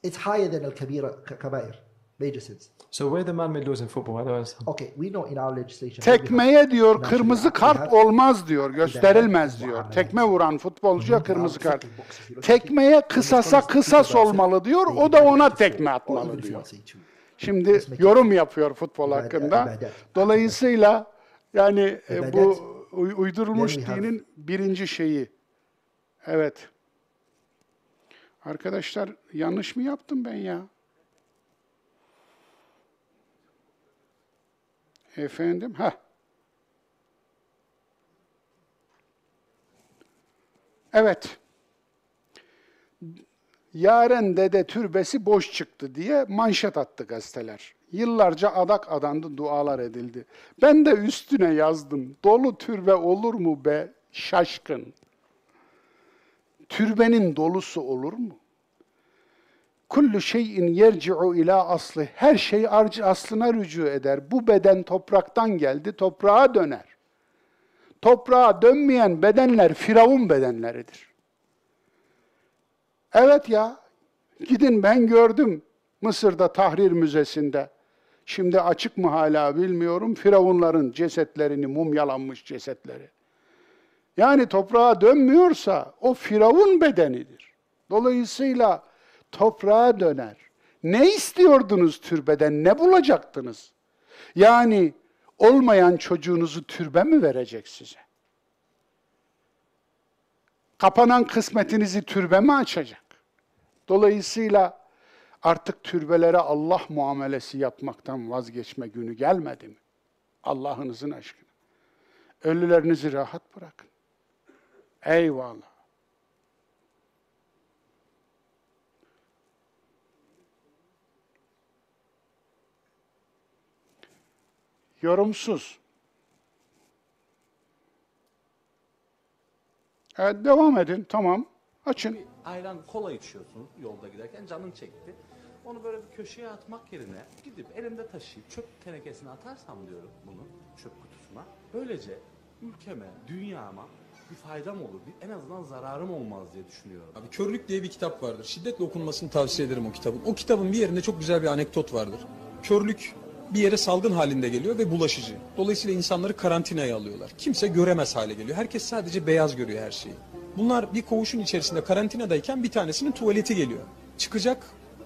It's higher than al-kabira ka- kabair. Major sins. So where the man-made laws in football? I don't understand. Okay, we know in our legislation. Tekmeye diyor kırmızı kart olmaz diyor, gösterilmez diyor. Tekme vuran futbolcuya kırmızı kart. Tekmeye kısasa kısas olmalı diyor, o da ona tekme atmalı diyor. Şimdi yorum yapıyor futbol hakkında. Dolayısıyla yani e, bu uy- uydurulmuş dinin birinci şeyi. Evet. Arkadaşlar yanlış mı yaptım ben ya? Efendim, ha. Evet. Yaren dede türbesi boş çıktı diye manşet attı gazeteler. Yıllarca adak adandı, dualar edildi. Ben de üstüne yazdım. Dolu türbe olur mu be şaşkın? Türbenin dolusu olur mu? Kullu şeyin yerci'u ila aslı. Her şey arc aslına rücu eder. Bu beden topraktan geldi, toprağa döner. Toprağa dönmeyen bedenler firavun bedenleridir. Evet ya, gidin ben gördüm Mısır'da Tahrir Müzesi'nde. Şimdi açık mı hala bilmiyorum. Firavunların cesetlerini, mumyalanmış cesetleri. Yani toprağa dönmüyorsa o firavun bedenidir. Dolayısıyla toprağa döner. Ne istiyordunuz türbeden? Ne bulacaktınız? Yani olmayan çocuğunuzu türbe mi verecek size? Kapanan kısmetinizi türbe mi açacak? Dolayısıyla artık türbelere Allah muamelesi yapmaktan vazgeçme günü gelmedi mi? Allah'ınızın aşkına. Ölülerinizi rahat bırakın. Eyvallah. Yorumsuz. Evet, devam edin. Tamam. Açın. ayran kola içiyorsun yolda giderken canın çekti. Onu böyle bir köşeye atmak yerine gidip elimde taşıyıp çöp tenekesine atarsam diyorum bunu çöp kutusuna. Böylece ülkeme, dünyama bir faydam olur. Bir, en azından zararım olmaz diye düşünüyorum. Abi Körlük diye bir kitap vardır. Şiddetle okunmasını tavsiye ederim o kitabın. O kitabın bir yerinde çok güzel bir anekdot vardır. Körlük bir yere salgın halinde geliyor ve bulaşıcı. Dolayısıyla insanları karantinaya alıyorlar. Kimse göremez hale geliyor. Herkes sadece beyaz görüyor her şeyi. Bunlar bir koğuşun içerisinde karantinadayken bir tanesinin tuvaleti geliyor. Çıkacak,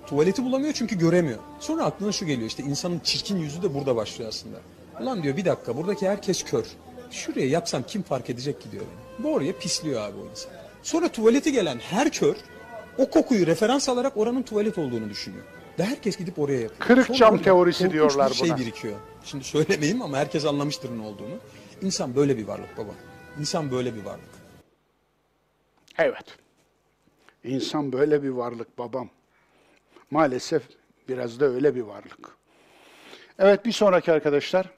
tuvaleti bulamıyor çünkü göremiyor. Sonra aklına şu geliyor işte insanın çirkin yüzü de burada başlıyor aslında. Ulan diyor bir dakika buradaki herkes kör. Şuraya yapsam kim fark edecek ki diyor. Bu oraya pisliyor abi o insan. Sonra tuvaleti gelen her kör O kokuyu referans alarak oranın tuvalet olduğunu düşünüyor. Ve herkes gidip oraya yapıyor. Kırık Sonra cam teorisi diyorlar bir şey buna. birikiyor. Şimdi söylemeyeyim ama herkes anlamıştır ne olduğunu. İnsan böyle bir varlık baba. İnsan böyle bir varlık. Evet. İnsan böyle bir varlık babam. Maalesef biraz da öyle bir varlık. Evet bir sonraki arkadaşlar.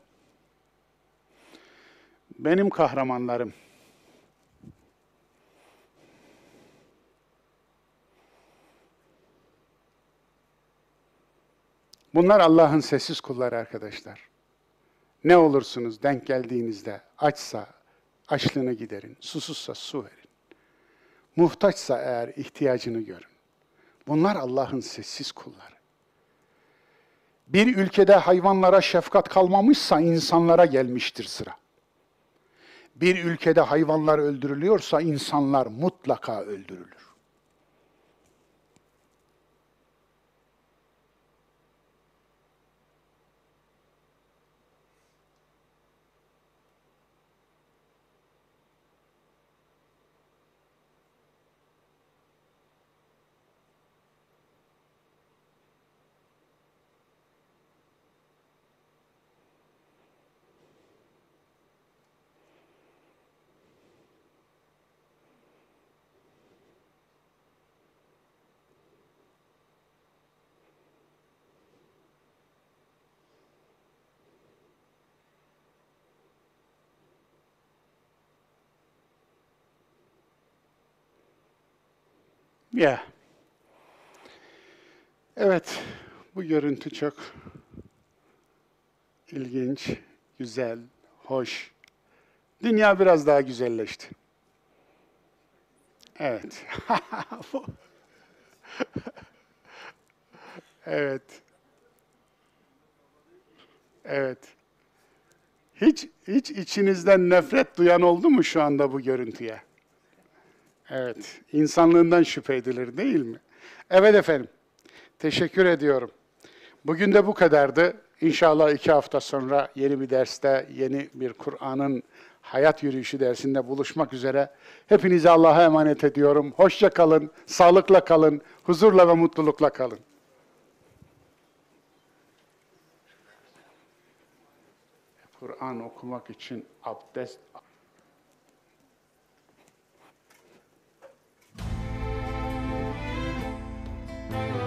Benim kahramanlarım. Bunlar Allah'ın sessiz kulları arkadaşlar. Ne olursunuz denk geldiğinizde açsa açlığını giderin, susuzsa su verin. Muhtaçsa eğer ihtiyacını görün. Bunlar Allah'ın sessiz kulları. Bir ülkede hayvanlara şefkat kalmamışsa insanlara gelmiştir sıra. Bir ülkede hayvanlar öldürülüyorsa insanlar mutlaka öldürülür. Ya. Evet, bu görüntü çok ilginç, güzel, hoş. Dünya biraz daha güzelleşti. Evet. Evet. Evet. Hiç hiç içinizden nefret duyan oldu mu şu anda bu görüntüye? Evet, insanlığından şüphe edilir değil mi? Evet efendim, teşekkür ediyorum. Bugün de bu kadardı. İnşallah iki hafta sonra yeni bir derste, yeni bir Kur'an'ın hayat yürüyüşü dersinde buluşmak üzere. Hepinizi Allah'a emanet ediyorum. Hoşça kalın, sağlıkla kalın, huzurla ve mutlulukla kalın. Kur'an okumak için abdest Bye.